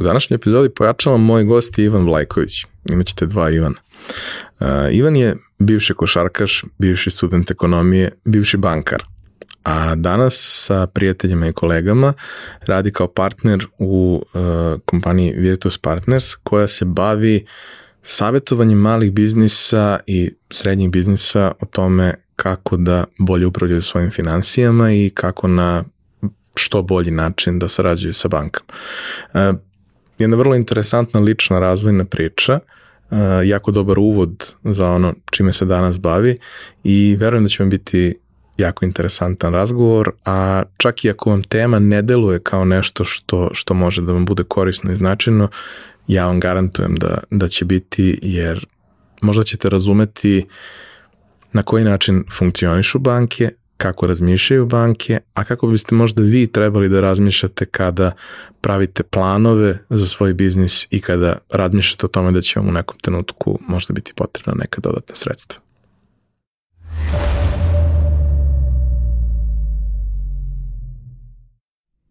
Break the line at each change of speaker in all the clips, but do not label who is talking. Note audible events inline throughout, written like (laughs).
U današnjoj epizodi pojačavam moj gost je Ivan Vlajković. Imaćete dva Ivana. Uh, Ivan je bivši košarkaš, bivši student ekonomije, bivši bankar. A danas sa prijateljima i kolegama radi kao partner u uh, kompaniji Virtus Partners koja se bavi savjetovanjem malih biznisa i srednjih biznisa o tome kako da bolje upravljaju svojim financijama i kako na što bolji način da sarađuju sa bankama. Uh, jedna vrlo interesantna lična razvojna priča, uh, jako dobar uvod za ono čime se danas bavi i verujem da će vam biti jako interesantan razgovor, a čak i ako vam tema ne deluje kao nešto što, što može da vam bude korisno i značajno, ja vam garantujem da, da će biti, jer možda ćete razumeti na koji način funkcionišu banke, kako razmišljaju banke, a kako biste možda vi trebali da razmišljate kada pravite planove za svoj biznis i kada razmišljate o tome da će vam u nekom trenutku možda biti potrebna neka dodatna sredstva.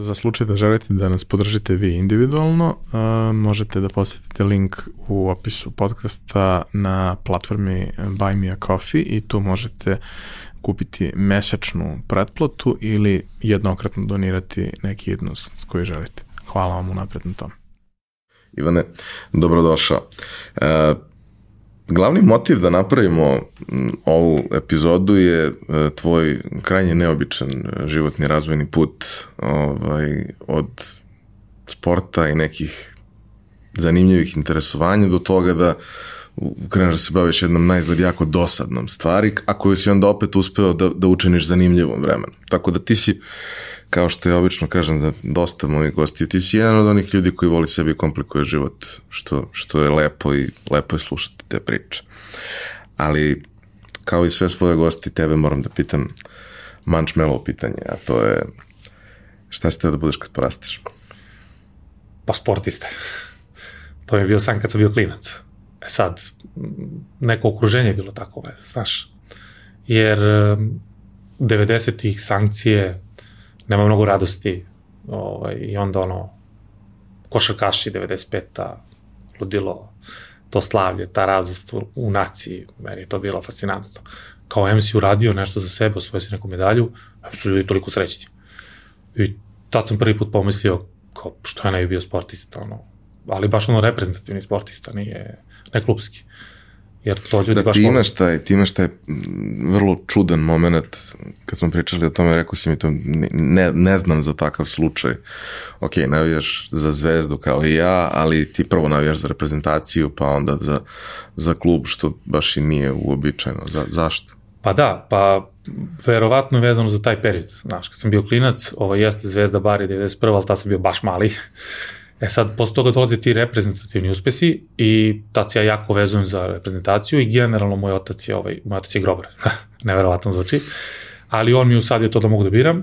Za slučaj da želite da nas podržite vi individualno, uh, možete da posetite link u opisu podcasta na platformi Buy Me a Coffee i tu možete kupiti mesečnu pretplatu ili jednokratno donirati neki jednost koji želite. Hvala vam unapred na tom.
Ivane, dobrodošao. Uh, Glavni motiv da napravimo ovu epizodu je e, tvoj krajnje neobičan e, životni razvojni put ovaj, od sporta i nekih zanimljivih interesovanja do toga da kreneš da se baviš jednom najzgled jako dosadnom stvari, a koju si onda opet uspeo da, da učiniš zanimljivom vremenu. Tako da ti si, kao što ja obično kažem da dosta mojih gosti, ti si jedan od onih ljudi koji voli sebi komplikuje život, što, što je lepo i lepo je slušati te priče. Ali, kao i sve svoje gosti, tebe moram da pitam mančmelo pitanje, a to je šta si teo da budeš kad porasteš?
Pa sportista. To mi je bio san kad sam bio klinac. E sad, neko okruženje je bilo tako, znaš. Jer 90-ih sankcije, nema mnogo radosti, ovaj, i onda ono, košarkaši 95-a, ludilo, to slavlje, ta radost u, naciji, meni je to bilo fascinantno. Kao MC uradio nešto za sebe, osvojio si neku medalju, su ljudi toliko srećni. I tad sam prvi put pomislio, kao, što ja ne bi bio sportista, ono, ali baš ono reprezentativni sportista, nije, ne klubski. Jer to ljudi
da,
baš...
ti imaš taj, ti imaš taj vrlo čudan moment, kad smo pričali o tome, rekao si mi to, ne, ne znam za takav slučaj. Ok, navijaš za zvezdu kao i ja, ali ti prvo navijaš za reprezentaciju, pa onda za, za klub, što baš i nije uobičajeno. Za, zašto?
Pa da, pa verovatno vezano za taj period. Znaš, kad sam bio klinac, ovo jeste Zvezda Bari 91. ali tad sam bio baš mali. E sad, posle toga dolaze ti reprezentativni uspesi i tad ja jako vezujem za reprezentaciju i generalno moj otac je, ovaj, moj otac je grobar. (laughs) Neverovatno zvuči. Ali on mi usadio to da mogu da biram.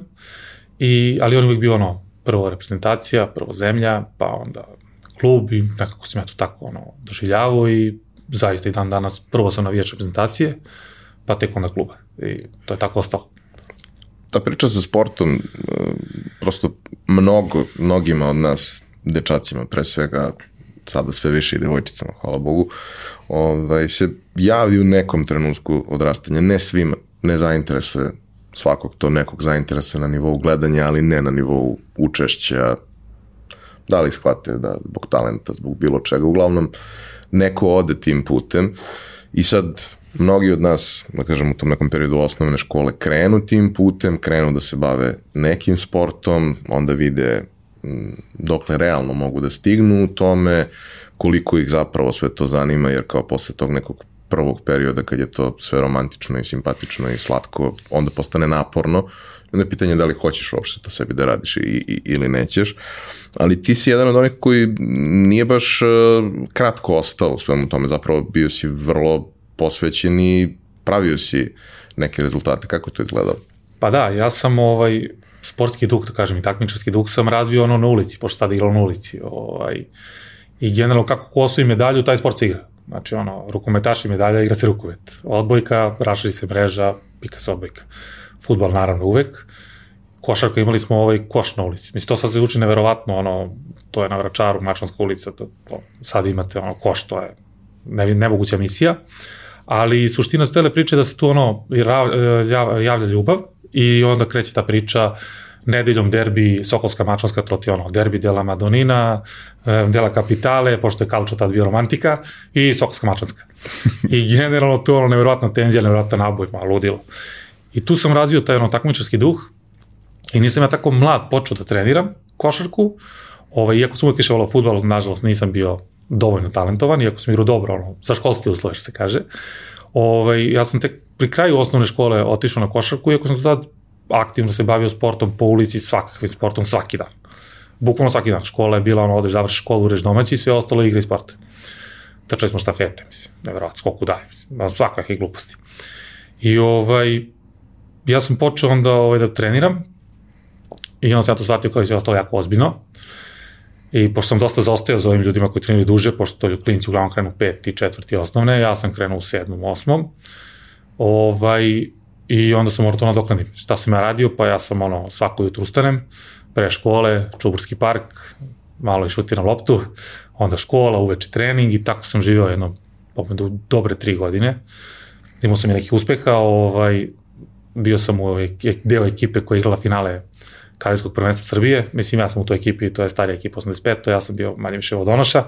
I, ali on je uvijek bio ono, prvo reprezentacija, prvo zemlja, pa onda klub i nekako sam ja to tako ono, doživljavao i zaista i dan danas prvo sam navijač reprezentacije, pa tek onda kluba. I to je tako ostalo
ta priča sa sportom, e, prosto mnogo, mnogima od nas dečacima pre svega, sada sve više i devojčicama, hvala Bogu, ovaj, se javi u nekom trenutku odrastanja, ne svima, ne zainteresuje svakog to nekog zainteresuje na nivou gledanja, ali ne na nivou učešća, da li shvate da zbog talenta, zbog bilo čega, uglavnom neko ode tim putem i sad mnogi od nas, da kažem, u tom nekom periodu osnovne škole krenu tim putem, krenu da se bave nekim sportom, onda vide dokle realno mogu da stignu u tome, koliko ih zapravo sve to zanima, jer kao posle tog nekog prvog perioda kad je to sve romantično i simpatično i slatko, onda postane naporno. Onda je pitanje da li hoćeš uopšte to sebi da radiš i, i, ili nećeš. Ali ti si jedan od onih koji nije baš uh, kratko ostao u svemu tome, zapravo bio si vrlo posvećen i pravio si neke rezultate. Kako to izgledalo?
Pa da, ja sam ovaj, sportski duh, da kažem, i takmičarski duh sam razvio ono na ulici, pošto sad igrao na ulici. Ovaj, I generalno kako ko osvoji medalju, taj sport se igra. Znači, ono, rukometaš i medalja, igra se rukomet. Odbojka, rašari se mreža, pika se odbojka. Futbal, naravno, uvek. Košarka imali smo ovaj koš na ulici. Mislim, to sad se uči neverovatno, ono, to je na Vračaru, Mačvanska ulica, to, to, sad imate ono, koš, to je ne, nemoguća misija. Ali suština stele priče da se tu ono javlja ljubav i onda kreće ta priča nedeljom derbi Sokolska Mačvanska, to ti ono, derbi dela Madonina, dela Kapitale, pošto je Kalča tad bio romantika, i Sokolska Mačvanska. I (laughs) generalno to ono nevjerojatna tenzija, nevjerojatan naboj, malo ludilo. I tu sam razvio taj ono takmičarski duh i nisam ja tako mlad počeo da treniram košarku, ovaj, iako sam uvijek više volao futbol, nažalost nisam bio dovoljno talentovan, iako sam igrao dobro, ono, za školske uslove, što se kaže. Ovaj, ja sam tek pri kraju osnovne škole otišao na košarku, iako sam tad aktivno se bavio sportom po ulici, svakakvim sportom, svaki dan. Bukvalno svaki dan. Škola je bila, ono, odeš, završi školu, ureš domaći i sve ostalo igra i sport. Trčali smo štafete, mislim, nevjerojatno, skoku dalje, mislim, svakakve gluposti. I ovaj, ja sam počeo onda ovaj, da treniram i onda sam ja to shvatio kao i sve ostalo jako ozbiljno. I pošto sam dosta zaostajao za ovim ljudima koji treniraju duže, pošto to klinici uglavnom krenu peti, četvrti osnovne, ja sam krenuo u sedmom, osmom. Ovaj, I onda sam morao to nadoknadim. Šta sam ja radio? Pa ja sam ono, svako jutro ustanem, pre škole, Čuburski park, malo i šutiram loptu, onda škola, uveče trening i tako sam živeo jedno, do dobre tri godine. Imao sam i nekih uspeha, ovaj, bio sam u deo ekipe koja je igrala finale kadetskog prvenstva Srbije, mislim ja sam u toj ekipi, to je starija ekipa 85, to ja sam bio manje više vodonoša,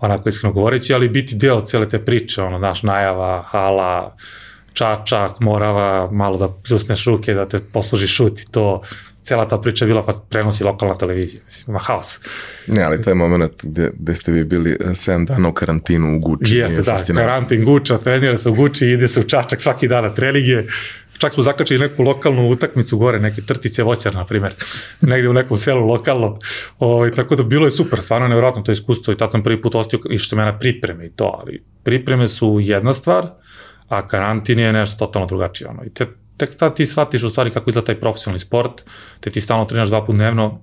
onako iskreno govoreći, ali biti deo cele te priče, ono, naš najava, hala, čačak, morava, malo da pljusneš ruke, da te posluži šut i to, cela ta priča je bila prenosi lokalna televizija, mislim, ima haos.
Ne, ali taj moment gde, gde ste vi bili 7 dana u karantinu u Guči.
Jeste, da, karantin Guča, trenira se u Guči, ide se u Čačak svaki dan na treninge, čak smo zakačili neku lokalnu utakmicu gore, neke trtice voćar, na primer, (laughs) negde u nekom selu lokalnom, o, ovaj, tako da bilo je super, stvarno nevjerojatno to iskustvo i tad sam prvi put ostio išao me na pripreme i to, ali pripreme su jedna stvar, a karantin je nešto totalno drugačije. Ono. I te, tek tad ti shvatiš u stvari kako izgleda taj profesionalni sport, te ti stalno treniraš dva put dnevno,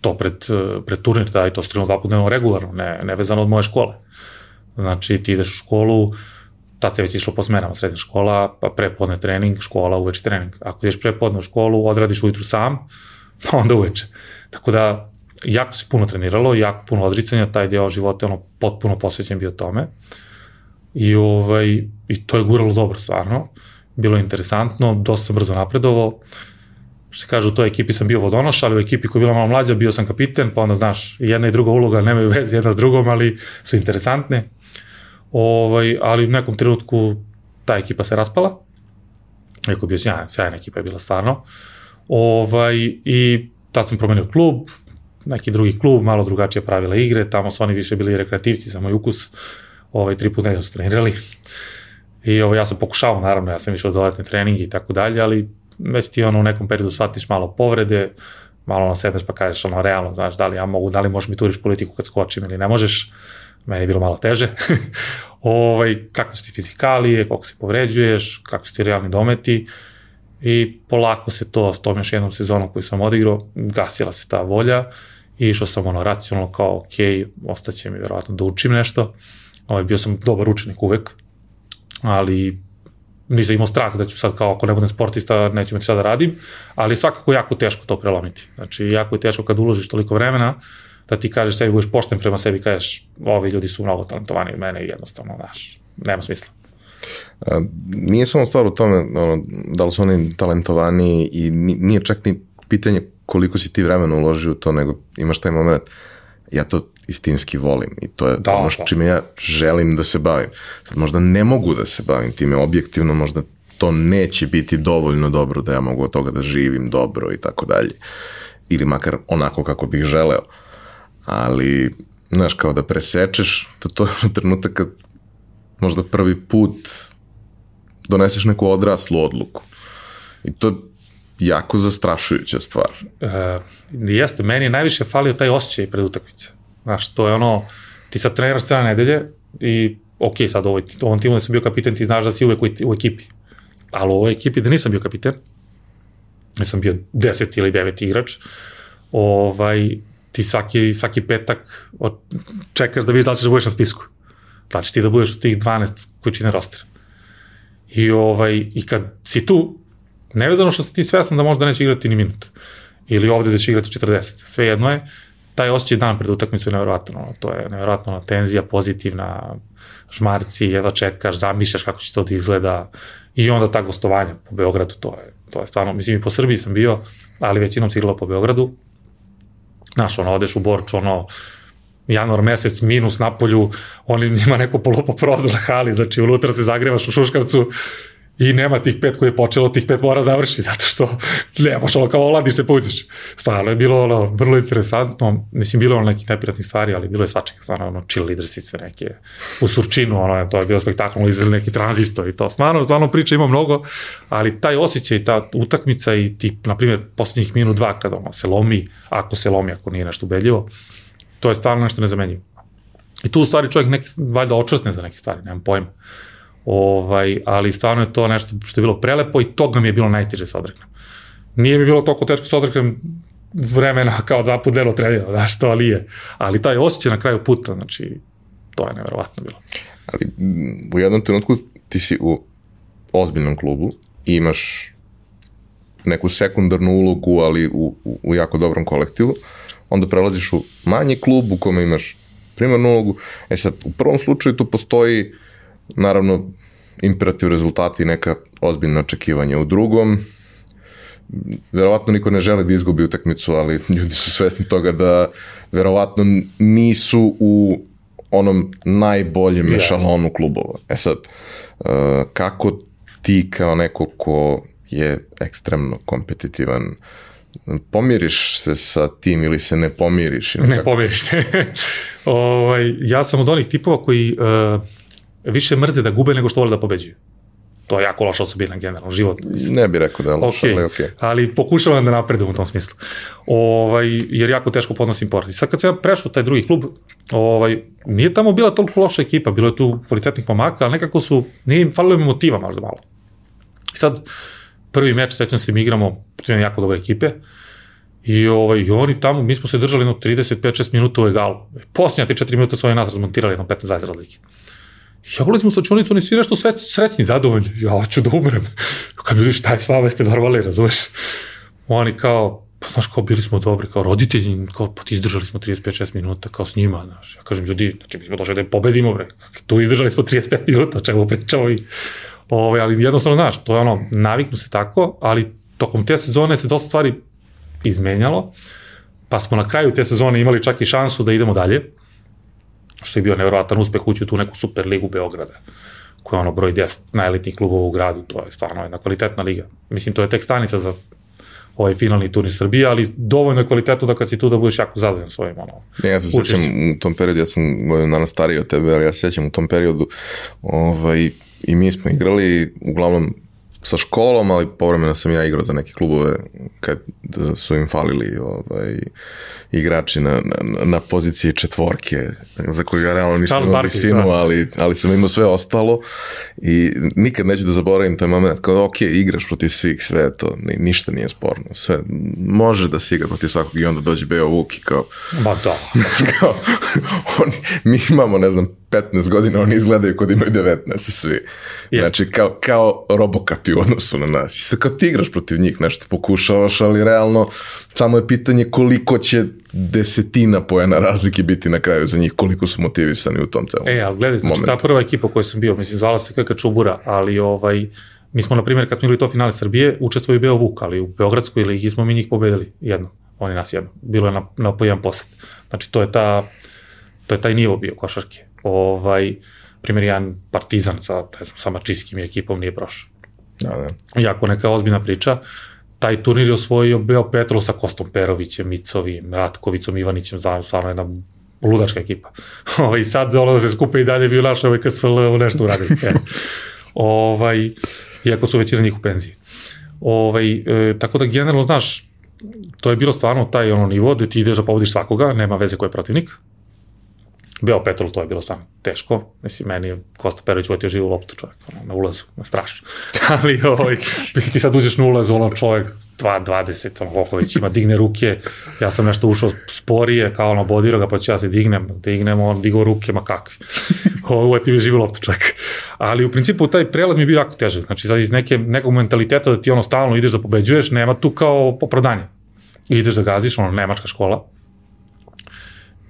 to pred, pred turnir, da i to streniramo dva put dnevno regularno, ne, ne vezano od moje škole. Znači ti ideš u školu, tad se već išlo po smenama, srednja škola, pa prepodne trening, škola, uveče trening. Ako ideš prepodne u školu, odradiš ujutru sam, pa onda uveče. Tako da, jako se puno treniralo, jako puno odricanja, taj deo života je ono potpuno posvećen bio tome. I, ovaj, I to je guralo dobro, stvarno. Bilo je interesantno, dosta sam brzo napredovao. Što se kaže, u toj ekipi sam bio vodonoš, ali u ekipi koja je bila malo mlađa bio sam kapiten, pa onda, znaš, jedna i druga uloga nemaju veze jedna s drugom, ali su interesantne. Ovaj, ali u nekom trenutku ta ekipa se raspala. Eko bio sjajna, sjajna ekipa je bila stvarno. Ovaj, I tad sam promenio klub, neki drugi klub, malo drugačije pravila igre, tamo su oni više bili rekreativci za moj ukus ovaj, tri puta nedelju su trenirali. I ovo, ja sam pokušao, naravno, ja sam išao dodatne treninge i tako dalje, ali već ti ono u nekom periodu shvatiš malo povrede, malo na sedneš pa kažeš ono realno, znaš, da li ja mogu, da li možeš mi turiš politiku kad skočim ili ne možeš, meni je bilo malo teže. (laughs) ovaj, kako su ti fizikalije, koliko se povređuješ, kako su ti realni dometi i polako se to, s tom još jednom sezonom koju sam odigrao, gasila se ta volja i išao sam ono racionalno kao, ok, ostaće mi verovatno da učim nešto Ovaj, bio sam dobar učenik uvek, ali nisam imao strah da ću sad kao ako ne budem sportista neću imati šta da radim, ali svakako jako teško to prelomiti. Znači jako je teško kad uložiš toliko vremena da ti kažeš sebi, budeš pošten prema sebi, kažeš ovi ljudi su mnogo talentovani od mene i jednostavno, znaš, nema smisla.
A, nije samo stvar u tome ono, da li su oni talentovani i nije čak ni pitanje koliko si ti vremena uložio u to, nego imaš taj moment, ja to istinski volim i to je da, ono da. čime ja želim da se bavim. Sad možda ne mogu da se bavim time objektivno, možda to neće biti dovoljno dobro da ja mogu od toga da živim dobro i tako dalje. Ili makar onako kako bih želeo. Ali, znaš, kao da presečeš, to, to je (laughs) trenutak kad možda prvi put doneseš neku odraslu odluku. I to je jako zastrašujuća stvar.
E, jeste, meni je najviše falio taj osjećaj pred utakmice. Znaš, to je ono, ti sad treniraš cijela nedelje i ok, sad ovoj, ovom timu da sam bio kapiten, ti znaš da si uvek u, u ekipi. Ali u ovoj ekipi da nisam bio kapiten, da sam bio 10 ili 9 igrač, ovaj, ti svaki, svaki petak čekaš da vidiš da li ćeš da budeš na spisku. Da ćeš ti da budeš od tih 12 koji čine roster. I, ovaj, I kad si tu, nevezano što si ti svestan da možda neće igrati ni minut, ili ovde da će igrati 40, sve jedno je, taj osjećaj dan pred utakmicu je nevjerojatno. To je nevjerojatno tenzija, pozitivna, žmarci, jedva čekaš, zamišljaš kako će to da izgleda i onda ta gostovanja po Beogradu, to je, to je stvarno, mislim i po Srbiji sam bio, ali većinom se igralo po Beogradu. Znaš, ono, odeš u Borč, ono, januar mesec minus na polju, on (laughs) ima neko polupo prozor na hali, znači unutra se zagrevaš u Šuškavcu i nema tih pet koji je počelo, tih pet mora završi, (laughs) zato što ne, možeš ono kao oladiš se puđeš. Stvarno je bilo ono, vrlo interesantno, mislim, bilo ono nekih neprijatnih stvari, ali bilo je svačega, stvarno ono, chill leadersice neke u Surčinu, ono, to je bilo spektakl, izveli neki tranzistor i to. Stvarno, stvarno priča ima mnogo, ali taj osjećaj, ta utakmica i ti, na primjer, poslednjih minut dva, kada ono, se lomi, ako se lomi, ako nije nešto ubedljivo, to je stvarno nešto nezamenjivo. I tu u stvari čovjek neki, valjda očvrsne za neke stvari, nemam pojma. Ovaj, ali stvarno je to nešto što je bilo prelepo i toga mi je bilo najteže se odreknem. Nije mi bilo toliko teško se odreknem vremena (laughs) kao dva put delo trenira, znaš to, ali je. Ali taj osjećaj na kraju puta, znači, to je neverovatno bilo.
Ali u jednom trenutku ti si u ozbiljnom klubu i imaš neku sekundarnu ulogu, ali u, u, u jako dobrom kolektivu, onda prelaziš u manji klub u kome imaš primarnu ulogu. E sad, u prvom slučaju tu postoji uh, naravno imperativ rezultati i neka ozbiljna očekivanja. U drugom, verovatno niko ne želi da izgubi utakmicu, ali (laughs) ljudi su svesni toga da verovatno nisu u onom najboljem yes. ešalonu klubova. E sad, uh, kako ti kao neko ko je ekstremno kompetitivan, pomiriš se sa tim ili se ne pomiriš?
Ili ne kako? pomiriš se. (laughs) ovaj, ja sam od onih tipova koji uh, više mrze da gube nego što vole da pobeđuju. To je jako loša osobina generalno, život.
Ne bih rekao da je loša, okay. ali okej. Okay.
Ali pokušavam da napredujem u tom smislu. Ovaj, jer jako teško podnosim poraz. I sad kad sam ja prešao taj drugi klub, ovaj, nije tamo bila toliko loša ekipa, bilo je tu kvalitetnih pomaka, ali nekako su, nije im falilo motiva možda malo. I sad, prvi meč, sećam se, mi igramo protiv jako dobre ekipe, I, ovaj, I oni tamo, mi smo se držali no 35-6 minuta u egalu. Posljednja ti 4 minuta su oni nas razmontirali na 15-20 razlike. Ja ulazim u slačionicu, oni svi nešto sve, srećni, zadovoljni. Ja hoću da umrem. Kad vidiš šta je s vama, jeste normalni, razumeš? Oni kao, pa znaš, kao bili smo dobri, kao roditelji, kao pa izdržali smo 35-6 minuta, kao s njima, znaš. Ja kažem, ljudi, znači mi smo došli da pobedimo, bre. Tu izdržali smo 35 minuta, čemu pričamo i... Ove, ali jednostavno, znaš, to je ono, naviknu se tako, ali tokom te sezone se dosta stvari izmenjalo, pa smo na kraju te sezone imali čak i šansu da idemo dalje što je bio nevjerojatan uspeh ući u tu neku super ligu Beograda koja je ono broj 10 najelitnijih klubova u gradu, to je stvarno jedna kvalitetna liga. Mislim, to je tek stanica za ovaj finalni turnir Srbije, ali dovoljno je kvalitetno da kad si tu da budeš jako zadovoljan svojim ono.
Ne, ja se sećam u tom periodu, ja sam godinu dana stariji od tebe, ali ja se sećam u tom periodu ovaj, i mi smo igrali uglavnom sa školom, ali povremeno sam ja igrao za neke klubove kad su im falili ovaj, igrači na, na, na poziciji četvorke, za koje ja realno nisam imao visinu, da. ali, ali sam imao sve ostalo i nikad neću da zaboravim taj moment, kao ok, igraš protiv svih, sve to, ništa nije sporno, sve, može da se igra protiv svakog i onda dođe Beo Vuk i kao...
Ba da. (laughs)
kao, on, mi imamo, ne znam, 15 godina, oni izgledaju kod imaju 19 svi. Yes. Znači, kao, kao robokapi u odnosu na nas. I sad kao ti igraš protiv njih, nešto pokušavaš, ali realno samo je pitanje koliko će desetina pojena razlike biti na kraju za njih, koliko su motivisani u tom celom
E, ali gledaj, znači momentu. ta prva ekipa koju sam bio, mislim, zvala se KK Čubura, ali ovaj, mi smo, na primjer, kad smo imali to finale Srbije, učestvovali bio Vuk, ali u Beogradskoj ligi smo mi njih pobedili jedno, oni nas jedno. Bilo je na, na po jedan poslet. Znači, to je ta To je taj nivo bio košarke. Ovaj, primjer, jedan partizan sa, ne znam, sa mačijskim ekipom nije prošao.
Da, da.
Jako neka ozbiljna priča. Taj turnir je osvojio Beo Petrol sa Kostom Perovićem, Micovim, Ratkovicom, Ivanićem, zajedno stvarno jedna ludačka ekipa. I (laughs) sad ono da se skupe i dalje bio naš ovaj KSL nešto uradili. (laughs) ovaj, iako su većina njih u penziji. Ovaj, e, tako da generalno, znaš, to je bilo stvarno taj ono nivo gde ti ideš da pobediš svakoga, nema veze ko je protivnik. Beo Petrol, to je bilo stvarno teško. Mislim, meni je Kosta Perović uvetio živu loptu čovjek, ono, na ulazu, na strašno. (laughs) Ali, ovaj, mislim, ti sad uđeš na ulaz, ono, čovjek 2.20, ono, koliko već ima, digne ruke, ja sam nešto ušao sporije, kao ono, bodiro ga, pa ću ja se dignem, dignem, on digo ruke, ma kakvi. (laughs) Uvetio živu loptu čovjek. Ali, u principu, taj prelaz mi je bio jako težak. Znači, sad iz neke, nekog mentaliteta da ti ono stalno ideš da pobeđuješ, nema tu kao opravdanje. Ideš da gaziš, ono, nemačka škola,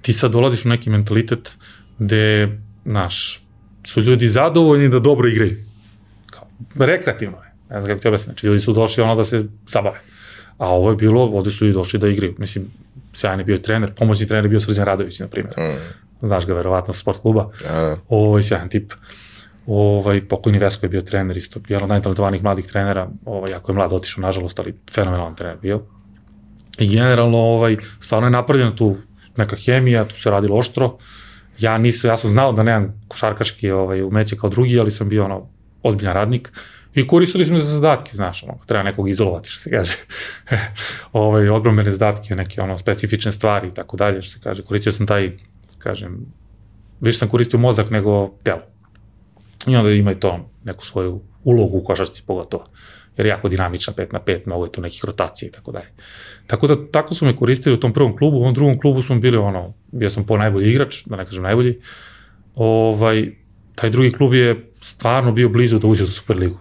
ti sad dolaziš u neki mentalitet gde, znaš, su ljudi zadovoljni da dobro igraju. Kao, rekreativno je. Ne znam kako ti objasnim. Znači, ljudi su došli ono da se zabave. A ovo je bilo, ovde su i došli da igraju. Mislim, sjajan je bio trener, pomoćni trener je bio Srđan Radović, na primjer. Mm. Znaš ga, verovatno, sport kluba. Ja. Ovo je sjajan tip. Ovaj, pokojni Vesko je bio trener, isto, jedan od najtalentovanijih mladih trenera, ovaj, jako je mlad otišao, nažalost, ali fenomenalan trener bio. I generalno, ovaj, stvarno je napravljeno tu neka hemija, tu se radilo oštro. Ja nisam, ja sam znao da nemam košarkaški ovaj, umeće kao drugi, ali sam bio ono, ozbiljan radnik. I koristili smo za zadatke, znaš, ono, treba nekog izolovati, što se kaže. (laughs) ovaj, odbrambene zadatke, neke ono, specifične stvari i tako dalje, što se kaže. Koristio sam taj, kažem, više sam koristio mozak nego telo. I onda ima i to neku svoju ulogu u košarci pogotovo jer je jako dinamična 5 na 5, mnogo je tu nekih rotacija i tako dalje. Tako da, tako su me koristili u tom prvom klubu, u ovom drugom klubu smo bili ono, bio sam po najbolji igrač, da ne kažem najbolji, ovaj, taj drugi klub je stvarno bio blizu da uđe u Superligu.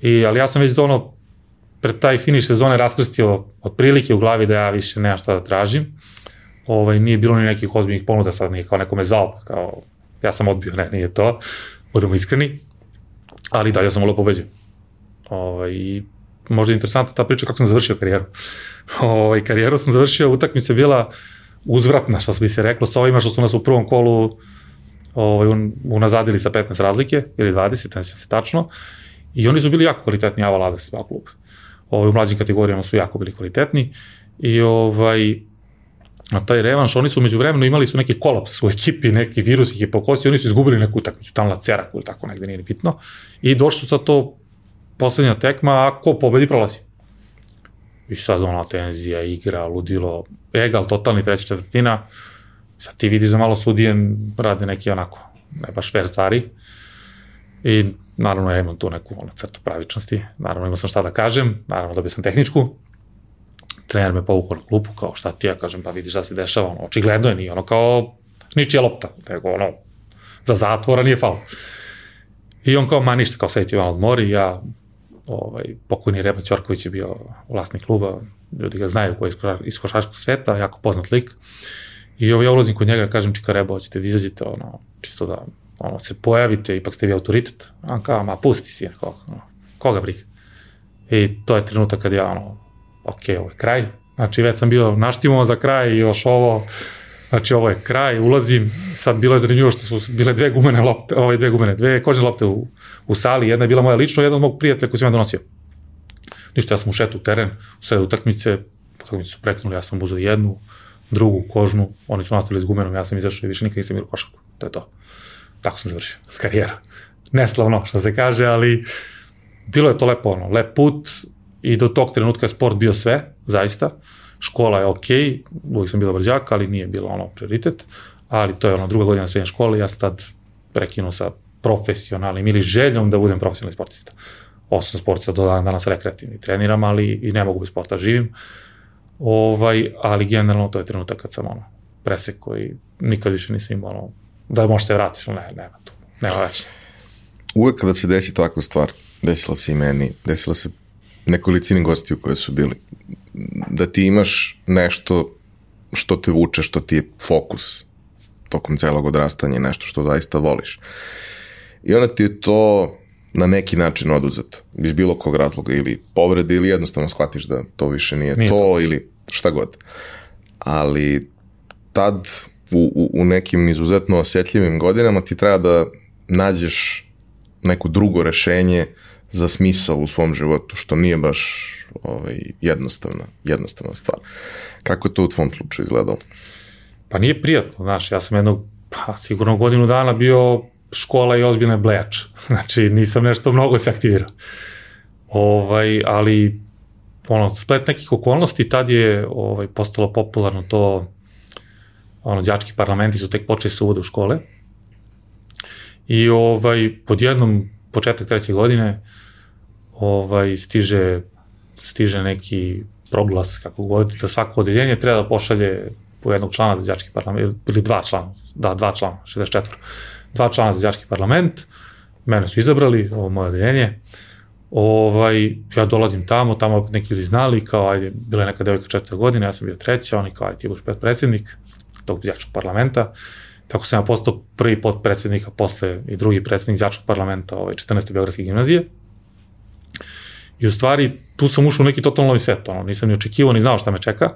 I, ali ja sam već ono, pred taj finiš sezone raskrstio otprilike u glavi da ja više nemam šta da tražim. Ovaj, nije bilo ni nekih ozbiljnih ponuda, sad nije kao neko me zvao, pa kao ja sam odbio, ne, nije to, budemo iskreni, ali da, sam volio pobeđen. Ovaj, možda je interesantna ta priča kako sam završio karijeru. (laughs) Ovaj, karijeru sam završio, utakmica je bila uzvratna, što bi se reklo, sa ovima što su nas u prvom kolu ovaj, un, unazadili sa 15 razlike, ili 20, ne se tačno, i oni su bili jako kvalitetni, Ava Lada se klub. Ovaj, u mlađim kategorijama su jako bili kvalitetni i ovaj, na taj revanš, oni su među vremenu imali su neki kolaps u ekipi, neki virus ih je pokosio, oni su izgubili neku utakmicu, tamo na Ceraku ili tako negde, nije ni bitno. I došli su sa to poslednja tekma, a ko pobedi prolazi. I sad ona tenzija, igra, ludilo, egal, totalni treća četvrtina. Sad ti vidiš da malo sudije rade neke onako, ne baš fair stvari. I naravno ja imam tu neku ono, crtu pravičnosti, naravno imao sam šta da kažem, naravno dobio sam tehničku, trener me povukao na klupu, kao šta ti ja kažem, pa vidiš šta se dešava, ono, očigledno je, nije ono kao ničija lopta, nego ono, za zatvora nije faul. I on kao, ma ništa, kao sediti malo odmori, ja ovaj, pokojni Reba Ćorković je bio vlasnik kluba, ljudi ga znaju koji je iz košarskog sveta, jako poznat lik. I ovaj, ja ulazim kod njega, kažem, čika Reba, hoćete da izađete, ono, čisto da ono, se pojavite, ipak ste vi autoritet. On kao, ma pusti si, kao, ono, koga briga. I to je trenutak kad ja, ono, ok, ovo je kraj. Znači, već sam bio naštimo za kraj i još ovo, Znači, ovo je kraj, ulazim, sad bilo je zanimljivo što su bile dve gumene lopte, ove dve gumene, dve kožne lopte u, u sali, jedna je bila moja lično, jedna od mog prijatelja koji sam ja donosio. Ništa, ja sam ušetao u teren, u sred utakmice, utakmice su preknuli, ja sam uzeo jednu, drugu kožnu, oni su nastavili s gumenom, ja sam izašao i više nikad nisam igrao košarku. To je to. Tako sam završio (laughs) karijera. Neslavno, što se kaže, ali bilo je to lepo, ono, lep put i do tog trenutka je sport bio sve, zaista škola je ok, uvijek sam bio vrđak, ali nije bilo ono prioritet, ali to je ono druga godina srednje škole, ja sam tad prekinuo sa profesionalnim ili željom da budem profesionalni sportista. Osam sportista do dana danas rekreativni treniram, ali i ne mogu bez sporta živim. Ovaj, ali generalno to je trenutak kad sam ono, presek koji nikad više nisam imao ono, da možeš se vratiš, ne, nema tu, nema već.
Uvek kada se desi takva stvar, desila se i meni, desila se nekolicini gostiju koje su bili da ti imaš nešto što te vuče, što ti je fokus tokom celog odrastanja, nešto što zaista voliš. I onda ti je to na neki način oduzeto, iz bilo kog razloga, ili povrede, ili jednostavno shvatiš da to više nije, nije to, to, ili šta god. Ali tad u, u, u nekim izuzetno osetljivim godinama ti treba da nađeš neko drugo rešenje za smisao u svom životu, što nije baš ovaj, jednostavna, jednostavna stvar. Kako je to u tvom slučaju izgledalo?
Pa nije prijatno, znaš, ja sam jednog, pa sigurno godinu dana bio škola i ozbiljna blejač. (laughs) Znači, nisam nešto mnogo se aktivirao. Ovaj, ali, ono, splet nekih okolnosti, tad je ovaj, postalo popularno to, ono, đački parlamenti su tek počeli se uvode u škole. I, ovaj, pod jednom, početak treće godine, ovaj, stiže, stiže neki proglas, kako god, da svako odeljenje treba da pošalje po jednog člana za đački parlament, ili dva člana, da, dva člana, 64 dva člana za đački parlament, mene su izabrali, ovo moje odeljenje, ovaj, ja dolazim tamo, tamo neki ljudi znali, kao, ajde, bila je neka devojka četvrta godina, ja sam bio treća, oni kao, ajde, ti budeš predsednik tog đačkog parlamenta, tako sam ja postao prvi podpredsednika, posle i drugi predsednik đačkog parlamenta, ovaj, 14. Beogradske gimnazije. I u stvari, tu sam ušao u neki totalno novi svet, ono, nisam ni očekivao, ni znao šta me čeka,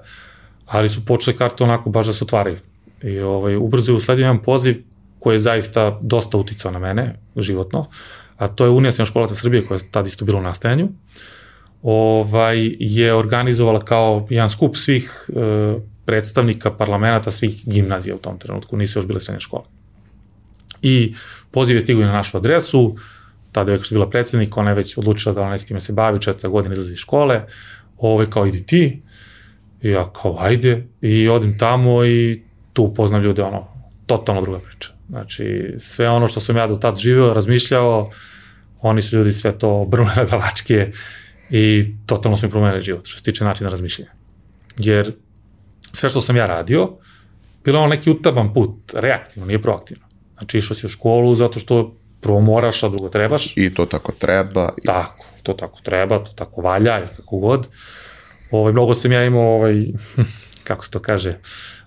ali su počele karte onako baš da se otvaraju. I ovaj, ubrzo je usledio jedan poziv koji je zaista dosta uticao na mene životno, a to je Unija školaca Srbije koja je tad isto bila u nastajanju, ovaj, je organizovala kao jedan skup svih e, predstavnika parlamenta svih gimnazija u tom trenutku, nisu još bile srednje škole. I poziv je stigao na našu adresu, tada je bila predsednik, ona je već odlučila da ona s kime se bavi, četvrta godina izlazi iz škole, ove kao idi ti, i ja kao ajde, i odim tamo i tu upoznam ljude, ono, totalno druga priča. Znači, sve ono što sam ja do tad živeo, razmišljao, oni su ljudi sve to brune na (laughs) gavačke i totalno su mi promenili život, što se tiče načina razmišljanja. Jer sve što sam ja radio, bilo je ono neki utaban put, reaktivno, nije proaktivno. Znači, išao si u školu zato što prvo moraš, a drugo trebaš.
I to tako treba.
I... Tako, to tako treba, to tako valja i kako god. Ovaj, mnogo sam ja imao, ovaj, (laughs) kako se to kaže,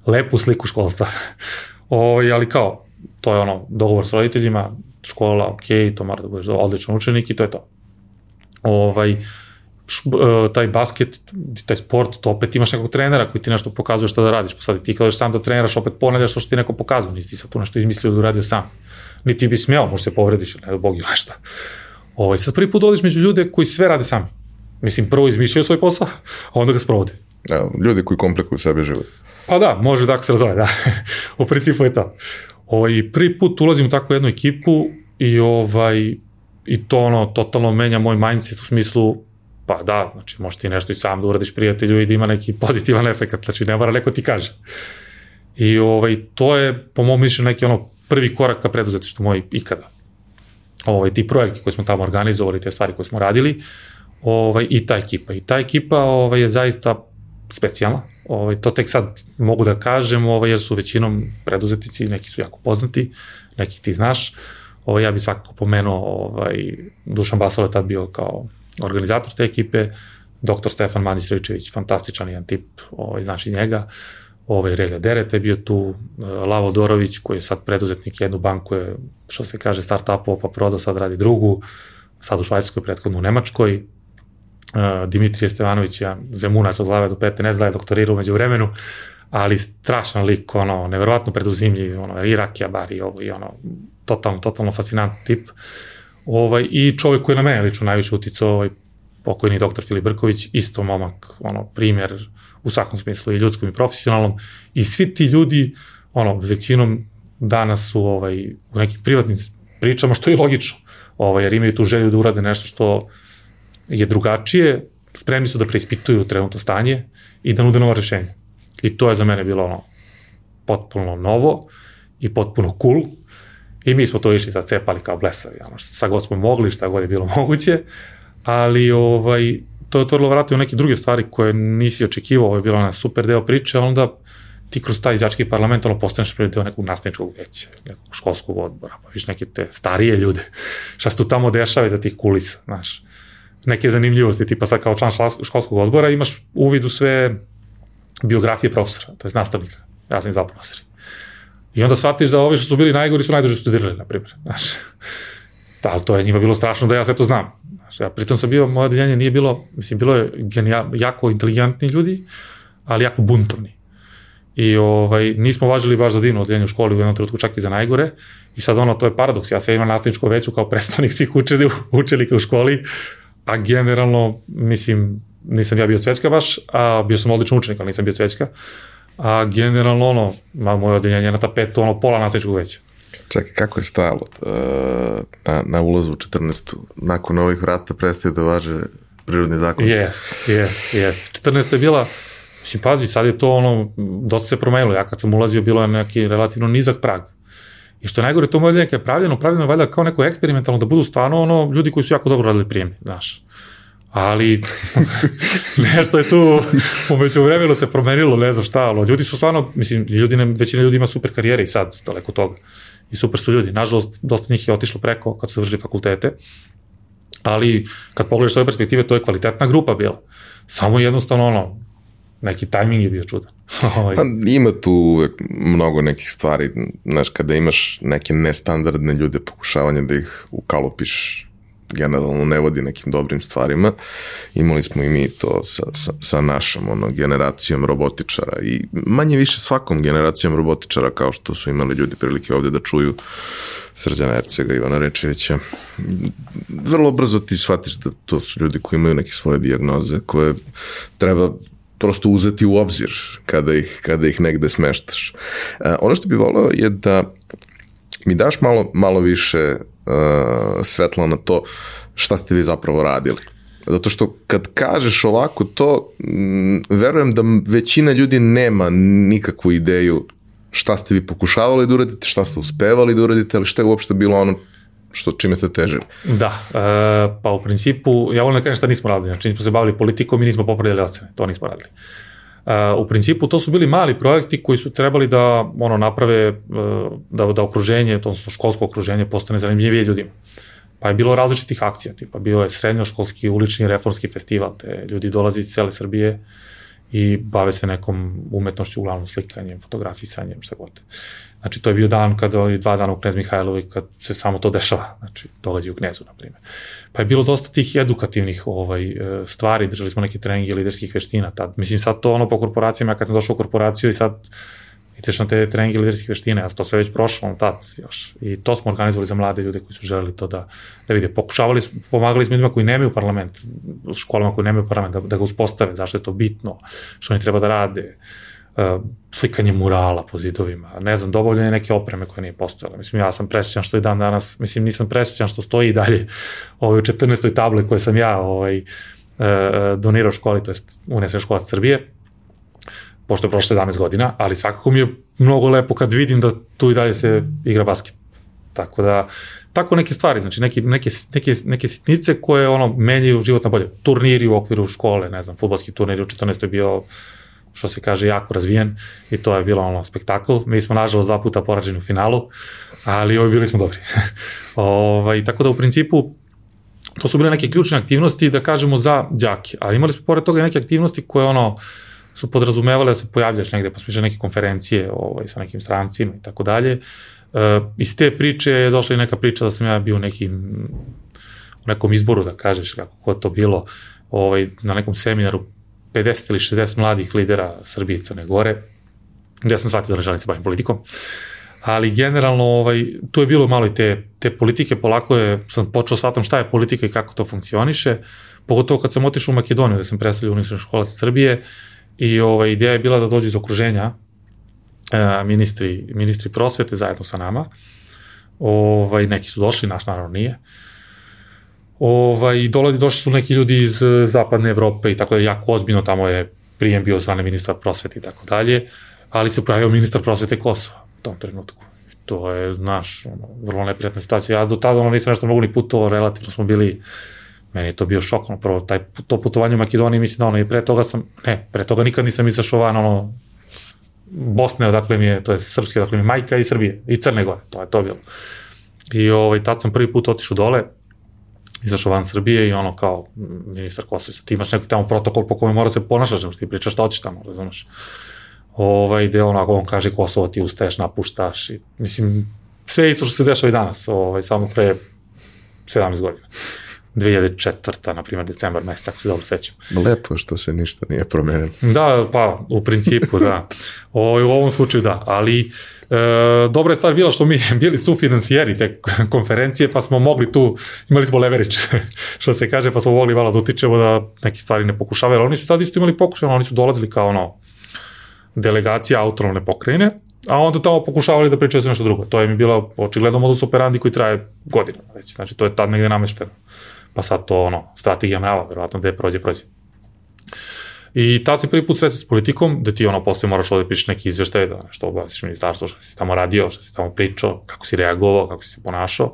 lepu sliku školstva. (laughs) Ovaj, ali kao, to je ono, dogovor s roditeljima, škola, ok, to mora da budeš odličan učenik i to je to. Ovaj, š, e, taj basket, taj sport, to opet imaš nekog trenera koji ti nešto pokazuje šta da radiš, pa sad ti kažeš sam da treniraš, opet ponavljaš što ti neko pokazuje, nisi ti sad tu nešto izmislio da uradio sam. Niti bi smjelo, možda se povrediš, ne da bog ili nešto. Ovaj, sad prvi put dolaziš među ljude koji sve rade sami. Mislim, prvo izmišljaju svoj posao, a onda ga sprovode.
Ja, ljudi koji komplikuju sebe život.
Pa da, može tako se razove, da. (laughs) u principu je to. Ovaj, prvi put ulazim u takvu jednu ekipu i ovaj, i to ono, totalno menja moj mindset u smislu, pa da, znači možeš ti nešto i sam da uradiš prijatelju i da ima neki pozitivan efekt, znači ne mora neko ti kaže. I ovaj, to je, po mom mišljenju, neki ono prvi korak ka preduzetištu moj ikada. Ovaj, ti projekti koje smo tamo organizovali, te stvari koje smo radili, ovaj, i ta ekipa. I ta ekipa ovaj, je zaista specijalna. Ovaj, to tek sad mogu da kažem, ovaj, jer su većinom preduzetnici, neki su jako poznati, neki ti znaš. Ovaj, ja bih svakako pomenuo, ovaj, Dušan Basalo je tad bio kao organizator te ekipe, doktor Stefan Ričević, fantastičan jedan tip, ovaj, znaš njega, ovaj, Relja Derete je bio tu, Lavo Dorović koji je sad preduzetnik jednu banku je, što se kaže, start-upova pa prodao, sad radi drugu, sad u Švajcarskoj, prethodno u Nemačkoj, uh, Dimitrije Stevanović, ja, zemunac od glave do pete, ne zna je doktorirao umeđu vremenu, ali strašan lik, ono, neverovatno preduzimljiv, ono, i rakija bar i ovo, i ono, totalno, totalno fascinantni tip. Ovaj, I čovek koji je na mene lično najviše uticao, ovaj, pokojni doktor Filip Brković, isto momak, ono, primjer u svakom smislu, i ljudskom i profesionalnom, i svi ti ljudi, ono, većinom danas su ovaj, u nekim privatnim pričama, što je logično, ovaj, jer imaju tu želju da urade nešto što je drugačije, spremni su da preispituju trenutno stanje i da nude nova rešenja. I to je za mene bilo ono potpuno novo i potpuno cool. I mi smo to išli sad cepali kao blesavi, ono, sa god smo mogli, šta god je bilo (laughs) moguće, ali ovaj, to je otvorilo vrata u neke druge stvari koje nisi očekivao, ovo je bilo na super deo priče, onda ti kroz taj đački parlament ono postaneš prvi deo nekog nastavničkog veća, nekog školskog odbora, pa viš neke te starije ljude, (laughs) šta se tu tamo dešava za tih kulisa, znaš neke zanimljivosti, tipa sad kao član školskog odbora imaš uvid u sve biografije profesora, to je nastavnika, ja sam ih zvao profesori. I onda shvatiš da ovi što su bili najgori su najduže studirali, na primjer. Znaš, (laughs) da, ali to je njima bilo strašno da ja sve to znam. Ja pritom sam bio, moje deljenje nije bilo, mislim, bilo je genijal, jako inteligentni ljudi, ali jako buntovni. I ovaj, nismo važili baš za divno odeljenje u školi u jednom trenutku čak i za najgore. I sad ono, to je paradoks. Ja se imam nastavničko veću kao predstavnik svih (laughs) učenika u školi, a generalno, mislim, nisam ja bio cvećka baš, a bio sam odličan učenik, ali nisam bio cvećka. A generalno, ono, ma, moje odeljenje na tapetu, ono, pola nastavničkog veća.
Čekaj, kako je stajalo uh, na, na ulazu u 14. Nakon ovih vrata prestaje da važe prirodni zakon?
Jest, jest, jest. 14. je bila, mislim, pazi, sad je to ono, dosta se promenilo. Ja kad sam ulazio, bilo je neki relativno nizak prag. I što je najgore, to moje je pravljeno, pravljeno je valjda kao neko eksperimentalno, da budu stvarno ono, ljudi koji su jako dobro radili prijemni, znaš. Ali, (laughs) nešto je tu, umeđu vremenu se promenilo, ne znam šta, ali ljudi su stvarno, mislim, ljudi, ne, većina ljudi ima super karijere i sad, daleko toga. I super su ljudi. Nažalost, dosta njih je otišlo preko kad su završili fakultete, ali kad pogledaš ove perspektive, to je kvalitetna grupa bila. Samo jednostavno ono, neki tajming je bio čudan. (laughs)
Ovaj. pa, ima tu uvek mnogo nekih stvari, znaš, kada imaš neke nestandardne ljude, pokušavanje da ih ukalopiš generalno ne vodi nekim dobrim stvarima. Imali smo i mi to sa, sa, sa našom ono, generacijom robotičara i manje više svakom generacijom robotičara kao što su imali ljudi prilike ovde da čuju Srđana Ercega, Ivana Rečevića. Vrlo brzo ti shvatiš da to su ljudi koji imaju neke svoje dijagnoze koje treba prosto uzeti u obzir kada ih, kada ih negde smeštaš. E, ono što bih voleo je da mi daš malo, malo više svetla na to šta ste vi zapravo radili. Zato što kad kažeš ovako to, m, verujem da većina ljudi nema nikakvu ideju šta ste vi pokušavali da uradite, šta ste uspevali da uradite, ali šta je uopšte bilo ono što čime ste težili?
Da, e, pa u principu, ja volim da kažem šta nismo radili, znači nismo se bavili politikom i nismo popravljali ocene, to nismo radili. E, u principu to su bili mali projekti koji su trebali da ono naprave, e, da, da okruženje, to školsko okruženje postane zanimljivije ljudima. Pa je bilo različitih akcija, tipa bio je srednjoškolski ulični reformski festival, te ljudi dolaze iz cele Srbije, i bave se nekom umetnošću, uglavnom slikanjem, fotografisanjem, šta god. Znači, to je bio dan kada, i dva dana u Knez Mihajlovi, kad se samo to dešava, znači, događa u Knezu, na primjer. Pa je bilo dosta tih edukativnih ovaj, e, stvari, držali smo neke treninge liderskih veština tad. Mislim, sad to ono po korporacijama, ja kad sam došao u korporaciju i sad ideš na te treninge liderskih veština, ja to sve već prošlo tad još. I to smo organizovali za mlade ljude koji su želeli to da, da vide. Pokušavali smo, pomagali smo ljudima koji nemaju parlament, školama koji nemaju parlament, da, da ga uspostave, zašto je to bitno, što oni treba da rade, uh, slikanje murala po zidovima, ne znam, dobavljanje neke opreme koje nije postojala. Mislim, ja sam presjećan što i dan danas, mislim, nisam presjećan što stoji i dalje ovaj, u 14. table koje sam ja ovaj, uh, donirao školi, to je Unesena škola Srbije, pošto je prošlo 17 godina, ali svakako mi je mnogo lepo kad vidim da tu i dalje se igra basket. Tako da, tako neke stvari, znači neke, neke, neke, neke sitnice koje ono menjaju život na bolje. Turniri u okviru škole, ne znam, futbolski turnir u 14. je bio što se kaže, jako razvijen i to je bilo ono spektakl. Mi smo, nažalost, dva puta porađeni u finalu, ali ovi bili smo dobri. (laughs) ovaj, tako da, u principu, to su bile neke ključne aktivnosti, da kažemo, za đake. Ali imali smo, pored toga, neke aktivnosti koje, ono, su podrazumevale da se pojavljaš negde, pa smo neke konferencije ovaj, sa nekim strancima i tako dalje. E, iz te priče je došla i neka priča da sam ja bio neki, u nekom izboru, da kažeš kako ko to bilo, ovaj, na nekom seminaru 50 ili 60 mladih lidera Srbije i Crne Gore, gde sam shvatio da ne želim se bavim politikom. Ali generalno ovaj, tu je bilo malo i te, te politike, polako je, sam počeo shvatam šta je politika i kako to funkcioniše, pogotovo kad sam otišao u Makedoniju, da sam predstavljao Univerzitetsku školac Srbije, I ovaj, ideja je bila da dođe iz okruženja e, ministri, ministri prosvete zajedno sa nama. Ovaj, neki su došli, naš naravno nije. Ovaj, dolazi, došli su neki ljudi iz e, zapadne Evrope i tako da jako ozbiljno tamo je prijem bio zvane ministra prosvete i tako dalje, ali se pojavio ministar prosvete Kosova u tom trenutku. To je, znaš, ono, vrlo neprijatna situacija. Ja do tada ono, nisam nešto mogu ni putovao, relativno smo bili Meni je to bio šok, ono, prvo, taj, to putovanje u Makedoniji, mislim da ono, i pre toga sam, ne, pre toga nikad nisam izašao van, ono, Bosne, odakle mi je, to je srpski, odakle mi je majka i Srbije, i Crne Gore, to je to bilo. I ovaj, tad sam prvi put otišao dole, izašao van Srbije i ono kao ministar Kosovica, ti imaš neki tamo protokol po kome mora se ponašaš, znači ti pričaš šta hoćeš tamo, razumeš. Ovaj, gde onako on kaže Kosovo ti ustaješ, napuštaš i mislim, sve isto što se dešava i danas, ovaj, samo pre 17 godina. 2004. na primjer, decembar mesec, ako se dobro sećam.
Lepo što se ništa nije promenilo.
Da, pa, u principu, da. (laughs) O, u ovom slučaju da, ali e, dobra je stvar bila što mi (laughs) bili sufinancijeri te konferencije, pa smo mogli tu, imali smo leverage, (laughs) što se kaže, pa smo mogli malo da utičemo da neke stvari ne pokušavaju, ali oni su tada isto imali pokušaj, oni su dolazili kao ono, delegacija autonomne pokrajine, a onda tamo pokušavali da pričaju za nešto drugo. To je mi bila očigledno modus operandi koji traje godinama već. Znači, to je tad negde namešteno. Pa sad to, ono, strategija mrava, verovatno, gde prođe, prođe. I tad se prvi put sreće s politikom, da ti ono posle moraš ovde pišeš neki izveštaj, da nešto obaviš ministarstvo, što si tamo radio, što si tamo pričao, kako si reagovao, kako si se ponašao.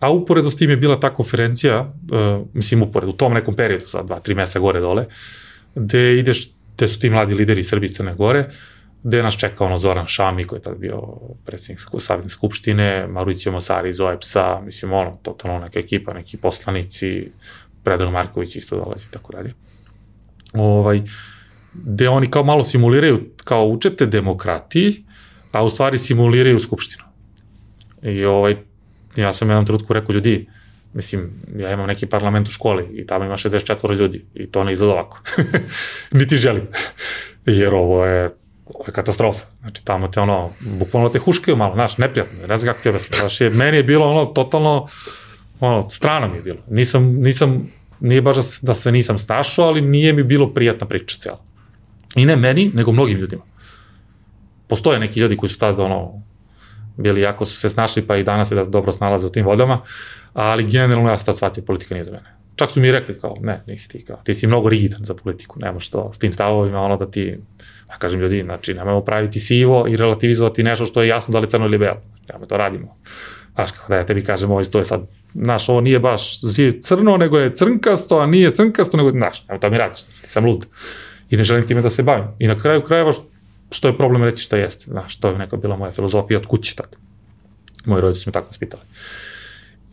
A uporedo s tim je bila ta konferencija, uh, mislim uporedo, u tom nekom periodu, sad dva, tri meseca gore dole, gde ideš, gde su ti mladi lideri Srbije i Crne Gore, gde nas čeka ono Zoran Šami koji je tad bio predsjednik Savjetne skupštine, Mauricio Mosari iz OEPS-a, mislim ono, totalno neka ekipa, neki poslanici, Predrag Marković isto dolazi i tako dalje. Ovaj, gde oni kao malo simuliraju, kao učete demokratiji, a u stvari simuliraju skupštinu. I ovaj, ja sam jednom trutku rekao ljudi, mislim, ja imam neki parlament u školi i tamo ima 64 ljudi i to ne izgleda ovako. (laughs) Niti želim. Jer ovo je ovo je katastrofa. Znači, tamo te ono, bukvalno te huškaju malo, znaš, neprijatno, ne znam kako ti objasnim. Znaš, je, meni je bilo ono, totalno, ono, strano mi je bilo. Nisam, nisam, nije baš da, da se nisam stašao, ali nije mi bilo prijatna priča cijela. I ne meni, nego mnogim ljudima. Postoje neki ljudi koji su tada, ono, bili jako su se snašli, pa i danas se da dobro snalaze u tim vodama, ali generalno ja sam tad shvatio, politika nije za mene. Čak su mi rekli kao, ne, nisi ti, kao, ti si mnogo rigidan za politiku, nemaš to, s tim stavovima, ono da ti, Ja kažem ljudi, znači nemojmo praviti sivo i relativizovati nešto što je jasno da li crno ili belo. Ja to radimo. Znaš, kako da ja tebi kažem, ovo to je sad, znaš, ovo nije baš crno, nego je crnkasto, a nije crnkasto, nego, znaš, evo to mi radiš, sam lud. I ne želim time da se bavim. I na kraju krajeva, što je problem reći šta jeste, znaš, to je neka bila moja filozofija od kuće tad. Moji roditelji su me tako spitali.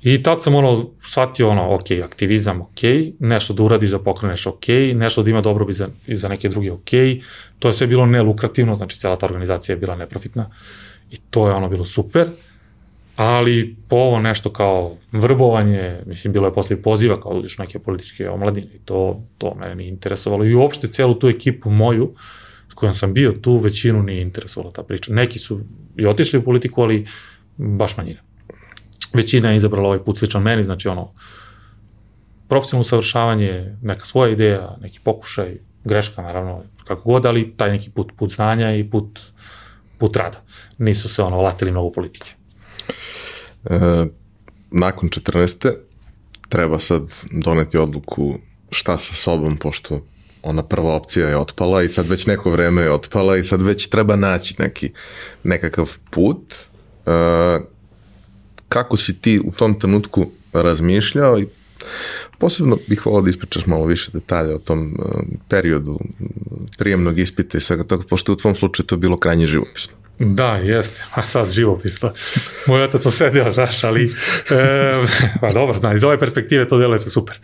I tad sam ono, shvatio ono, ok, aktivizam, ok, nešto da uradiš da pokreneš, ok, nešto da ima dobro za, i za neke druge, ok, to je sve bilo nelukrativno, znači cela ta organizacija je bila neprofitna i to je ono bilo super, ali po ovo nešto kao vrbovanje, mislim, bilo je posle poziva kao da uđeš neke političke omladine i to, to mene nije interesovalo. I uopšte celu tu ekipu moju, s kojom sam bio tu, većinu nije interesovala ta priča. Neki su i otišli u politiku, ali baš manjina većina je izabrala ovaj put sličan meni, znači ono, profesionalno usavršavanje, neka svoja ideja, neki pokušaj, greška naravno, kako god, ali taj neki put, put znanja i put, put rada. Nisu se ono latili mnogo politike.
E, nakon 14. treba sad doneti odluku šta sa sobom, pošto ona prva opcija je otpala i sad već neko vreme je otpala i sad već treba naći neki, nekakav put. E, kako si ti u tom trenutku razmišljao i posebno bih volao da ispričaš malo više detalja o tom uh, periodu prijemnog ispita i svega toga, pošto u tvom slučaju to bilo krajnje živopisno.
Da, jeste, (laughs) a sad živopisno. Moj otac osedio, znaš, ali, e, (laughs) pa dobro, zna, iz ove perspektive to deluje se super.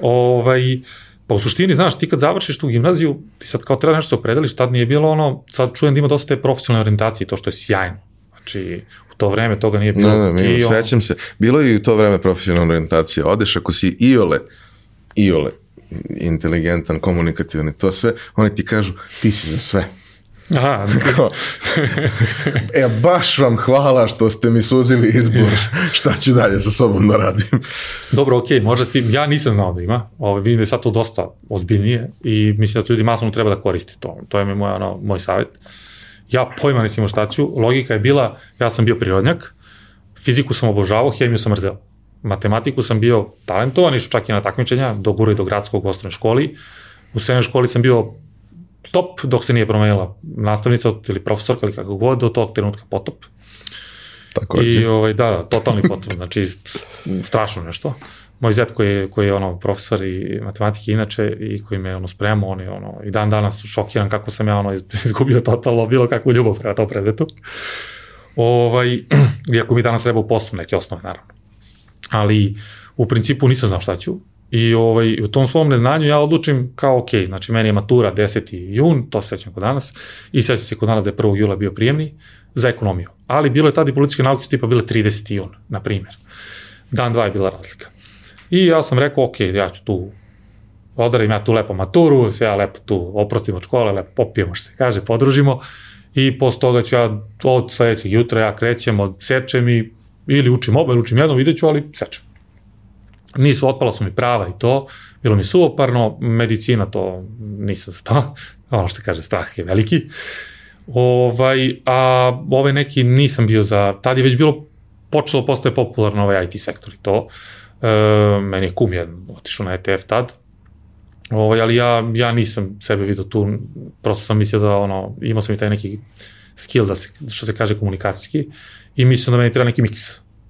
Ovaj, pa u suštini, znaš, ti kad završiš tu gimnaziju, ti sad kao treba nešto se opredeliš, tad nije bilo ono, sad čujem da ima dosta te profesionalne orientacije, to što je sjajno. Znači, to vreme toga nije bilo.
Ne, ne, mi, sećam se. Bilo je i u to vreme profesionalna orijentacija. Odeš ako si iole, iole inteligentan, komunikativan to sve, oni ti kažu ti si za sve.
Aha. (laughs)
e, baš vam hvala što ste mi suzili izbor šta ću dalje sa sobom da radim.
Dobro, okej, okay, možda s tim, ja nisam znao da ima, ovo, vidim da je sad to dosta ozbiljnije i mislim da to ljudi masovno treba da koriste to. To je mi moj, ono, moj savjet. Uh, Ja pojma nisam šta ću, logika je bila, ja sam bio prirodnjak, fiziku sam obožavao, hemiju sam mrzeo. Matematiku sam bio talentovan, išao čak i na takmičenja, do gure do gradskog u osnovnoj školi. U srednjoj školi sam bio top dok se nije promenila nastavnica ili profesorka ili kako god, do tog trenutka potop.
Tako
I ovaj, da, totalni potop, znači strašno nešto moj zet koji je, koji je ono profesor i matematike inače i koji me ono spremao, on je ono i dan danas šokiran kako sam ja ono (laughs) izgubio totalno bilo kakvu ljubav prema tom predmetu. Ovaj, (clears throat) iako mi danas treba u poslu neke osnove, naravno. Ali u principu nisam znao šta ću. I ovaj, u tom svom neznanju ja odlučim kao ok, znači meni je matura 10. jun, to se sećam kod danas, i sećam se kod danas da je 1. jula bio prijemni za ekonomiju. Ali bilo je tada i političke nauke tipa bile 30. jun, na primjer. Dan, dva je bila razlika. I ja sam rekao, ok, ja ću tu odarim ja tu lepo maturu, sve ja lepo tu oprostim od škole, lepo popijemo što se kaže, podružimo i posle toga ću ja od sledećeg jutra ja krećem, od sečem i ili učim oba, ili učim jedno, vidjet ću, ali sečem. Nisu, otpala su mi prava i to, bilo mi suoparno, medicina to nisam za to, (laughs) ono što se kaže, strah je veliki. Ovaj, a ove neki nisam bio za, tad je već bilo, počelo postoje popularno ovaj IT sektor i to. E, meni je kum jedan otišao na ETF tad, Ovaj, ali ja, ja nisam sebe vidio tu, prosto sam mislio da ono, imao sam i taj neki skill da se, što se kaže komunikacijski i mislim da meni treba neki miks.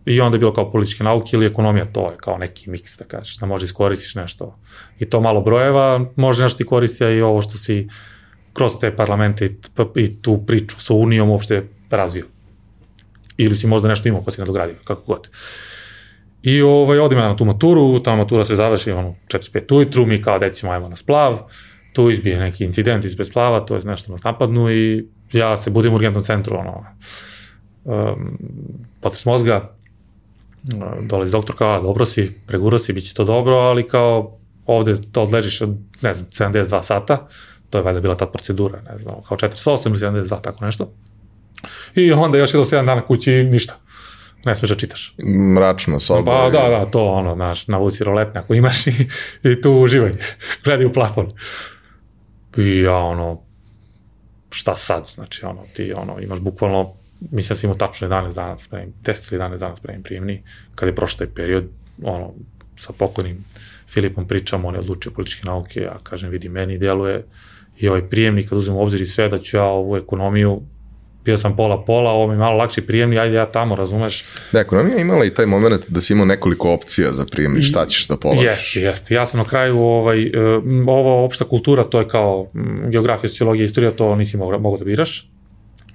I onda je bilo kao političke nauke ili ekonomija, to je kao neki miks, da kažeš, da može iskoristiš nešto. I to malo brojeva, može nešto ti koristi, a i ovo što si kroz te parlamente i, i tu priču sa Unijom uopšte razvio. Ili si možda nešto imao pa si nadogradio, kako god. I ovaj, odim ja na tu maturu, ta matura se završi ono, 4-5 ujutru, mi kao decimo ajmo na splav, tu izbije neki incident ispred splava, to je nešto nas napadnu i ja se budim u urgentnom centru, ono, um, potres mozga, dolazi doktor kao, dobro si, preguro si, bit će to dobro, ali kao ovde to odležiš od, ne znam, 72 sata, to je valjda bila ta procedura, ne znam, kao 48 ili 72, tako nešto. I onda još jedan 7 dana kući, ništa ne smeš da čitaš.
Mračna soba.
Pa da, da, to ono, znaš, navuci roletne ako imaš i, i tu uživaj, (laughs) gledaj u plafon. I ja ono, šta sad, znači ono, ti ono, imaš bukvalno, mislim da si imao tačno 11 dana spremim, 10 ili 11 dana spremim prijemni, kada je prošlo taj period, ono, sa pokojnim Filipom pričamo, on je odlučio političke nauke, ja kažem, vidi, meni deluje i ovaj prijemnik, kad uzmem u obzir i sve, da ću ja ovu ekonomiju bio sam pola-pola, ovo mi malo lakši prijemni, ajde ja tamo, razumeš?
Da, ekonomija imala i taj moment da si imao nekoliko opcija za prijemni, šta ćeš da polažeš.
Jeste, jeste. Ja sam na kraju, ovaj, e, ovo opšta kultura, to je kao geografija, sociologija, istorija, to nisi mogao, mogao da biraš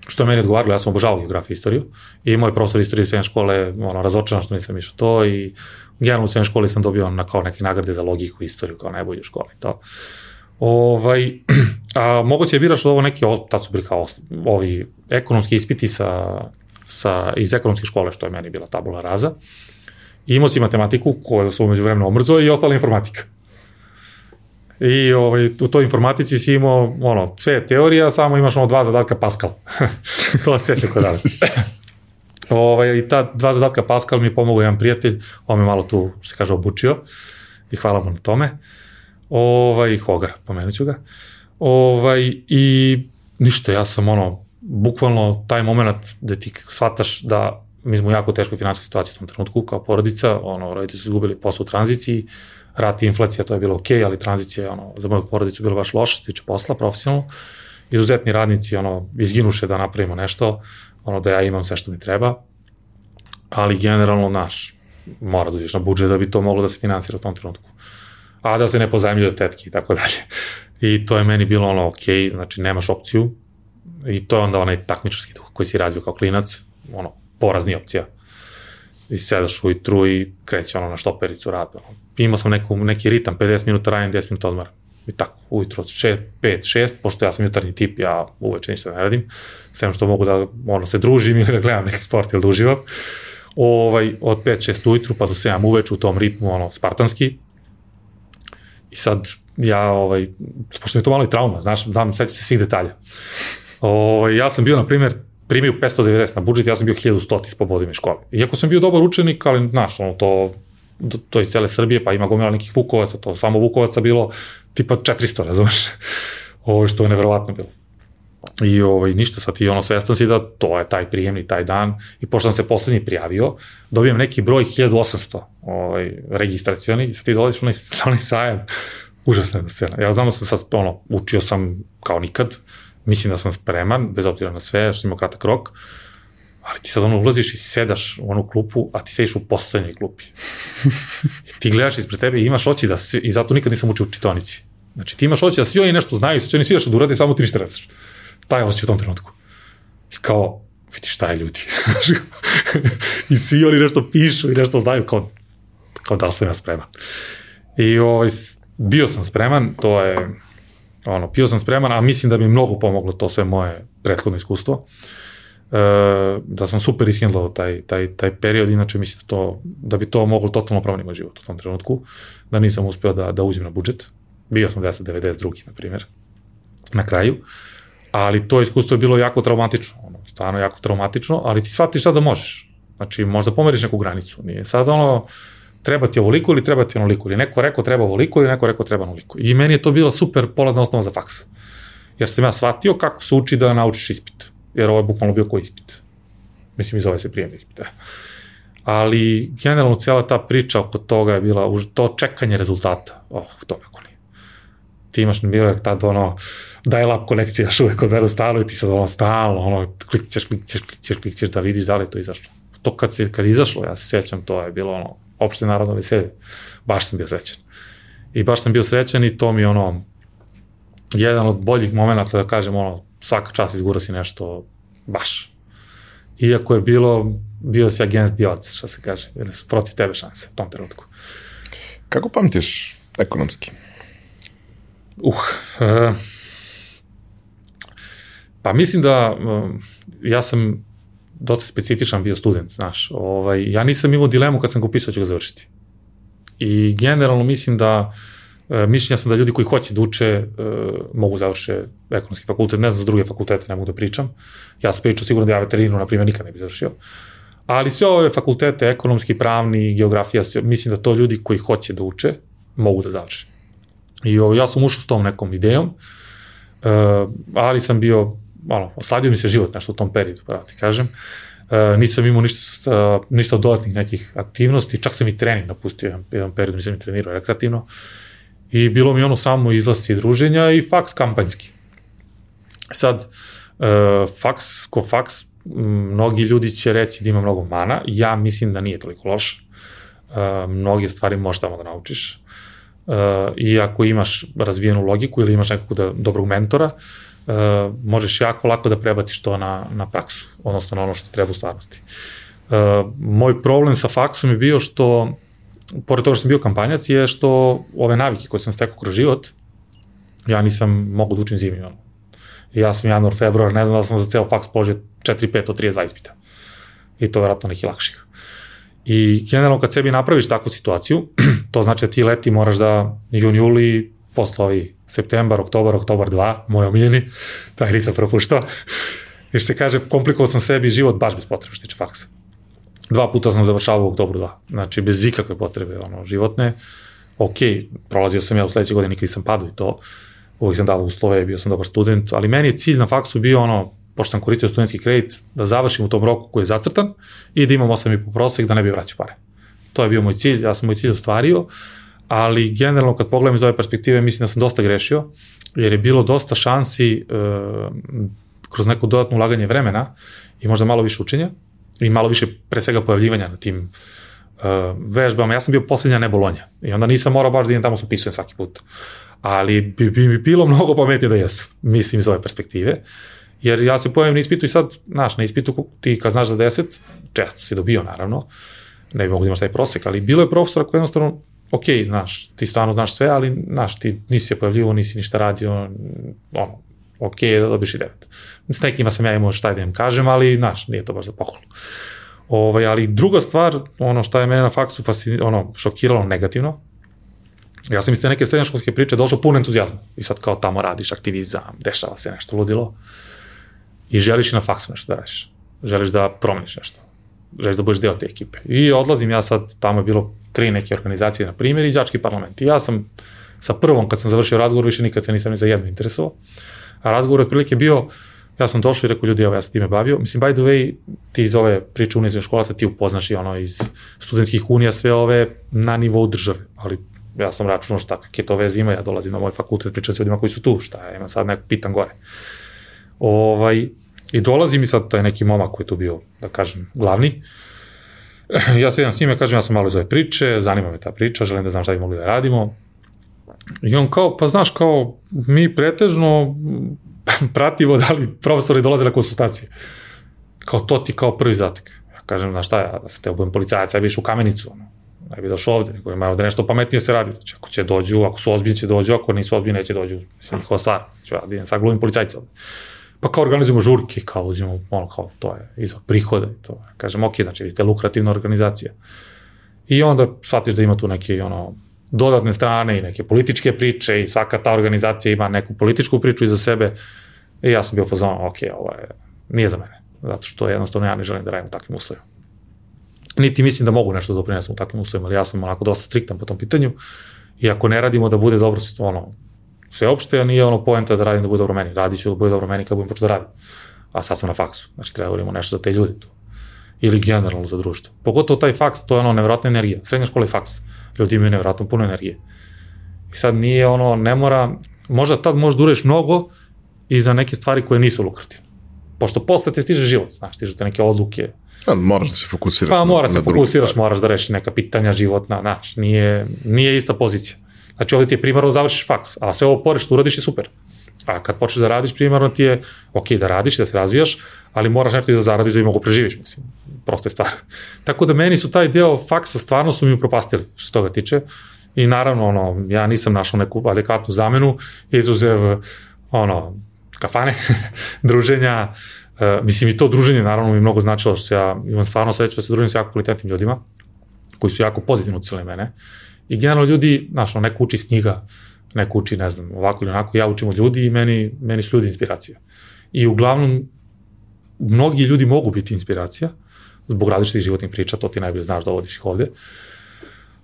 što je meni odgovaralo, ja sam obožavao geografiju i istoriju i moj profesor istorije srednje škole, ono, razočaran što nisam išao to i generalno u srednje školi sam dobio na kao neke nagrade za logiku i istoriju kao najbolji u školi. To. Ovaj, (clears throat) a moguće je biraš ovo neki, tad su bili kao ovi ekonomski ispiti sa, sa, iz ekonomske škole, što je meni bila tabula raza. I imao si matematiku, koju sam umeđu vremena omrzo, i ostala informatika. I ovaj, u toj informatici si imao, ono, sve teorija, samo imaš ono dva zadatka Pascal. (laughs) to se sjeća kod danas. (laughs) ovaj, I ta dva zadatka Pascal mi je pomogao jedan prijatelj, on me malo tu, što se kaže, obučio i hvala mu na tome. Ovaj, Hogar, pomenut ću ga. Ovaj, I ništa, ja sam ono, bukvalno taj moment da ti shvataš da mi smo u jako teškoj finansijskoj situaciji u tom trenutku kao porodica, ono, roditelji su izgubili posao u tranziciji, rat i inflacija, to je bilo okej, okay, ali tranzicija ono, za moju porodicu bilo baš loša, tiče posla, profesionalno. Izuzetni radnici, ono, izginuše da napravimo nešto, ono, da ja imam sve što mi treba, ali generalno, naš, mora da uđeš na budžet da bi to moglo da se finansira u tom trenutku. A da se ne pozajemlju od tetke i tako dalje. I to je meni bilo ono, ok, znači nemaš opciju, I to je onda onaj takmičarski duh koji si razvio kao klinac, ono, porazni opcija. I sedaš ujutru i kreće ono na štopericu rada. Imao sam neku, neki ritam, 50 minuta radim, 10 minuta odmara. I tako, ujutru od 6, 5, 6, pošto ja sam jutarnji tip, ja uveče ništa ne radim, sem što mogu da ono, se družim ili (laughs) da gledam neki sport ili da uživam. Ovaj, od 5, 6 ujutru pa do 7 uveče u tom ritmu, ono, spartanski. I sad, ja, ovaj, pošto je to malo i trauma, znaš, znam, seća se svih detalja. O, ovaj, ja sam bio, na primjer, primio 590 na budžet, ja sam bio 1100 iz pobodime škole. Iako sam bio dobar učenik, ali, znaš, ono, to, to iz cele Srbije, pa ima gomila nekih Vukovaca, to samo Vukovaca bilo tipa 400, razumeš? Ovo što je neverovatno bilo. I ovaj, ništa, sad ti ono svestan si da to je taj prijemni, taj dan. I pošto sam se poslednji prijavio, dobijem neki broj 1800 ovaj, registracioni i sad ti dolaziš onaj, onaj sajam. Užasna je scena. Ja znam da sam sad, ono, učio sam kao nikad, mislim da sam spreman, bez obzira na sve, što imamo kratak rok, ali ti sad ono ulaziš i sedaš u onu klupu, a ti sediš u poslednjoj klupi. I ti gledaš ispred tebe i imaš oči da se, i zato nikad nisam učio u čitonici. Znači ti imaš oči da svi oni nešto znaju, sve će oni svi nešto da urade, samo ti ništa ne znaš. Taj osjećaj u tom trenutku. I kao, vidi šta je ljudi. (laughs) I svi oni nešto pišu i nešto znaju, kao, kao da sam ja spreman. I ovaj, bio sam spreman, to je, ono, pio sam spreman, a mislim da je mnogo pomoglo to sve moje prethodno iskustvo. da sam super ishendlao taj, taj, taj period, inače mislim da, to, da bi to moglo totalno promeniti moj život u tom trenutku, da nisam uspeo da, da uđem na budžet. Bio sam 292. na primjer, na kraju, ali to iskustvo je bilo jako traumatično, ono, stvarno jako traumatično, ali ti shvatiš sad da možeš. Znači, možda pomeriš neku granicu. Nije sad ono, treba ti ovoliko ili treba ti onoliko, ili neko rekao treba ovoliko ili neko rekao treba onoliko. I meni je to bila super polazna osnova za faks. Jer sam ja shvatio kako se uči da naučiš ispit. Jer ovo je bukvalno bio koji ispit. Mislim, iz ove se prijemni ispit. Da. Ali, generalno, cijela ta priča oko toga je bila, to čekanje rezultata. Oh, to nije. Ti imaš bilo tad ono, je lap konekcija još uvek od stalno i ti sad ono stalno, ono, klikćeš, klikćeš, klikćeš, klikćeš da vidiš da li je to izašlo. To kad, se, kad izašlo, ja se sjećam, to je bilo ono, opšte narodno veselje. Baš sam bio srećan. I baš sam bio srećan i to mi ono, jedan od boljih momenta da kažem ono, svaka čast izgura si nešto baš. Iako je bilo, bio si against the odds, što se kaže, ili su protiv tebe šanse u tom trenutku.
Kako pamtiš ekonomski?
Uh, uh, pa mislim da uh, ja sam dosta specifičan bio student, znaš. Ovaj, ja nisam imao dilemu kad sam ga upisao da ću ga završiti. I generalno mislim da e, mišljenja sam da ljudi koji hoće da uče e, mogu završe ekonomski fakultet, ne znam za druge fakultete, ne mogu da pričam. Ja sam pričao sigurno da ja veterinu, na primjer, nikad ne bi završio. Ali sve ove fakultete, ekonomski, pravni, geografija, mislim da to ljudi koji hoće da uče mogu da završe. I ovo, ja sam ušao s tom nekom idejom, e, ali sam bio malo, osladio mi se život nešto u tom periodu, pravo ti kažem. Uh, nisam imao ništa, uh, ništa od dodatnih nekih aktivnosti, čak sam i trening napustio jedan, jedan period, nisam i trenirao rekreativno. I bilo mi ono samo izlasci druženja i faks kampanjski. Sad, uh, faks, ko faks, mnogi ljudi će reći da ima mnogo mana, ja mislim da nije toliko loš. Uh, mnoge stvari možeš tamo da naučiš. Uh, I ako imaš razvijenu logiku ili imaš nekog da, dobrog mentora, uh, možeš jako lako da prebaciš to na, na praksu, odnosno na ono što treba u stvarnosti. Uh, moj problem sa faksom je bio što, pored toga što sam bio kampanjac, je što ove navike koje sam stekao kroz život, ja nisam mogu da učim zimi. Ono. Ja sam januar, februar, ne znam da sam za ceo faks položio 4, 5 od 32 ispita. I to je vratno neki lakših. I generalno kad sebi napraviš takvu situaciju, (clears throat) to znači da ti leti moraš da jun, juli, posle ovi septembar, oktobar, oktobar 2, moj omiljeni, (laughs) taj nisam propuštao. (laughs) I se kaže, komplikovao sam sebi život baš bez potrebe što tiče faksa. Dva puta sam završavao u oktobru 2, znači bez ikakve potrebe ono, životne. Ok, prolazio sam ja u sledećoj godini, nikad nisam padao i to. Uvijek sam dao uslove, bio sam dobar student, ali meni je cilj na faksu bio ono, pošto sam koristio studentski kredit, da završim u tom roku koji je zacrtan i da imam 8,5 prosek da ne bi vraćao pare. To je bio moj cilj, ja sam moj cilj ostvario ali generalno kad pogledam iz ove perspektive mislim da sam dosta grešio, jer je bilo dosta šansi e, kroz neko dodatno ulaganje vremena i možda malo više učenja i malo više pre svega pojavljivanja na tim uh, vežbama. Ja sam bio poslednja ne Bolonja i onda nisam morao baš da idem tamo se upisujem svaki put. Ali bi, bi, bi bilo mnogo pametnije da jesam, mislim iz ove perspektive. Jer ja se pojavim na ispitu i sad, znaš, na ispitu ti kad znaš za 10, često si dobio naravno, ne bi mogu da imaš taj prosek, ali bilo je profesora koji jednostavno ok, znaš, ti stvarno znaš sve, ali, znaš, ti nisi se pojavljivo, nisi ništa radio, ono, ok, da dobiš i devet. S nekima sam ja imao šta da im kažem, ali, znaš, nije to baš za pohvalu. Ovaj, ali druga stvar, ono što je mene na faksu fascin, ono, šokiralo negativno, ja sam iz te neke srednjoškolske priče došao pun entuzijazma i sad kao tamo radiš aktivizam, dešava se nešto ludilo i želiš i na faksu nešto da radiš. Želiš da promeniš nešto. Želiš da budeš deo te ekipe. I odlazim ja sad, tamo je bilo tri neke organizacije, na primjer, i đački parlament. I ja sam sa prvom, kad sam završio razgovor, više nikad se nisam ni za jedno interesovao. A razgovor otprilike bio, ja sam došao i rekao, ljudi, evo, ja sam time bavio. Mislim, by the way, ti iz ove priče univerzitne škola se ti upoznaš i ono iz studentskih unija sve ove na nivou države, ali ja sam računao šta, kakve to veze ima, ja dolazim na moj fakultet, pričam s ljudima koji su tu, šta ja imam sad neko pitan gore. Ovaj, I dolazi mi sad taj neki momak koji je tu bio, da kažem, glavni, ja sedam s njim, ja kažem, ja sam malo iz ove priče, zanima me ta priča, želim da znam šta bi mogli da radimo. I on kao, pa znaš, kao, mi pretežno (laughs) pratimo da li profesori dolaze na konsultacije. Kao, to ti kao prvi zatak. Ja kažem, znaš šta, ja da se te obujem policajac, ja bi u kamenicu, ono. Ne bi došao ovde, nego ima ovde nešto pametnije se radi. Znači, ako će dođu, ako su ozbiljni će dođu, ako nisu ozbiljni neće dođu. Mislim, njihova stvar. Znači, ja da idem sad glumim policajca ovde. Pa kao organizujemo žurke, kao uzimamo, ono, kao, to je izvor prihoda i to. Kažem, ok, znači, vidite, lukrativna organizacija. I onda shvatiš da ima tu neke, ono, dodatne strane i neke političke priče i svaka ta organizacija ima neku političku priču iza sebe. I ja sam bio fazon, ok, ovo je, nije za mene. Zato što jednostavno ja ne želim da radim u takvim uslovima. Niti mislim da mogu nešto da doprinesem u takvim uslovima, ali ja sam onako dosta striktan po tom pitanju. I ako ne radimo da bude dobro, ono, sveopšte, a nije ono poenta da radim da bude dobro meni. Radit ću da bude dobro meni kad budem počeo da radim. A sad sam na faksu. Znači, treba da nešto za te ljude tu. Ili generalno za društvo. Pogotovo taj faks, to je ono nevjerojatna energija. Srednja škola je faks. Ljudi imaju nevjerojatno puno energije. I sad nije ono, ne mora, možda tad možeš da ureš mnogo i za neke stvari koje nisu lukrativne. Pošto posle te stiže život, znaš, stižu te neke odluke.
A, moraš da se fokusiraš
pa, na, mora se fokusiraš, moraš da rešiš neka pitanja životna, znaš, nije, nije ista pozicija. Znači ovde ti je primarno završiš faks, a sve ovo pored što uradiš je super. A kad počneš da radiš, primarno ti je ok da radiš, da se razvijaš, ali moraš nešto i da zaradiš da bi mogu preživiš, mislim. Prosto je stvar. (laughs) Tako da meni su taj deo faksa stvarno su mi upropastili, što se toga tiče. I naravno, ono, ja nisam našao neku adekvatnu zamenu, izuzev, ono, kafane, (laughs) druženja, uh, mislim i to druženje naravno mi mnogo značilo što ja imam stvarno sreću da se družim sa jako kvalitetnim ljudima, koji su jako pozitivno ucili mene. I generalno ljudi, znaš, neko uči iz knjiga, neko uči, ne znam, ovako ili onako, ja učim od ljudi i meni, meni su ljudi inspiracija. I uglavnom, mnogi ljudi mogu biti inspiracija, zbog različitih životnih priča, to ti najbolje znaš da vodiš ih ovde,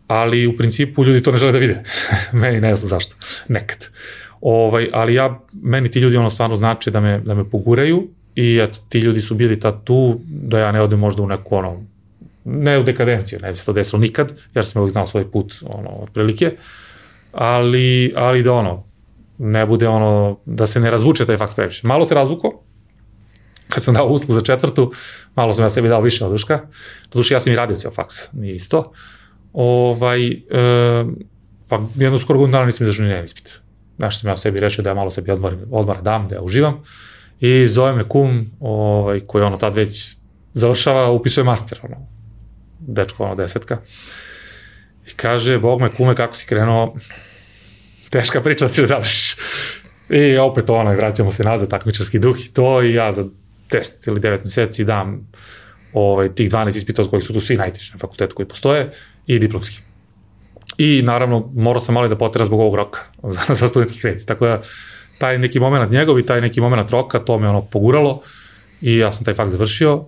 ali u principu ljudi to ne žele da vide. (laughs) meni ne znam zašto, nekad. Ovaj, ali ja, meni ti ljudi ono stvarno znači da me, da me poguraju i eto, ti ljudi su bili tad tu, da ja ne odem možda u neku ono, ne u dekadenciju, ne bi se to desilo nikad, jer sam uvijek znao svoj put, ono, otprilike, ali, ali da ono, ne bude ono, da se ne razvuče taj faks previše. Malo se razvuko, kad sam dao uslug za četvrtu, malo sam ja sebi dao više oduška, duše ja sam i radio ceo faks, nije isto. Ovaj, e, pa jedno skoro godinu dana nisam izašao ni jedan ispit. Znaš, sam ja sebi rešio da ja malo sebi odmorim, odmora dam, da ja uživam. I zove me kum, ovaj, koji ono tad već završava, upisuje master, ono, dečko, ono, desetka. I kaže, bog me, kume, kako si krenuo, teška priča da si da završiš. I opet ono, vraćamo se nazad, takmičarski duh i to, i ja za 10 ili 9 meseci dam ovaj, tih 12 ispita od kojih su tu svi najteži na fakultetu koji postoje i diplomski. I naravno, morao sam malo da potera zbog ovog roka (laughs) za, za studentski kredit. Tako da, taj neki moment njegov i taj neki moment roka, to me ono poguralo i ja sam taj fakt završio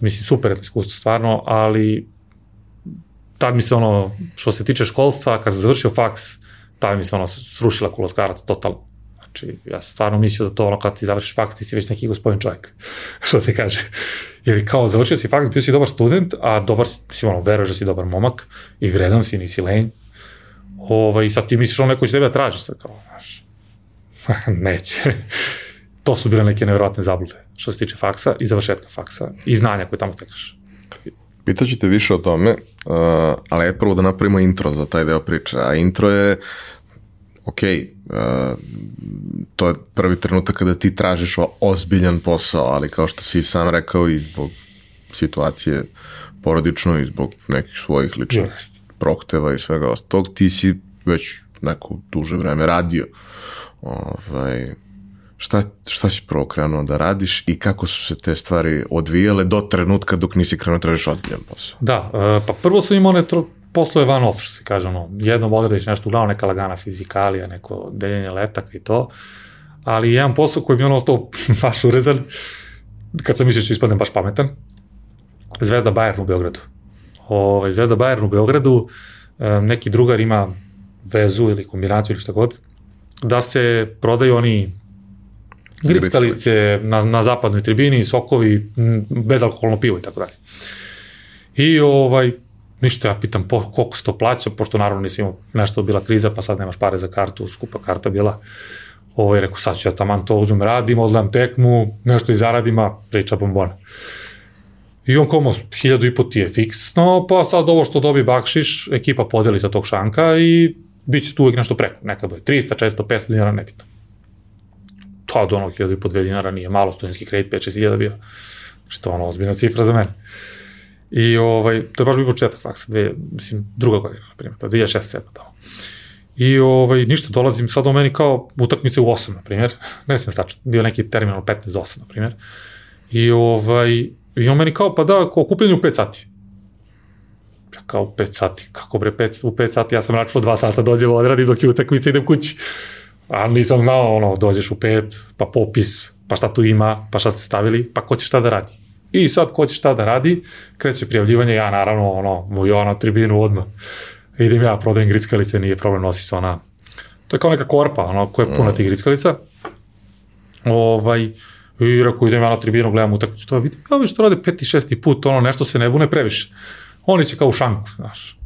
mislim, super iskustvo stvarno, ali tad mi se ono, što se tiče školstva, kad sam završio faks, tad mi se ono srušila karata totalno. Znači, ja sam stvarno mislio da to ono, kad ti završiš faks, ti si već neki gospodin čovjek, (laughs) što se kaže. Jer kao, završio si faks, bio si dobar student, a dobar si, mislim, ono, veruješ da si dobar momak i vredan si, nisi lenj. Ovaj, sad ti misliš ono, neko će tebe da traži sad, kao, znaš, (laughs) neće to su bile neke nevjerojatne zablude što se tiče faksa i završetka faksa i znanja koje tamo stekneš.
Pitaću te više o tome, uh, ali je prvo da napravimo intro za taj deo priče, a intro je ok, uh, to je prvi trenutak kada ti tražiš ozbiljan posao, ali kao što si sam rekao i zbog situacije porodično i zbog nekih svojih ličnih yes. prohteva i svega ostalog, ti si već neko duže vreme radio. Ovaj, šta, šta si prvo krenuo da radiš i kako su se te stvari odvijale do trenutka dok nisi krenuo da tražiš ozbiljan posao?
Da, e, pa prvo sam imao one poslove van off, što se kaže, ono, jednom odradiš nešto, uglavnom neka lagana fizikalija, neko deljenje letaka i to, ali jedan posao koji mi ono ostao (laughs) baš urezan, kad sam mislio da ću ispadnem baš pametan, Zvezda Bayern u Beogradu. Ove, ovaj, Zvezda Bayern u Beogradu, e, neki drugar ima vezu ili kombinaciju ili šta god, da se prodaju oni grickalice na, na zapadnoj tribini, sokovi, bezalkoholno pivo i tako dalje. I ovaj, ništa, ja pitam po, koliko se to plaća, pošto naravno nisi imao nešto bila kriza, pa sad nemaš pare za kartu, skupa karta bila. Ovaj, rekao, sad ću ja taman to uzmem, radim, odlam tekmu, nešto i zaradim, a priča bombona. I on komo, hiljadu i po ti je fiksno, pa sad ovo što dobi bakšiš, ekipa podeli sa tog šanka i bit će tu uvijek nešto preko. Nekad bude 300, 400, 500 dinara, nebitno pa od onog 1000 i po 2 dinara nije malo, studentski kredit 5-6 hiljada bio. Znači to je ono ozbiljna cifra za mene. I ovaj, to je baš bio početak faksa, dve, mislim, druga godina, na primjer, 2006-2007 tamo. I ovaj, ništa, dolazim sad u meni kao utakmice u 8, na primjer. (laughs) Ne znam stačno, bio neki terminal 15 do 8, na primjer. I, ovaj, I on meni kao, pa da, kao kupljenje u 5 sati. Ja kao u 5 sati, kako bre, 5, u 5 sati, ja sam računao 2 sata dođem odradim dok je utakmica idem kući. A nisam znao, ono, dođeš u 5, pa popis, pa šta tu ima, pa šta ste stavili, pa ko će šta da radi. I sad ko će šta da radi, kreće prijavljivanje, ja naravno, ono, mu ja na tribinu odmah. Idem ja, prodajem grickalice, nije problem, nosi se ona, to je kao neka korpa, ono, koja je puna tih grickalica. Ovaj, i rekao, idem ja na tribinu, gledam utakmicu, to vidim, ja viš to rade peti, šesti put, ono, nešto se ne bune previše. Oni će kao u šanku, znaš.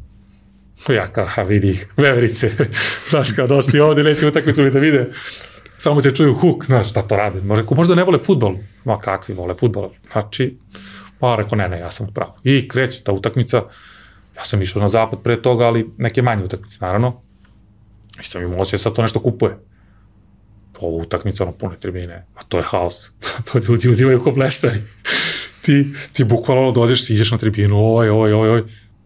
Ja kao, ha, vidi ih, veverice, (laughs) znaš, kao došli ovde, neće utakmicu da vide samo će čuju huk, znaš, šta to rade. Možda, možda ne vole futbol. Ma kakvi vole futbol. Znači, pa rekao, ne, ne, ja sam upravo. I kreće ta utakmica. Ja sam išao na zapad pre toga, ali neke manje utakmice, naravno. I sam imao da sad to nešto kupuje. Ovo utakmica, ono, pune tribine. A to je haos. (laughs) to ljudi uzivaju ko blesari. ti, ti bukvalno dođeš, ideš na tribinu, ovaj, ovaj, ovaj, ovaj.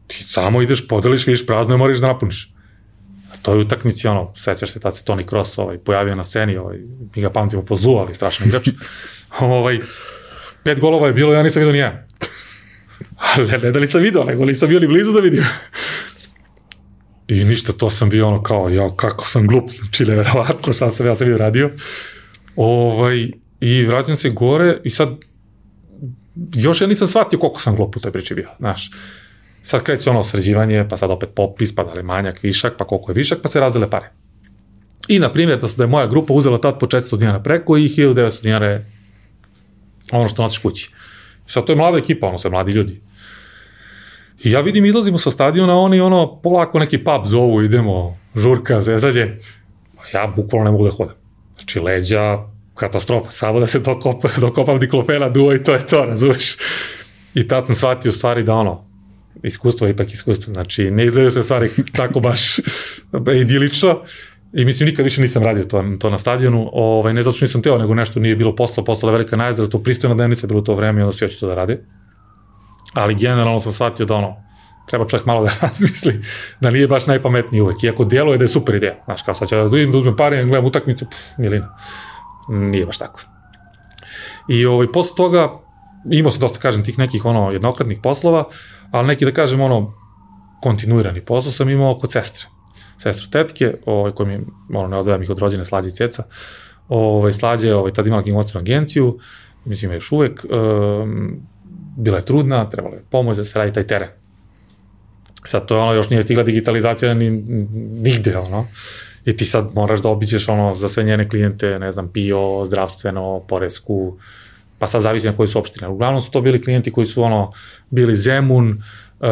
Ti samo ideš, podeliš, vidiš prazno i moraš da napuniš toj utakmici, ono, sećaš se, tad se Toni Kroos ovaj, pojavio na sceni, ovaj, mi ga pamtimo po zlu, ali strašan igrač. (laughs) ovaj, pet golova je bilo, ja nisam vidio nijedan. Ali (laughs) ne da li sam vidio, nego nisam bio ni blizu da vidim. I ništa, to sam bio ono kao, ja, kako sam glup, znači neverovatno šta sam ja sam bio radio. Ovaj, I vraćam se gore i sad, još ja nisam shvatio koliko sam glup u toj priči bio, znaš. Sad kreće ono sređivanje, pa sad opet popis, pa da li manjak, višak, pa koliko je višak, pa se razdele pare. I, na primjer, da, da je moja grupa uzela tad po 400 dinara preko i 1900 dinara je ono što nosiš kući. Sad to je mlada ekipa, ono, sve mladi ljudi. I ja vidim, izlazimo sa stadiona, oni ono, polako neki pub zovu, idemo, žurka, zezalje. Ja bukvalno ne mogu da hodam. Znači, leđa, katastrofa, samo da se dokopam, (laughs) dokopam diklofena, duo i to je to, razumeš? I tad sam shvatio stvari da ono, iskustvo je ipak iskustvo, znači ne izgledaju se stvari tako baš (laughs) idilično i mislim nikad više nisam radio to, to na stadionu, ovaj, ne zato što nisam teo, nego nešto nije bilo posla, postala velika najzra, to pristojna dnevnica bilo to vreme i onda svi hoće to da radi. Ali generalno sam shvatio da ono, treba čovjek malo da (laughs) razmisli, da nije baš najpametniji uvek, iako djeluje da je super ideja, znaš, kao sad ću da idem da uzmem pare, da gledam utakmicu, pff, milina, nije baš tako. I ovaj, posle toga, imao sam dosta, kažem, tih nekih ono, jednokratnih poslova, ali neki da kažem ono, kontinuirani posao sam imao kod sestre. Sestre tetke, ovaj, koji mi, ono, ne odvajam ih od rođene slađe i ceca, ovaj, slađe, ovaj, tad imala knjigovodstvenu agenciju, mislim još uvek, um, bila je trudna, trebala je pomoć da se radi taj teren. Sad to je ono, još nije stigla digitalizacija ni, nigde, ono. I ti sad moraš da obiđeš ono za sve njene klijente, ne znam, PIO, zdravstveno, poresku, pa sad zavisi na koji su opštine. Uglavnom su to bili klijenti koji su ono, bili Zemun, uh,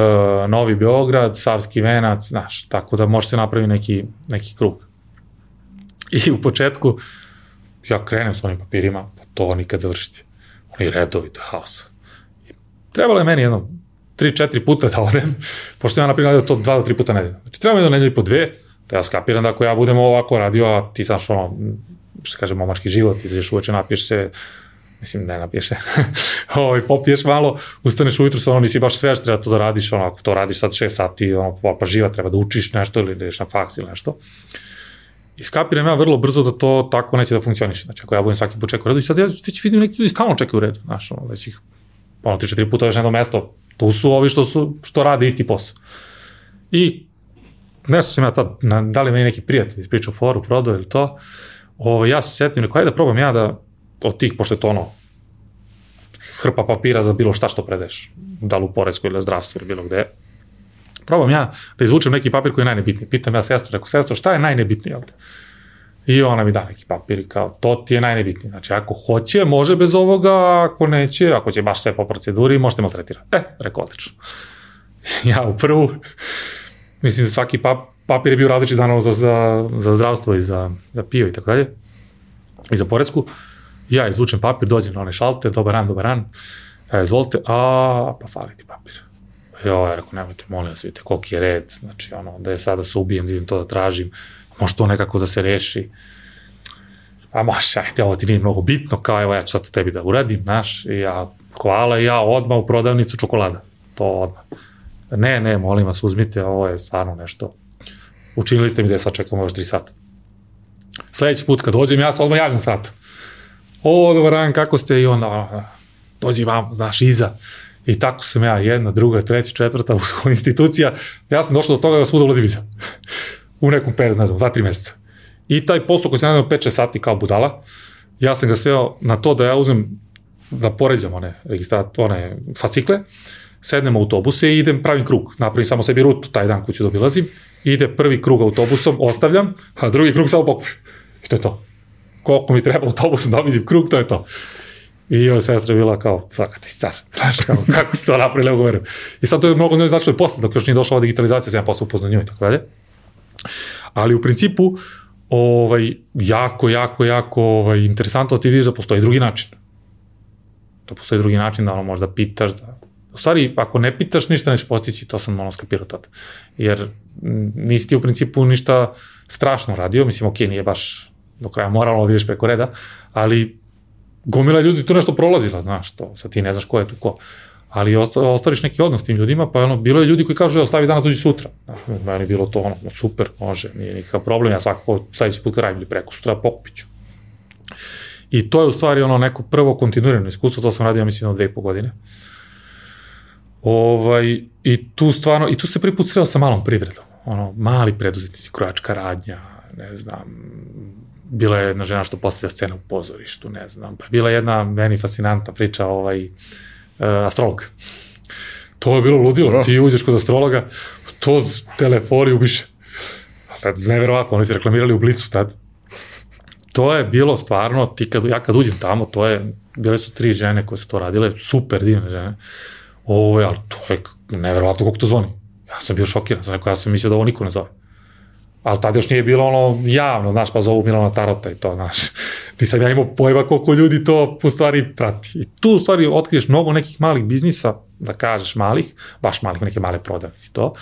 Novi Beograd, Savski venac, znaš, tako da može se napravi neki, neki krug. I u početku, ja krenem s onim papirima, pa to nikad završiti. Oni redovi, to je haos. I trebalo je meni jedno, tri, četiri puta da odem, (laughs) pošto sam ja napravio to dva do tri puta nedelja. Znači, treba mi jedno nedelju po dve, da ja skapiram da ako ja budem ovako radio, a ti znaš ono, što kaže, momački život, izađeš uveče, napiješ se, mislim, ne napiješ se, (laughs) ovaj, popiješ malo, ustaneš ujutru, sa ono, nisi baš sve što treba to da radiš, ono, ako to radiš sad 6 sati, ono, pa, pa živa, treba da učiš nešto ili da ideš na faks ili nešto. I skapiram ja vrlo brzo da to tako neće da funkcioniše. Znači, ako ja budem svaki put čekao u redu i sad ja već vidim neki ljudi stalno čekaju u redu, znaš, ono, već ih, ono, 3-4 puta još jedno mesto, tu su ovi što, su, što rade isti posao. I nešto sam ja tad, na, da li meni neki prijatelj ispričao foru, prodao ili to, ovo, ja se setim, neko, ajde da probam ja da od tih, pošto je to ono, hrpa papira za bilo šta što predeš, da li u Poresku ili zdravstvu ili bilo gde. Probam ja da izvučem neki papir koji je najnebitniji. Pitam ja sestru, rekao, sestro, šta je najnebitnije ovde? I ona mi da neki papir i kao, to ti je najnebitnije. Znači, ako hoće, može bez ovoga, ako neće, ako će baš sve po proceduri, možete maltretirati. E, rekao, odlično. (laughs) ja u prvu, mislim, svaki pap, papir je bio različit za, za, za zdravstvo i za, za pio i tako dalje, i za poresku. Ja izvučem papir, dođem na onaj šalter, dobar ran, dobar ran, ja, izvolite, a, pa fali ti papir. Jo, ja rekao, nemojte, molim vas, vidite koliki je red, znači, ono, da je sada da se ubijem, da idem to da tražim, može to nekako da se reši. A može, ajde, ovo ti nije mnogo bitno, kao evo ja ću to tebi da uradim, znaš, i ja, hvala, ja odmah u prodavnicu čokolada, to odmah. Ne, ne, molim vas, uzmite, ovo je stvarno nešto. učinili ste mi da je sad čekamo još 3 sata. Sledeći put kad dođem, ja se odmah javljam s vrata. O, dobar dan, kako ste? I onda, dođi vam, znaš, iza. I tako sam ja, jedna, druga, treća, četvrta u institucija. Ja sam došao do toga da svuda ulazim iza. u nekom periodu, ne znam, dva, tri meseca. I taj posao koji sam radio 5-6 sati kao budala, ja sam ga sveo na to da ja uzmem, da poređam one, registrat, one facikle, sednem u autobuse i idem pravim krug. Napravim samo sebi rutu taj dan koji ću da obilazim. Ide prvi krug autobusom, ostavljam, a drugi krug samo pokupim. I to je to. Koliko mi treba autobusom da obiđem krug, to je to. I ova sestra bila kao, svaka ti car, (laughs) znaš, kao, kako ste to napravili, ovo verujem. I sad to je mnogo njoj značilo posle, dok još nije došla ova digitalizacija, sam ja posle upoznao njoj i tako dalje. Ali u principu, ovaj, jako, jako, jako ovaj, interesantno da ti vidiš da postoji drugi način. Da postoji drugi način da ono možda pitaš, da U stvari, ako ne pitaš, ništa neće postići, to sam ono skapirao tada. Jer nisi ti u principu ništa strašno radio, mislim, ok, nije baš do kraja moralno vidiš preko reda, ali gomila ljudi tu nešto prolazila, znaš, to, sad ti ne znaš ko je tu ko. Ali ostvariš neki odnos s tim ljudima, pa ono, bilo je ljudi koji kažu, evo, stavi danas, dođi sutra. Znaš, meni bilo to ono, super, može, nije nikakav problem, ja svakako sledeći put radim ili preko sutra pokupiću. I to je u stvari ono neko prvo kontinuirano iskustvo, to sam radio, mislim, od dve i po godine. Ovaj, I tu stvarno, i tu se prvi put sreo sa malom privredom. Ono, mali preduzetnici, krojačka radnja, ne znam, bila je jedna žena što postavlja scenu u pozorištu, ne znam, pa bila je jedna meni fascinantna priča, ovaj, uh, astrolog. To je bilo ludilo, no. ti uđeš kod astrologa, to telefoni ubiše. Neverovatno, oni se reklamirali u Blicu tad. To je bilo stvarno, ti kad, ja kad uđem tamo, to je, bile su tri žene koje su to radile, super divne žene. Ovo je, ali to je neverovatno kako to zvoni. Ja sam bio šokiran, sam rekao, ja sam mislio da ovo niko ne zove. Ali tada još nije bilo ono javno, znaš, pa zovu Milana Tarota i to, znaš. (laughs) Nisam ja imao pojma koliko ljudi to u stvari prati. I tu u stvari otkriješ mnogo nekih malih biznisa, da kažeš malih, baš malih, neke male prodavnice to.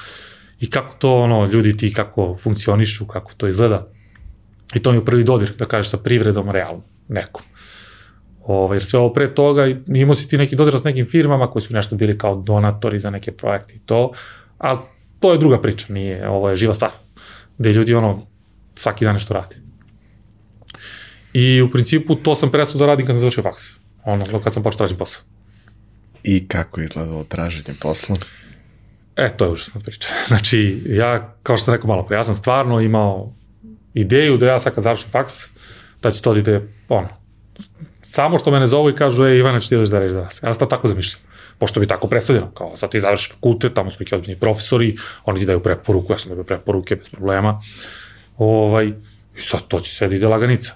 I kako to ono, ljudi ti kako funkcionišu, kako to izgleda. I to mi je prvi dodir, da kažeš, sa privredom realno, nekom. Ovaj, jer sve ovo pre toga imao si ti neki dodir s nekim firmama koji su nešto bili kao donatori za neke projekte i to, ali to je druga priča, nije, ovo je živa stvar, gde ljudi ono svaki dan nešto radi. I u principu to sam prestao da radim kad sam završio faks, ono, kad sam počeo tražiti posao.
I kako je izgledalo traženje posla?
E, to je užasna priča. (laughs) Znači, ja, kao što sam rekao malo pre, ja sam stvarno imao ideju da ja sad kad završim faks, da će to da ide, ono, samo što mene zovu i kažu, e, Ivana, ti doći da reći danas. Ja sam to tako zamišljam. Pošto bi tako predstavljeno, kao sad ti završiš fakultet, tamo su neki odbiljni profesori, oni ti daju preporuku, ja sam dobio preporuke bez problema. Ovaj, I sad to će sve da ide laganica.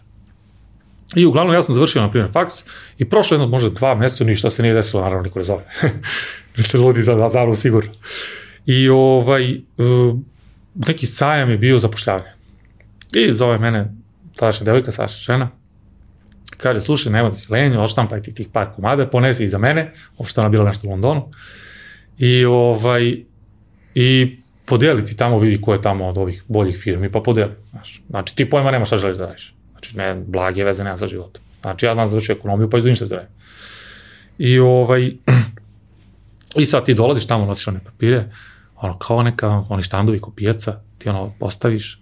I uglavnom ja sam završio, na primjer, faks i prošlo jedno, možda dva meseca, ništa se nije desilo, naravno niko ne zove. ne (laughs) se ludi za zavrlo sigurno. I ovaj, uh, neki sajam je bio zapošljavanje. I zove mene tadašnja devojka, Saša žena, kaže, slušaj, nema da si lenio, odštampaj ti tih par komada, ponesi i za mene, uopšte ona bila nešto u Londonu, i ovaj, i podeli ti tamo, vidi ko je tamo od ovih boljih firmi, pa podeli. Znaš, znači, ti pojma nema šta želiš da radiš. Znači, ne, blage veze nema sa životom. Znači, ja znam završio ekonomiju, pa izdu ništa da radim. I ovaj, (clears throat) i sad ti dolaziš tamo, nosiš one papire, ono, kao neka, oni štandovi ko pijaca, ti ono postaviš,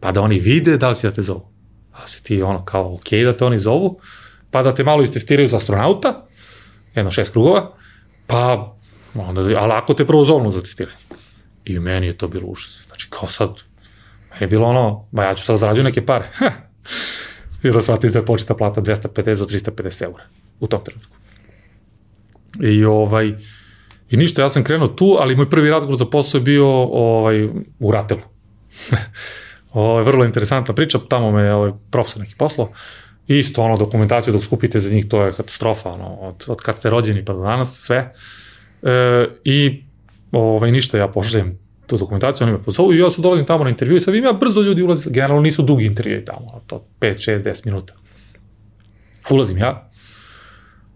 pa da oni vide da li će da te zovu da se ti ono kao ok da te oni zovu, pa da te malo istestiraju za astronauta, jedno šest krugova, pa onda, ali ako te prvo zovnu za testiranje. I meni je to bilo užas. Znači kao sad, meni je bilo ono, ba ja ću sad zarađu neke pare. (laughs) I da shvatim da je početa plata 250 do 350 eura u tom trenutku. I ovaj, i ništa, ja sam krenuo tu, ali moj prvi razgovor za posao je bio ovaj, u Ratelu. (laughs) Ovo je vrlo interesantna priča, tamo me ovaj profesor neki poslao. Isto ono dokumentaciju dok skupite za njih, to je katastrofa, ono, od, od kad ste rođeni pa do danas, sve. E, I ovaj, ništa, ja pošaljem tu dokumentaciju, oni me pozovu i ja su dolazim tamo na intervju i sad vidim ja brzo ljudi ulaze, generalno nisu dugi intervjui tamo, to 5, 6, 10 minuta. Ulazim ja,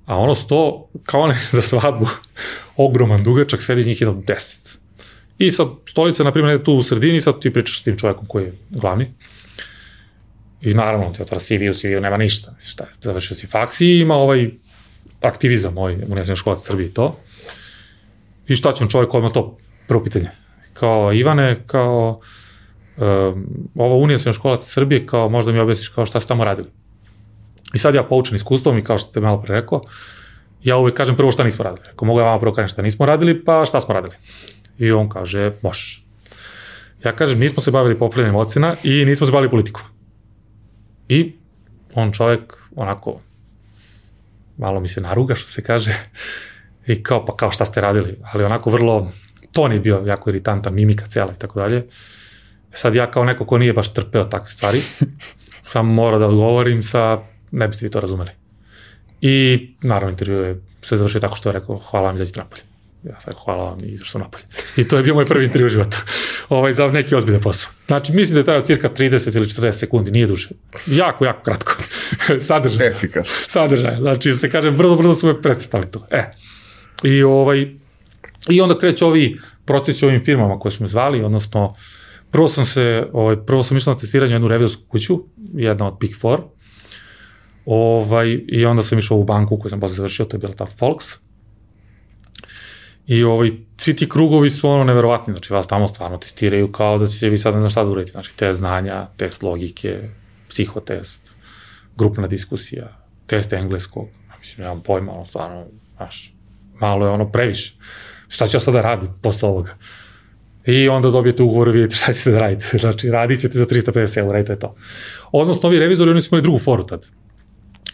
a ono sto, kao one (laughs) za svadbu, ogroman dugačak, sedi njih jedno 10 I sad stolica, na primjer, tu u sredini, sad ti pričaš s tim čovjekom koji je glavni. I naravno, ti otvara CV, u CV-u nema ništa. Misliš, šta, završio si faks i ima ovaj aktivizam moj, univerzitni školac Srbije to. I šta će on čovjek odmah to prvo pitanje? Kao, Ivane, kao, ova Unija srednjoškolaca Srbije, kao možda mi objasniš kao šta ste tamo radili. I sad ja poučen iskustvom i kao što ste malo pre rekao, ja uvek kažem prvo šta nismo radili. Ako mogu ja vama prvo kažem šta nismo radili, pa šta smo radili. I on kaže, možeš. Ja kažem, nismo se bavili popravljanjem ocena i nismo se bavili politikom. I on čovek, onako, malo mi se naruga, što se kaže, i kao, pa kao šta ste radili, ali onako vrlo, ton je bio jako iritantan, mimika cijela i tako dalje. Sad ja kao neko ko nije baš trpeo takve stvari, (laughs) sam morao da odgovorim sa, ne biste vi to razumeli. I naravno intervju je se završio tako što je rekao, hvala vam, izađite napolje. Ja sam rekao, hvala vam i izašao napolje. I to je bio moj prvi intervju u životu. Ovaj, za neki ozbiljan posao. Znači, mislim da je tajao cirka 30 ili 40 sekundi, nije duže. Jako, jako kratko. (laughs) Sadržaj.
Efikas.
Sadržaj. Znači, se kaže, brzo, brzo su me predstavili to. E. I, ovaj, I onda kreće ovi procesi ovim firmama koje su me zvali, odnosno, prvo sam se, ovaj, prvo sam išao na testiranje jednu revizorsku kuću, jedna od Big Four, ovaj, i onda sam išao u banku koju sam posle završio, to je bila ta Folks, I ovaj, svi ti krugovi su ono neverovatni, znači vas tamo stvarno testiraju kao da ćete vi sad ne znam šta da uradite, znači test znanja, test logike, psihotest, grupna diskusija, test engleskog, mislim, nemam pojma, ono stvarno, znaš, malo je ono previše. Šta ću ja sada da radim posle ovoga? I onda dobijete ugovor i vidite šta ćete da radite. (laughs) Znači, radit ćete za 350 eura i to je to. Odnosno, ovi revizori, oni su imali drugu foru tad.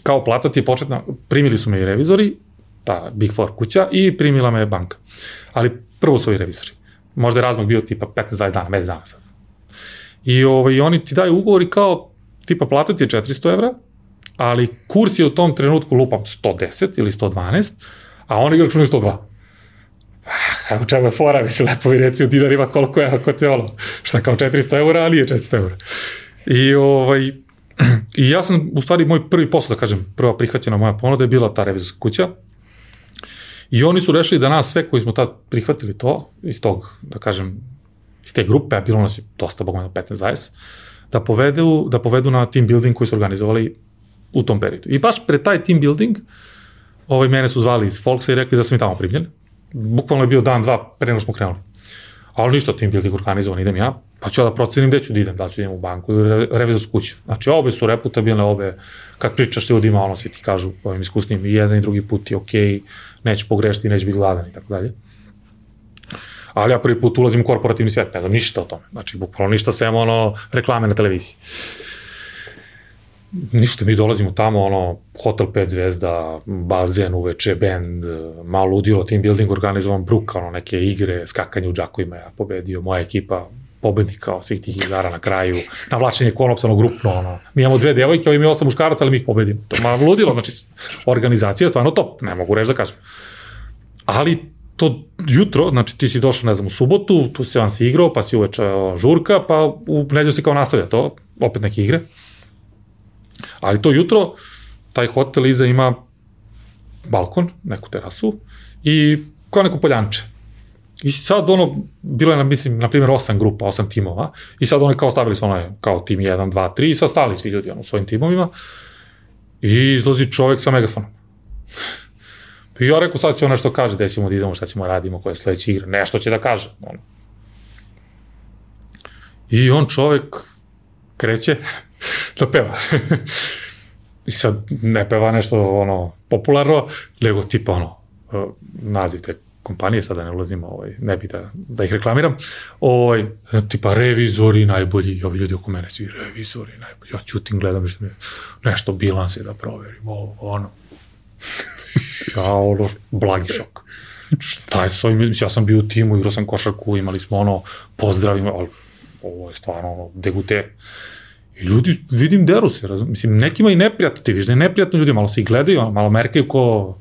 Kao plata ti je početna, primili su me i revizori, ta Big Four kuća i primila me banka. Ali prvo su ovi revizori. Možda je razmak bio tipa 15-20 dana, mesec dana sad. I ovaj, oni ti daju ugovor i kao, tipa plata ti je 400 evra, ali kurs je u tom trenutku lupam 110 ili 112, a oni ga računaju 102. Ah, u čemu je fora, mislim, lepo mi reci u dinarima koliko je, ako te ono, šta kao 400 eura, ali je 400 eura. I, ovaj, (clears throat) I ja sam, u stvari, moj prvi posao, da kažem, prva prihvaćena moja ponuda je bila ta revizorska kuća, I oni su rešili da nas sve koji smo tad prihvatili to, iz tog, da kažem, iz te grupe, a bilo nas je dosta, bogom 15-20, da povedu, da povedu na team building koji su organizovali u tom periodu. I baš pred taj team building, ovaj, mene su zvali iz Folksa i rekli da sam i tamo primljen. Bukvalno je bio dan, dva pre nego smo krenuli. Ali ništa, team building organizovan, idem ja, pa ću ja da procenim gde ću da idem, da ću da idem u banku ili revizorsku kuću. Znači, obe su reputabilne, obe, kad pričaš ljudima, ono, svi ti kažu ovim iskusnim, i jedan i drugi put je okej, okay, neću pogrešiti, neću biti gladan i tako dalje. Ali ja prvi put ulazim u korporativni svet, ne znam ništa o tome. Znači, bukvalno ništa sem ono reklame na televiziji. Ništa, mi dolazimo tamo, ono, hotel 5 zvezda, bazen uveče, bend, malo udilo, team building organizovan, bruka, ono, neke igre, skakanje u džakovima, ja pobedio, moja ekipa, pobednik kao svih tih igara na kraju, navlačenje konopsano grupno, ono. Mi imamo dve devojke, ovim je osam muškaraca, ali mi ih pobedimo. To je ludilo, znači, organizacija je stvarno top, ne mogu reći da kažem. Ali to jutro, znači ti si došao, ne znam, u subotu, tu si vam se igrao, pa si uveče žurka, pa u nedelju si kao nastavlja to, opet neke igre. Ali to jutro, taj hotel iza ima balkon, neku terasu i kao neko poljanče I sad ono, bilo je, na, mislim, na primjer, osam grupa, osam timova, i sad oni kao stavili su onaj, kao tim 1, 2, 3, i sad stali svi ljudi ono, u svojim timovima, i izlazi čovek sa megafonom. I ja rekao, sad će on nešto kaže, gde ćemo da idemo, šta ćemo da radimo, koje je sledeće igre, nešto će da kaže. Ono. I on čovek kreće (laughs) da peva. I sad ne peva nešto ono popularno, nego tipa ono, naziv te kompanije, sada ne ulazimo, ovaj, ne bi da, da ih reklamiram, ovaj, tipa revizori najbolji, ovi ljudi oko mene, svi revizori najbolji, ja ćutim, gledam što mi nešto bilanse da proverim, ovo, ono. (laughs) Ja, ono, blagi šok. Šta je s ovim, ja sam bio u timu, igrao sam košarku, imali smo ono, pozdravimo, ali ovo je stvarno ono, degute. I ljudi, vidim, deru se, mislim, nekima i neprijatno, ti viš da je neprijatno ljudi, malo se i gledaju, malo merkaju ko,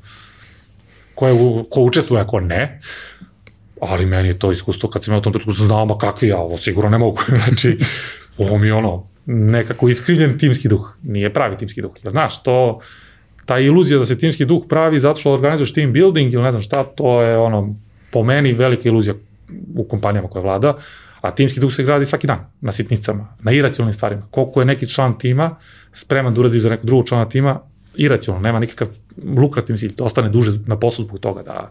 ko, je, ko učestvuje, ako ne, ali meni je to iskustvo kad sam ja u tom trenutku znao, ma kakvi ja ovo sigurno ne mogu. (laughs) znači, ovo mi je ono, nekako iskrivljen timski duh. Nije pravi timski duh. Jer, znaš, to, ta iluzija da se timski duh pravi zato što organizuješ team building ili ne znam šta, to je ono, po meni velika iluzija u kompanijama koja vlada, a timski duh se gradi svaki dan, na sitnicama, na iracionalnim stvarima. Koliko je neki član tima spreman da uradi za nekog drugog člana tima, iracionalno, nema nikakav lukrativni cilj, da ostane duže na poslu zbog toga, da,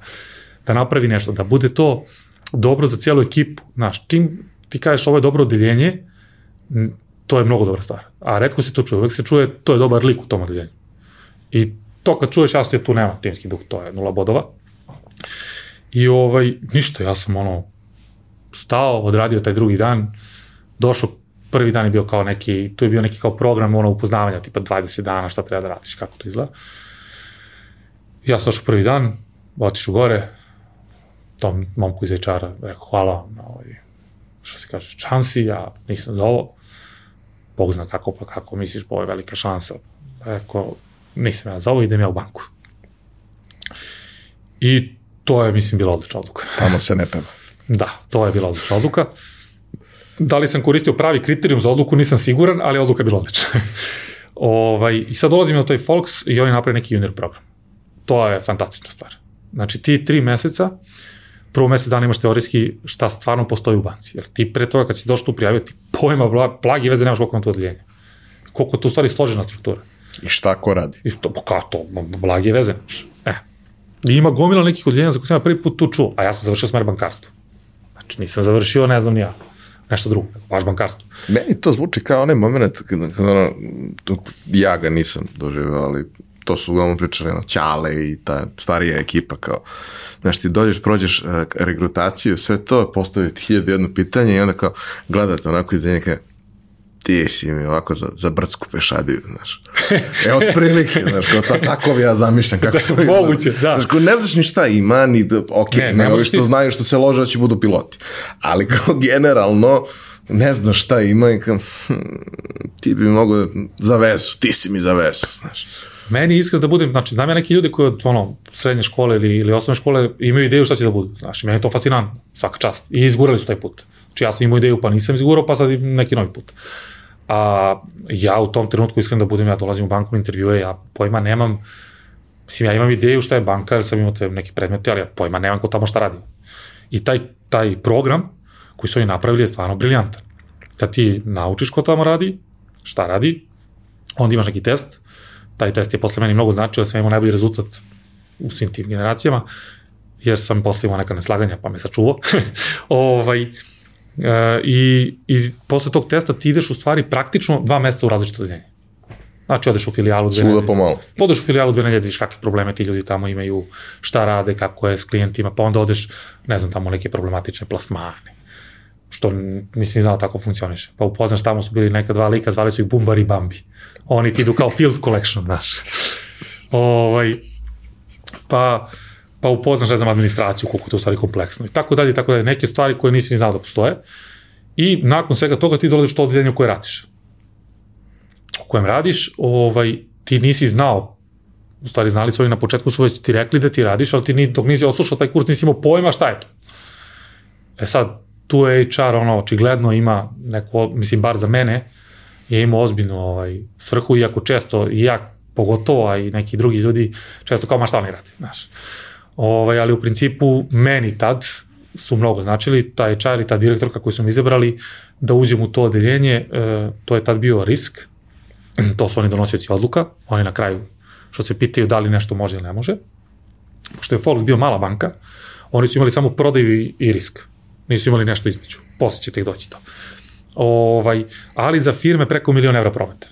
da napravi nešto, da bude to dobro za cijelu ekipu. Znaš, čim ti kažeš ovo je dobro odeljenje, To je mnogo dobra stvar. A redko se to čuje, uvek se čuje, to je dobar lik u tom odeljenju. I to kad čuješ, jasno je tu nema timski duh, to je nula bodova. I ovaj, ništa, ja sam ono, stao, odradio taj drugi dan, došao, prvi dan je bio kao neki, tu je bio neki kao program ono upoznavanja, tipa 20 dana šta treba da radiš, kako to izgleda. Ja sam došao prvi dan, otišao gore, tom momku iz HR-a rekao hvala vam na ovaj, što se kaže, šansi, ja nisam za ovo, Bog zna kako pa kako misliš, ovo je velika šansa. Rekao, nisam ja za ovo, idem ja u banku. I to je, mislim, bila odlična odluka.
Tamo se ne peva.
Da, to je bila odlična odluka. Da li sam koristio pravi kriterijum za odluku, nisam siguran, ali odluka je bila odlična. (laughs) ovaj, I sad dolazim na taj Folks i oni naprave neki junior program. To je fantastična stvar. Znači ti tri meseca, prvo mesec dana imaš teorijski šta stvarno postoji u banci. Jer ti pre toga kad si došao tu prijavio, ti pojma blagi veze nemaš koliko vam to odljenje. Koliko tu stvari složena struktura.
I šta ko radi?
I pa kao to, blagi veze nemaš. E. I ima gomila nekih odljenja za koje sam ja prvi put tu čuo, a ja sam završio smer bankarstva. Znači nisam završio, ne znam ni ja nešto drugo, baš bankarstvo.
Meni to zvuči kao onaj moment kada, kada ono, ja ga nisam doživio, ali to su uglavnom pričali ono, Ćale i ta starija ekipa kao, znaš, ti dođeš, prođeš uh, regrutaciju, sve to, postaviti hiljadu jedno pitanje i onda kao gledate onako iz neke, ti si mi ovako za, za brdsku pešadiju, znaš. E, od prilike, znaš, kao ta, tako ja zamišljam kako
da, to Moguće, da.
Znaš, kao ne znaš ni šta ima, ni, da, ok, ne, ne, ne što ti... znaju što se lože da će budu piloti. Ali kao generalno, ne znaš šta ima i kao, hm, ti bi mogo za vesu, ti si mi za vesu, znaš.
Meni iskreno da budem, znači, znam ja neki ljudi koji od ono, srednje škole ili, ili osnovne škole imaju ideju šta će da budu. Znači, meni je to fascinantno, svaka čast. I izgurali su taj put. Znači, ja sam imao ideju, pa nisam izgurao, pa sad neki novi put. A ja u tom trenutku, iskreno da budem, ja dolazim u banku na intervjue, ja pojma nemam, mislim, ja imam ideju šta je banka, jer sam imao te neke predmete, ali ja pojma nemam ko tamo šta radi. I taj, taj program koji su oni napravili je stvarno briljantan. Kad ti naučiš ko tamo radi, šta radi, onda imaš neki test, taj test je posle meni mnogo značio, da sam imao najbolji rezultat u svim tim generacijama, jer sam posle imao neka neslaganja, pa me sačuvao. (laughs) ovaj, e, i, I posle tog testa ti ideš u stvari praktično dva meseca u različito odeljenje. Znači, odeš u filijalu dve
nedelje. pomalo.
Odeš u filijalu dve nedelje, vidiš kakve probleme ti ljudi tamo imaju, šta rade, kako je s klijentima, pa onda odeš, ne znam, tamo neke problematične plasmane što mislim znao tako funkcioniše. Pa upoznaš tamo su bili neka dva lika, zvali su ih Bumbar i Bambi. Oni ti idu kao field collection, znaš. (laughs) ovaj, pa, pa upoznaš, ne znam, administraciju, koliko je to u stvari kompleksno i tako dalje, tako dalje, neke stvari koje nisi ni znao da postoje. I nakon svega toga ti dolaziš to odeljenje u koje radiš. U kojem radiš, ovaj, ti nisi znao, u stvari znali su oni na početku su već ti rekli da ti radiš, ali ti ni, dok nisi odslušao taj kurs nisi imao pojma šta je to. E sad, tu HR ono očigledno ima neko, mislim bar za mene, je imao ozbiljnu ovaj, svrhu, iako često i ja pogotovo, a i neki drugi ljudi, često kao ma šta oni radi, znaš. Ovaj, ali u principu meni tad su mnogo značili, ta HR i ta direktorka koju su mi izabrali da uđem u to odeljenje, e, to je tad bio risk, to su oni donosioci odluka, oni na kraju što se pitaju da li nešto može ili ne može. Pošto je Folk bio mala banka, oni su imali samo prodaju i, risk nisu imali nešto između. Posle ćete ih doći to. Ovaj, ali za firme preko milion evra prometa.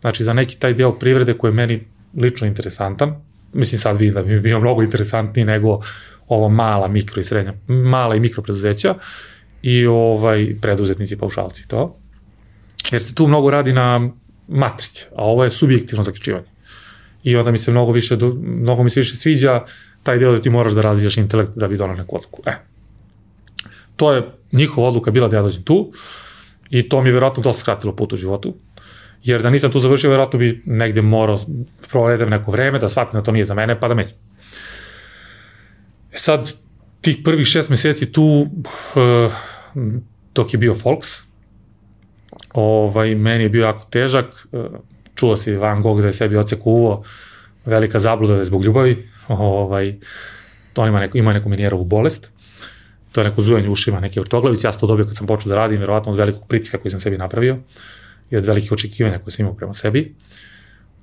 Znači za neki taj deo privrede koji je meni lično interesantan, mislim sad vidim da bi bio mnogo interesantniji nego ovo mala mikro i srednja, mala i mikro preduzeća i ovaj preduzetnici paušalci to. Jer se tu mnogo radi na matrice, a ovo je subjektivno zaključivanje. I onda mi se mnogo više, mnogo mi se više sviđa taj deo da ti moraš da razvijaš intelekt da bi donao neku odluku. E, to je njihova odluka bila da ja dođem tu i to mi je verovatno dosta skratilo put u životu. Jer da nisam tu završio, verovatno bi negde morao provedem neko vreme, da shvatim da to nije za mene, pa da menjam. E sad, tih prvih šest meseci tu, uh, dok je bio Folks, ovaj, meni je bio jako težak, uh, čuo si Van Gogh da je sebi ocek uvo, velika zabluda da je zbog ljubavi, ovaj, to ima, neko, ima neku minijerovu bolest, to je neko zujanje ušima, neki vrtoglavici, ja sam to dobio kad sam počeo da radim, verovatno od velikog pritiska koji sam sebi napravio i od velikih očekivanja koje sam imao prema sebi.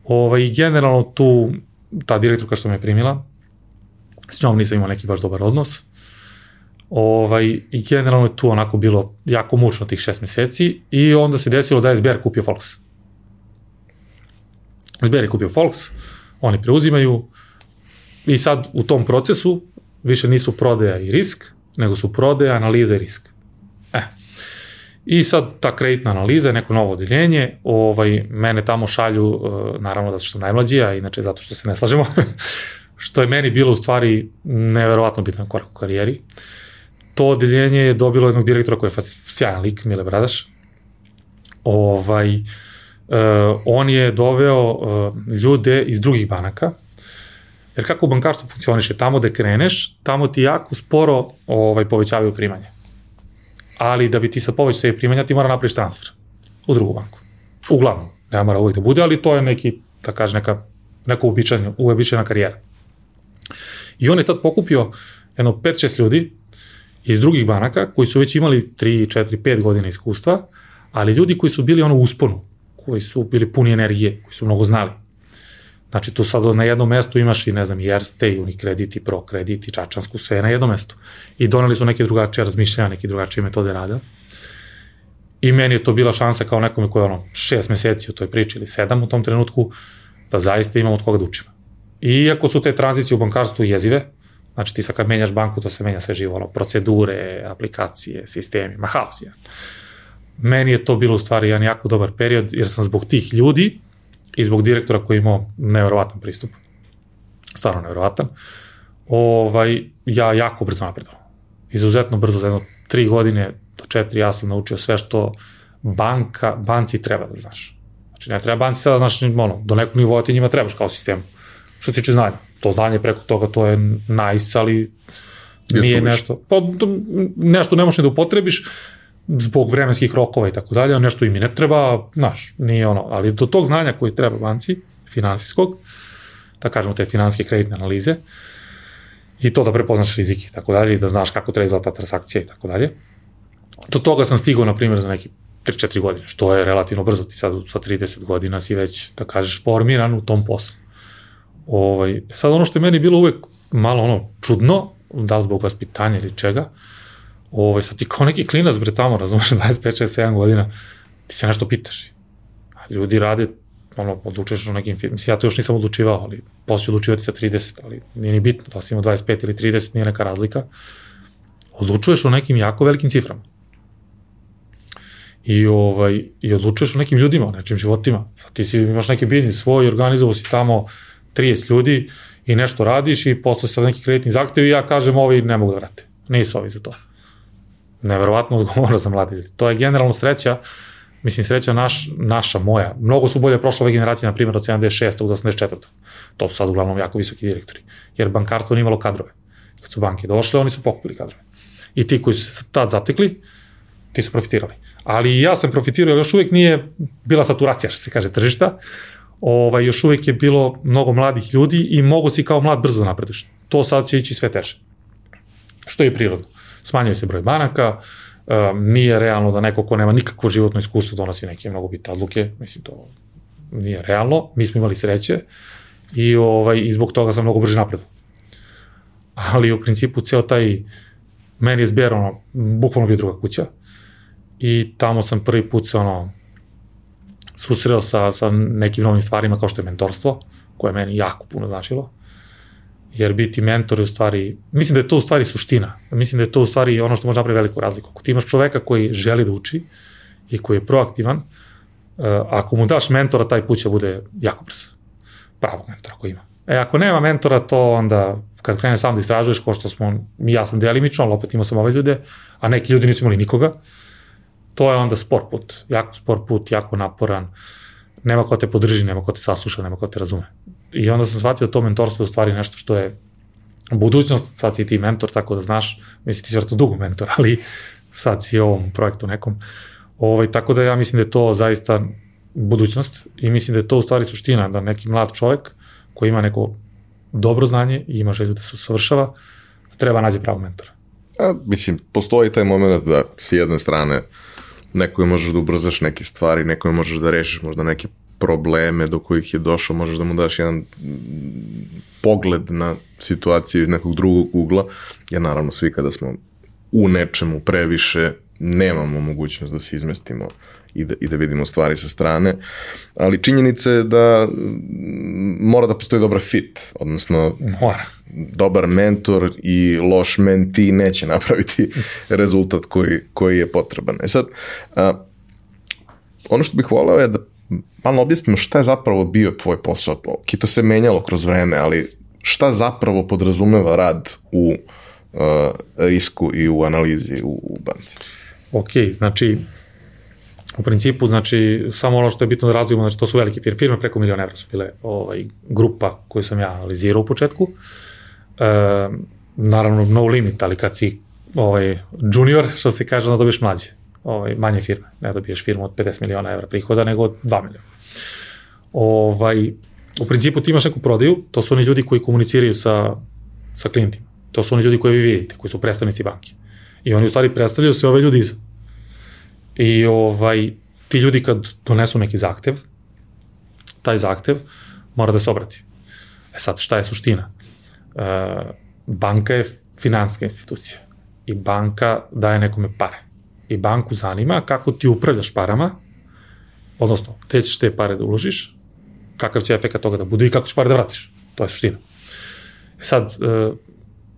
Ovaj, generalno tu, ta direktorka što me primila, s njom nisam imao neki baš dobar odnos, Ovaj, I generalno je tu onako bilo jako mučno tih šest meseci i onda se desilo da je SBR kupio Volks. SBR je kupio Volks, oni preuzimaju i sad u tom procesu više nisu prodaja i risk, nego su prodaja, analiza i risk. I sad ta kreditna analiza neko novo odeljenje, ovaj, mene tamo šalju, e, naravno da što sam najmlađi, a inače zato što se ne slažemo, (laughs) što je meni bilo u stvari neverovatno bitan korak u karijeri. To odeljenje je dobilo jednog direktora koji je sjajan lik, Mile Bradaš. Ovaj, uh, on je doveo uh, ljude iz drugih banaka, jer kako bankarstvo funkcioniše, tamo da kreneš, tamo ti jako sporo ovaj, povećavaju primanje. Ali da bi ti sad povećao sebi primanja, ti mora napraviš transfer u drugu banku. Uglavnom, ne mora uvijek da bude, ali to je neki, da kaže, neka, neka uobičajena, uobičajena karijera. I on je tad pokupio jedno 5-6 ljudi iz drugih banaka koji su već imali 3, 4, 5 godina iskustva, ali ljudi koji su bili ono u usponu, koji su bili puni energije, koji su mnogo znali. Znači tu sad na jednom mestu imaš i ne znam i Erste i Unikredit i Prokredit i Čačansku, sve na jednom mestu. I doneli su neke drugačije razmišljanja, neke drugačije metode rada. I meni je to bila šansa kao nekome koji je ono šest meseci u toj priči ili sedam u tom trenutku, da zaista imam od koga da učim. Iako su te tranzicije u bankarstvu jezive, znači ti sad kad menjaš banku, to se menja sve živo, ono, procedure, aplikacije, sistemi, ma haos je. Meni je to bilo u stvari jedan jako dobar period, jer sam zbog tih ljudi i zbog direktora koji imao neverovatan pristup, stvarno neverovatan, ovaj, ja jako brzo napredao. Izuzetno brzo, za jedno tri godine do četiri ja sam naučio sve što banka, banci treba da znaš. Znači ne treba banci sada da znaš, ono, do nekog nivoa ti njima trebaš kao sistemu što se tiče znanja. To znanje preko toga, to je nice, ali nije nešto, pa nešto ne možeš da upotrebiš zbog vremenskih rokova i tako dalje, nešto im i ne treba, znaš, nije ono, ali do tog znanja koji treba banci, finansijskog, da kažemo te finanske kreditne analize, i to da prepoznaš rizike i tako dalje, da znaš kako treba izgleda ta transakcija i tako dalje. Do toga sam stigao, na primjer, za neki 3-4 godine, što je relativno brzo, ti sad sa 30 godina si već, da kažeš, formiran u tom poslu. Ovaj, sad ono što je meni bilo uvek malo ono čudno, da li zbog vaspitanja ili čega, ovaj, sad ti kao neki klinac bre tamo, razumeš, (laughs) 25, 7 godina, ti se nešto pitaš. A ljudi rade, ono, odlučuješ o nekim mislim, ja to još nisam odlučivao, ali posle ću odlučivati sa 30, ali nije ni bitno, da si imao 25 ili 30, nije neka razlika. Odlučuješ o nekim jako velikim ciframa. I, ovaj, i odlučuješ o nekim ljudima, o nečim životima. Sad ti si, imaš neki biznis svoj, organizovao si tamo 30 ljudi i nešto radiš i posle sa neki kreditni zahtev i ja kažem ovi ne mogu da vrate. Nisu ovi za to. Neverovatno odgovora za mladi ljudi. To je generalno sreća, mislim sreća naš, naša, moja. Mnogo su bolje prošle ove generacije, na primjer od 76. do 84. To su sad uglavnom jako visoki direktori. Jer bankarstvo nije imalo kadrove. Kad su banke došle, oni su pokupili kadrove. I ti koji su tad zatekli, ti su profitirali. Ali ja sam profitirao, još uvijek nije bila saturacija, što se kaže, tržišta, ovaj, još uvijek je bilo mnogo mladih ljudi i mogu si kao mlad brzo napreduješ. To sad će ići sve teže. Što je prirodno. Smanjuje se broj banaka, um, nije realno da neko ko nema nikakvo životno iskustvo donosi neke mnogo bitne odluke, mislim to nije realno, mi smo imali sreće i, ovaj, i zbog toga sam mnogo brže napredu. Ali u principu ceo taj, meni je zbjer ono, bukvalno bio druga kuća i tamo sam prvi put se ono, susreo sa, sa nekim novim stvarima kao što je mentorstvo, koje je meni jako puno značilo. Jer biti mentor je u stvari, mislim da je to u stvari suština. Mislim da je to u stvari ono što može napraviti veliku razliku. Ako ti imaš čoveka koji želi da uči i koji je proaktivan, uh, ako mu daš mentora, taj put će bude jako brzo. Pravog mentora koji ima. E, ako nema mentora, to onda kad krene sam da istražuješ, ko što smo, ja sam delimično, ali opet imao sam ove ljude, a neki ljudi nisu imali nikoga, to je onda spor put, jako spor put, jako naporan, nema ko te podrži, nema ko te sasluša, nema ko te razume. I onda sam shvatio da to mentorstvo je u stvari nešto što je budućnost, sad si ti mentor, tako da znaš, mislim ti si dugo mentor, (laughs) ali sad si ovom projektu nekom. Ovaj, tako da ja mislim da je to zaista budućnost i mislim da je to u stvari suština, da neki mlad čovek koji ima neko dobro znanje i ima želju da se usavršava, treba nađe pravo mentora.
A, mislim, postoji taj moment da s jedne strane nekoj možeš da ubrzaš neke stvari, nekoj možeš da rešiš možda neke probleme do kojih je došao, možeš da mu daš jedan pogled na situaciju iz nekog drugog ugla, jer naravno svi kada smo u nečemu previše nemamo mogućnost da se izmestimo i da, i da vidimo stvari sa strane, ali činjenica je da mora da postoji dobar fit, odnosno
mora.
dobar mentor i loš menti neće napraviti (laughs) rezultat koji, koji je potreban. E sad, a, ono što bih voleo je da malo objasnimo šta je zapravo bio tvoj posao. Ok, to se menjalo kroz vreme, ali šta zapravo podrazumeva rad u uh, risku i u analizi u, u banci?
Ok, znači, u principu, znači, samo ono što je bitno da razvijemo, znači, to su velike firme, firme preko miliona evra su bile ovaj, grupa koju sam ja analizirao u početku. E, naravno, no limit, ali kad si ovaj, junior, što se kaže, da dobiješ mlađe, ovaj, manje firme. Ne dobiješ firmu od 50 miliona evra prihoda, nego od 2 miliona. Ovaj, u principu ti imaš neku prodaju, to su oni ljudi koji komuniciraju sa, sa klijentima. To su oni ljudi koje vi vidite, koji su predstavnici banke. I oni u stvari predstavljaju se ove ljudi iza. I ovaj, ti ljudi kad donesu neki zahtev, taj zahtev mora da se obrati. E sad, šta je suština? E, banka je finanska institucija i banka daje nekome pare. I banku zanima kako ti upravljaš parama, odnosno, te ćeš te pare da uložiš, kakav će efekt toga da bude i kako ćeš pare da vratiš. To je suština. E sad, e,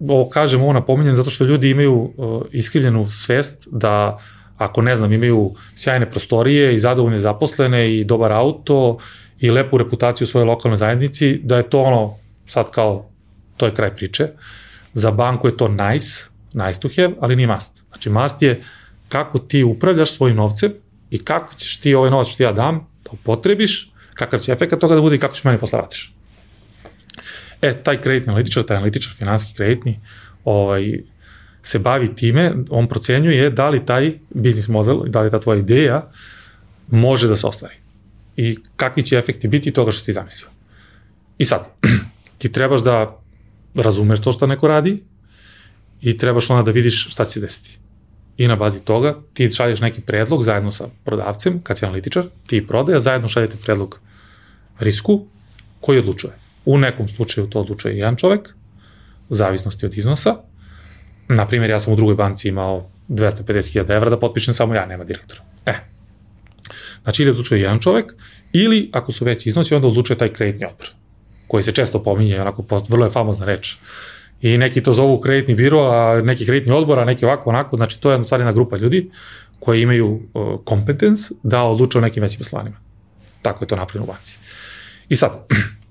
ovo kažem, ovo napominjem zato što ljudi imaju uh, iskrivljenu svest da ako ne znam, imaju sjajne prostorije i zadovoljne zaposlene i dobar auto i lepu reputaciju u svojoj lokalnoj zajednici, da je to ono sad kao, to je kraj priče. Za banku je to nice, nice to have, ali nije must. Znači must je kako ti upravljaš svojim novcem i kako ćeš ti ovaj novac što ja dam da upotrebiš, kakav će efekt toga da bude i kako ćeš meni posle vratiš. E, taj kreditni analitičar, taj analitičar finanski kreditni, ovaj, se bavi time, on procenjuje da li taj biznis model, da li ta tvoja ideja može da se ostvari. I kakvi će efekti biti toga što ti zamislio. I sad, (clears throat) ti trebaš da razumeš to što neko radi i trebaš onda da vidiš šta će se desiti. I na bazi toga ti šalješ neki predlog zajedno sa prodavcem, kad si analitičar, ti prodaja, zajedno šaljete predlog risku koji odlučuje. U nekom slučaju to odlučuje jedan čovek, u zavisnosti od iznosa. Na primjer, ja sam u drugoj banci imao 250.000 evra da potpišem samo ja, nema direktora. E, znači ili odlučuje jedan čovek, ili ako su veći iznosi, onda odlučuje taj kreditni odbor, koji se često pominje, onako, vrlo je famozna reč. I neki to zovu kreditni biro, a neki kreditni odbor, a neki ovako, onako, znači to je jedna stvarina grupa ljudi koji imaju uh, kompetens da odlučuje o nekim većim poslanima. Tako je to napravljeno u banci. I sad, (clears throat)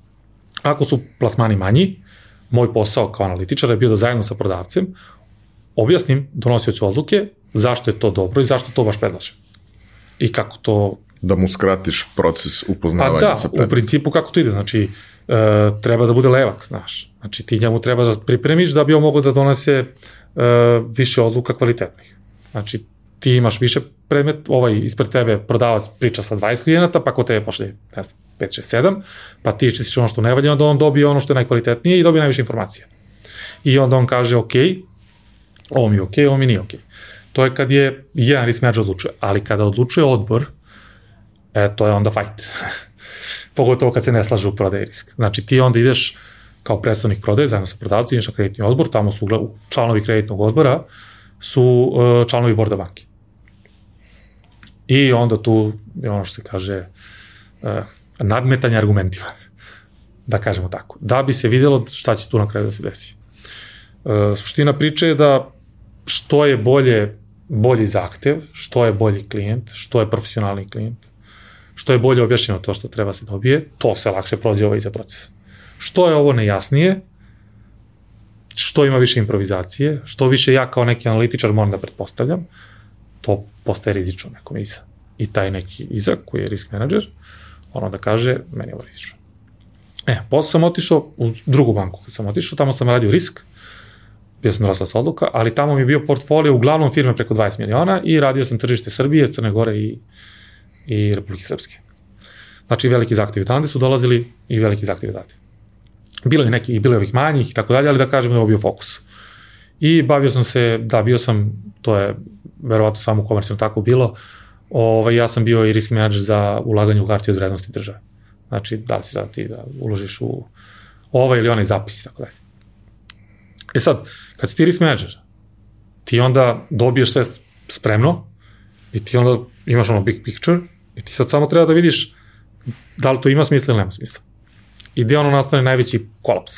Ako su plasmani manji, moj posao kao analitičar je bio da zajedno sa prodavcem objasnim donosioću odluke zašto je to dobro i zašto to baš predlažem. I kako to...
Da mu skratiš proces upoznavanja
pa da,
sa
predlogom. u principu kako to ide, znači e, treba da bude levak, znaš. Znači ti njemu treba da pripremiš da bi on mogo da donese e, više odluka kvalitetnih. Znači ti imaš više predmet, ovaj ispred tebe prodavac priča sa 20 klijenata, pa kod tebe pošle, ne znam, 5, 6, 7, pa ti iščistiš ono što ne valja, onda on dobije ono što je najkvalitetnije i dobije najviše informacija. I onda on kaže, ok, ovo mi je ok, ovo mi nije ok. To je kad je jedan risk manager odlučuje, ali kada odlučuje odbor, e, to je onda fight. (laughs) Pogotovo kad se ne slaže u prodaji risk. Znači ti onda ideš kao predstavnik prodaje zajedno sa prodavcem, ideš na kreditni odbor, tamo su članovi kreditnog odbora, su uh, članovi borda banke. I onda tu je ono što se kaže uh, nadmetanje argumentima, (laughs) da kažemo tako, da bi se videlo šta će tu na kraju da se desi. Uh, suština priče je da što je bolje bolji zahtev, što je bolji klijent, što je profesionalni klijent, što je bolje objašnjeno to što treba se dobije, to se lakše prođe ovaj za proces. Što je ovo nejasnije, što ima više improvizacije, što više ja kao neki analitičar moram da pretpostavljam, to postaje rizično nekom iza. I taj neki iza, koji je risk manager, ono da kaže, meni je ovo rizično. E, posle sam otišao u drugu banku, kad sam otišao, tamo sam radio risk, bio sam sa odluka, ali tamo mi je bio portfolio uglavnom firme preko 20 miliona i radio sam tržište Srbije, Crne Gore i, i Republike Srpske. Znači, veliki zahtevi tande su dolazili i veliki zahtevi date. Bilo je neki, bilo je ovih manjih i tako dalje, ali da kažem da je bio fokus. I bavio sam se, da, bio sam, to je verovatno samo u komercijom tako bilo, ovaj, ja sam bio i risk manager za ulaganje u hartije od vrednosti države. Znači, da li si da ti da uložiš u ovaj ili onaj zapis i tako dalje. E sad, kad si ti risk manager, ti onda dobiješ sve spremno i ti onda imaš ono big picture i ti sad samo treba da vidiš da li to ima smisla ili nema smisla. I gde ono nastane najveći kolaps.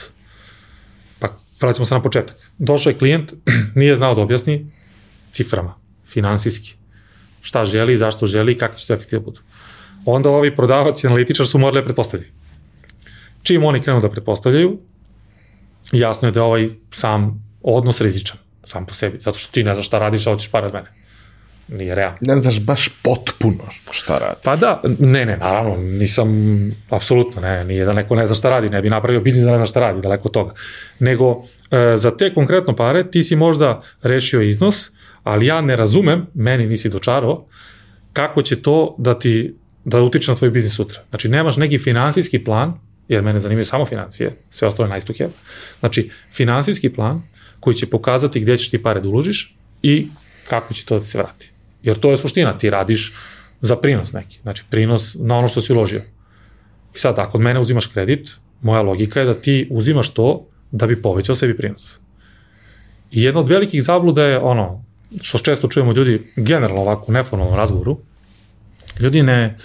Pa vraćamo se na početak. Došao je klijent, (clears throat) nije znao da objasni ciframa, finansijski, šta želi, zašto želi, kakvi će to efekti da budu. Onda ovi prodavac i analitičar su morali da pretpostavljaju. Čim oni krenu da pretpostavljaju, jasno je da je ovaj sam odnos rizičan, sam po sebi, zato što ti ne znaš šta radiš, a hoćeš par od mene. Nije realno.
Ne znaš baš potpuno šta radi.
Pa da, ne, ne, naravno, nisam, apsolutno, ne, nije da neko ne zna šta radi, ne bi napravio biznis da ne zna šta radi, daleko od toga. Nego, e, za te konkretno pare ti si možda rešio iznos, ali ja ne razumem, meni nisi dočarao, kako će to da ti, da utiče na tvoj biznis sutra. Znači, nemaš neki finansijski plan, jer mene zanimaju samo financije, sve ostalo je have. Znači, finansijski plan koji će pokazati gde ćeš ti pare da uložiš i kako će to da se vrati. Jer to je suština, ti radiš za prinos neki, znači prinos na ono što si uložio. I sad, ako od mene uzimaš kredit, moja logika je da ti uzimaš to da bi povećao sebi prinos. I jedna od velikih zabluda je ono, što često čujemo ljudi, generalno ovako u neformalnom razgovoru, ljudi ne,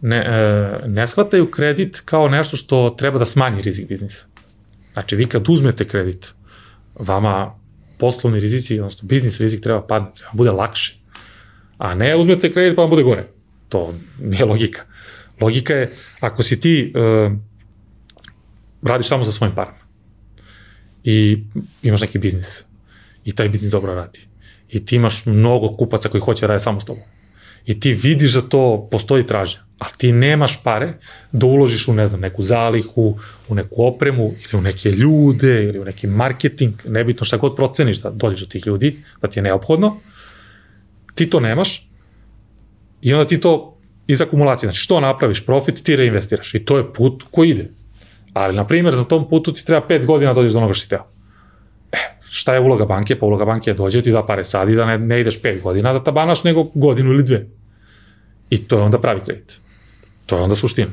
ne, e, ne shvataju kredit kao nešto što treba da smanji rizik biznisa. Znači, vi kad uzmete kredit, vama poslovni rizici, odnosno biznis rizik treba padne, treba bude lakše. A ne uzmete kredit pa vam bude gore. To nije logika. Logika je, ako si ti uh, radiš samo sa svojim parama i imaš neki biznis i taj biznis dobro radi i ti imaš mnogo kupaca koji hoće rade samo s tobom i ti vidiš da to postoji tražnja, ali ti nemaš pare da uložiš u, ne znam, neku zalihu, u neku opremu, ili u neke ljude, ili u neki marketing, nebitno šta god proceniš da dođeš do tih ljudi, da ti je neophodno, ti to nemaš i onda ti to iz akumulacije, znači što napraviš profit, ti reinvestiraš i to je put koji ide. Ali, na primjer, na tom putu ti treba 5 godina da dođeš do onoga što ti teo. E, šta je uloga banke? Pa uloga banke je dođe ti da pare sadi, da ne, ne ideš 5 godina da tabanaš, nego godinu ili dve. I to je onda pravi kredit. To je onda suština.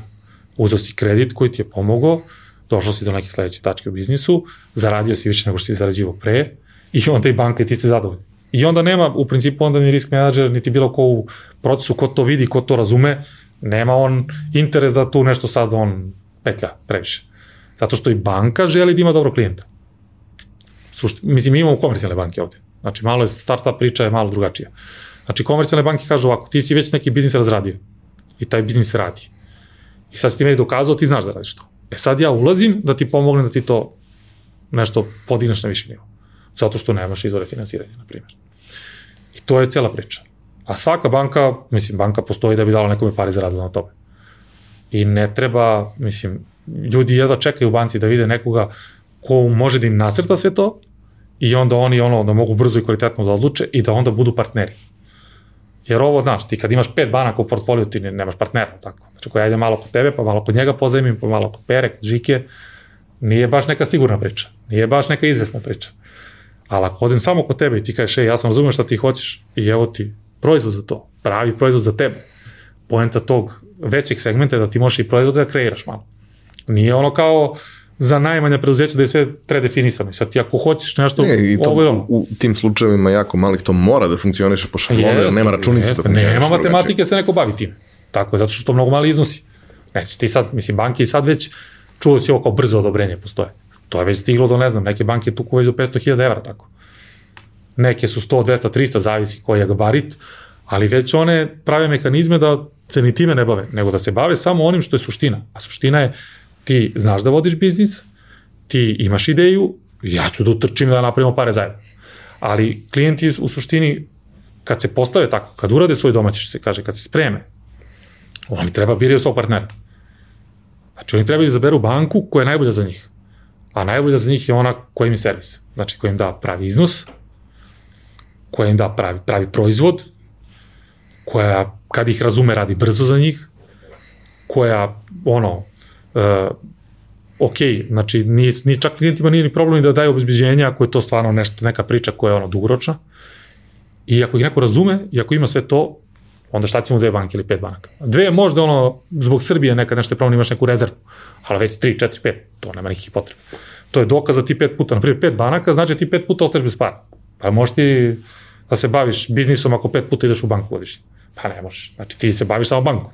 Uzeo si kredit koji ti je pomogao, došao si do neke sledeće tačke u biznisu, zaradio si više nego što si zarađivo pre i onda i banka i ti ste zadovoljni. I onda nema, u principu, onda ni risk menadžer, niti bilo ko u procesu, ko to vidi, ko to razume, nema on interes da tu nešto sad on petlja previše. Zato što i banka želi da ima dobro klijenta. Sušti, mislim, mi imamo komercijalne banke ovde. Znači, malo je startup priča je malo drugačija. Znači, komercijalne banke kažu ovako, ti si već neki biznis razradio i taj biznis radi. I sad si ti meni dokazao, ti znaš da radiš to. E sad ja ulazim da ti pomognem da ti to nešto podigneš na viši nivo. Zato što nemaš izvore finansiranja, na primjer. I to je cela priča. A svaka banka, mislim, banka postoji da bi dala nekome pare za radilo na tome. I ne treba, mislim, ljudi jedva čekaju u banci da vide nekoga ko može da im nacrta sve to i onda oni ono da mogu brzo i kvalitetno da odluče i da onda budu partneri. Jer ovo, znaš, ti kad imaš pet banaka u portfoliju, ti nemaš partnera, tako. Znači, ako ja idem malo kod tebe, pa malo kod njega pozajmim, pa malo kod Pere, kod Žike, nije baš neka sigurna priča. Nije baš neka izvesna priča. Ali ako odem samo kod tebe i ti kažeš, ej, ja sam razumio šta ti hoćeš i evo ti proizvod za to, pravi proizvod za tebe. Poenta tog većeg segmenta je da ti možeš i proizvod da kreiraš malo. Nije ono kao za najmanja preduzeća da je sve predefinisano. Sad ti ako hoćeš nešto...
Ne, i to, ovo, u, u tim slučajevima jako malih to mora da funkcioniše po šablonu, nema računice
jeste, da Nema matematike, se neko bavi tim. Tako je, zato što to mnogo mali iznosi. Neće ti sad, mislim, banke i sad već čuo si ovo kao brzo odobrenje postoje. To je već stiglo do, ne znam, neke banke tu već do 500.000 evra, tako. Neke su 100, 200, 300, zavisi koji je gabarit, ali već one prave mehanizme da se ni time ne bave, nego da se bave samo onim što je suština. A suština je ti znaš da vodiš biznis, ti imaš ideju, ja ću da utrčim da napravimo pare zajedno. Ali klijenti u suštini, kad se postave tako, kad urade svoj domaći, što se kaže, kad se spreme, oni treba biraju svog partnera. Znači, oni treba da izaberu banku koja je najbolja za njih. A najbolja za njih je ona koja im je servis. Znači, koja im da pravi iznos, koja im da pravi, pravi proizvod, koja, kad ih razume, radi brzo za njih, koja, ono, uh, ok, znači ni, ni čak klijentima nije ni problem da daju obezbeđenja ako je to stvarno nešto, neka priča koja je ono dugoročna. I ako ih neko razume i ako ima sve to, onda šta ćemo dve banke ili pet banaka. Dve je možda ono, zbog Srbije nekad nešto je problem, imaš neku rezervu, ali već tri, četiri, pet, to nema nekih potreba. To je dokaz da ti pet puta, na primjer pet banaka, znači ti pet puta ostaješ bez para. Pa možeš ti da se baviš biznisom ako pet puta ideš u banku godišnje. Pa ne možeš. Znači ti se baviš samo bankom.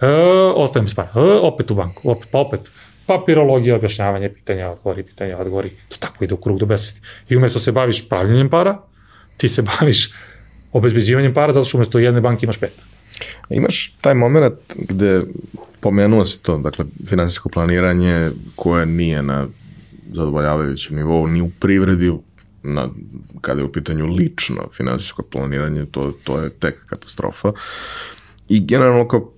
E, ostaje mi spara. E, opet u banku. Opet, pa opet. Papirologija, objašnjavanje, pitanja, odgovori, pitanja, odgovori. To tako ide u krug do besvesti. I umesto se baviš pravljenjem para, ti se baviš obezbeđivanjem para zato što umesto jedne banke imaš pet.
Imaš taj moment gde pomenuo si to, dakle, finansijsko planiranje koje nije na zadovoljavajućem nivou, ni u privredi, na, kada je u pitanju lično finansijsko planiranje, to, to je tek katastrofa. I generalno kao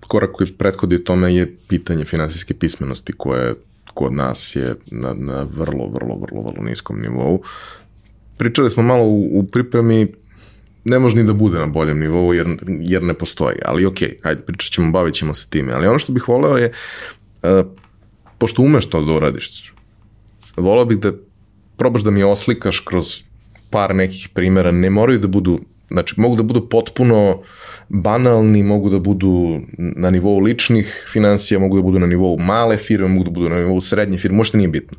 korak koji prethodi tome je pitanje finansijske pismenosti koje kod nas je na, na vrlo, vrlo, vrlo, vrlo niskom nivou. Pričali smo malo u, u pripremi, ne može ni da bude na boljem nivou jer, jer ne postoji, ali ok, hajde pričat ćemo, bavit ćemo se time, ali ono što bih voleo je, uh, pošto umeš to da uradiš, voleo bih da probaš da mi oslikaš kroz par nekih primera, ne moraju da budu, znači mogu da budu potpuno banalni, mogu da budu na nivou ličnih financija, mogu da budu na nivou male firme, mogu da budu na nivou srednje firme, možda nije bitno.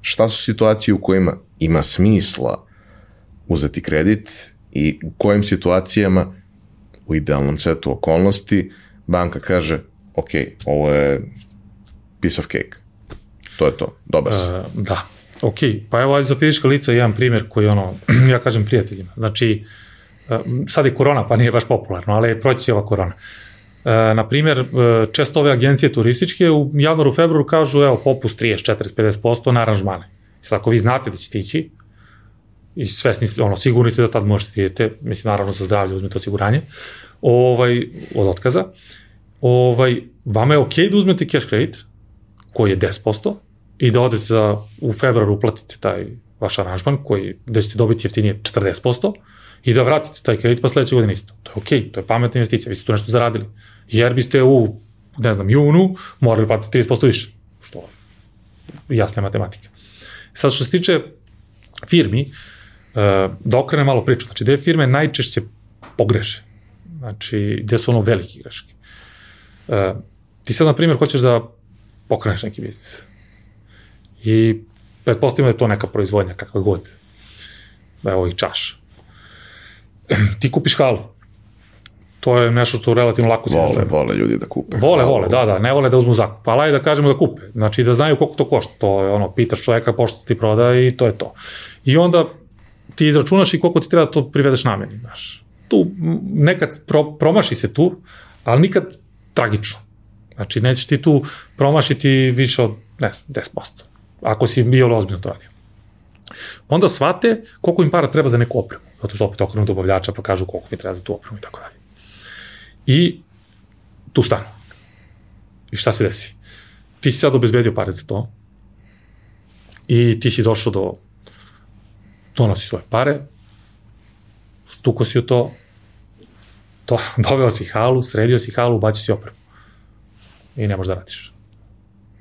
Šta su situacije u kojima ima smisla uzeti kredit i u kojim situacijama u idealnom setu okolnosti banka kaže ok, ovo je piece of cake to je to, dobar si. Uh,
da, ok, pa evo za fizička lica jedan primjer koji ono, (clears throat) ja kažem prijateljima, znači uh, sad je korona pa nije baš popularno, ali proći ova korona. Uh, na primjer, uh, često ove agencije turističke u januaru, februaru kažu evo popust 30, 40, 50% na aranžmane. Sad ako vi znate da ćete ići i svesni ste, ono, sigurni ste da tad možete idete, mislim naravno za zdravlje uzmete osiguranje, ovaj, od otkaza, ovaj, vama je okej okay da uzmete cash kredit, koji je 10%, i da odete da u februaru uplatite taj vaš aranžman koji, da ćete dobiti jeftinije 40% i da vratite taj kredit pa sledeće godine isto. To je okej, okay, to je pametna investicija, vi ste tu nešto zaradili. Jer biste u, ne znam, junu morali platiti 30% više, što jasna matematika. Sad što se tiče firmi, eh, da okrene malo priču, znači gde firme najčešće pogreše, znači gde su ono velike greške. Eh, ti sad, na primjer, hoćeš da pokreneš neki biznis I pretpostavimo da je to neka proizvodnja, kakva god. Evo i čaš. (clears throat) Ti kupiš halu. To je nešto što relativno lako
se Vole, vole ljudi da kupe.
Vole, vole, da, da, ne vole da uzmu zakup. Ali da kažemo da kupe. Znači da znaju koliko to košta. To je ono, pitaš čoveka pošto ti proda i to je to. I onda ti izračunaš i koliko ti treba da to privedeš nameni, znaš. Tu nekad pro, promaši se tu, ali nikad tragično. Znači, nećeš ti tu promašiti više od, ne znam, 10% ako si bio ozbiljno to radio. Onda shvate koliko im para treba za neku opremu, zato što opet okrenu dobavljača pa kažu koliko mi treba za tu opremu i tako dalje. I tu stanu. I šta se desi? Ti si sad obezbedio pare za to i ti si došao do donosi svoje pare, stuko si u to, to, (laughs) doveo si halu, sredio si halu, ubacio si opremu. I ne možeš da radiš.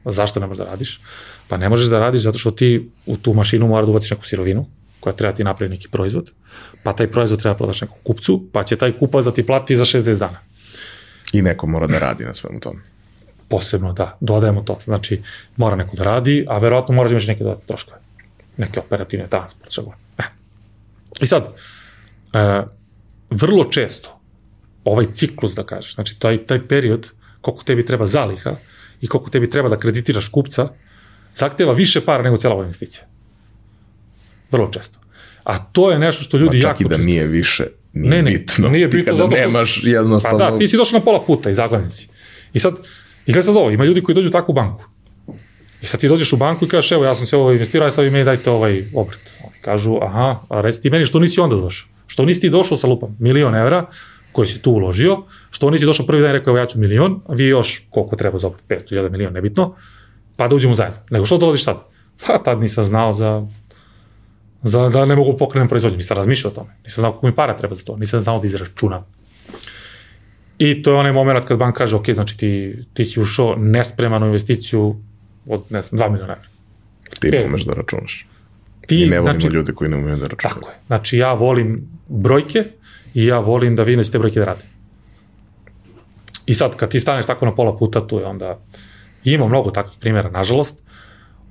Zašto ne možeš da radiš? Pa ne možeš da radiš zato što ti u tu mašinu mora da ubaciš neku sirovinu, koja treba ti napravi neki proizvod, pa taj proizvod treba prodaš nekom kupcu, pa će taj kupac da ti plati za 60 dana.
I neko mora da radi na svemu tome.
Posebno, da, dodajemo to. Znači, mora neko da radi, a verovatno moraš da imaš neke dodatne troškove. Neke operativne transport, šta god. I sad, e, vrlo često, ovaj ciklus da kažeš, znači taj, taj period, koliko tebi treba zaliha i koliko tebi treba da kreditiraš kupca, zahteva više para nego cela ova investicija. Vrlo često. A to je nešto što ljudi jako...
čak i da nije više, nije ne, ne, bitno.
Nije bitno
ti kada nemaš što... jednostavno...
Pa da, ti si došao na pola puta i zaglavljen si. I sad, i gledaj sad ovo, ima ljudi koji dođu u takvu banku. I sad ti dođeš u banku i kažeš, evo, ja sam se ovo investirao, sad vi meni dajte ovaj obrt. Kažu, aha, a reci ti meni što nisi onda došao. Što nisi ti došao sa lupom milion evra, koji si tu uložio, što nisi došao prvi dan i rekao, evo ja ću milion, a vi još koliko treba za obrt, 500, 1 milion, nebitno, pa da uđemo zajedno. Nego što dolaziš sad? Pa tad nisam znao za, za da ne mogu pokrenem proizvodnju. Nisam razmišljao o tome. Nisam znao koliko mi para treba za to. Nisam znao da izračunam. I to je onaj moment kad bank kaže, ok, znači ti, ti si ušao nespreman u investiciju od, ne znam, 2 miliona evra.
Ti ne umeš da računaš. Ti, I ne volimo znači, ljude koji ne umeju da računaju.
Tako je. Znači ja volim brojke i ja volim da vidim da će te brojke da rade. I sad, kad ti staneš tako na pola puta, tu je onda Ima mnogo takvih primjera, nažalost.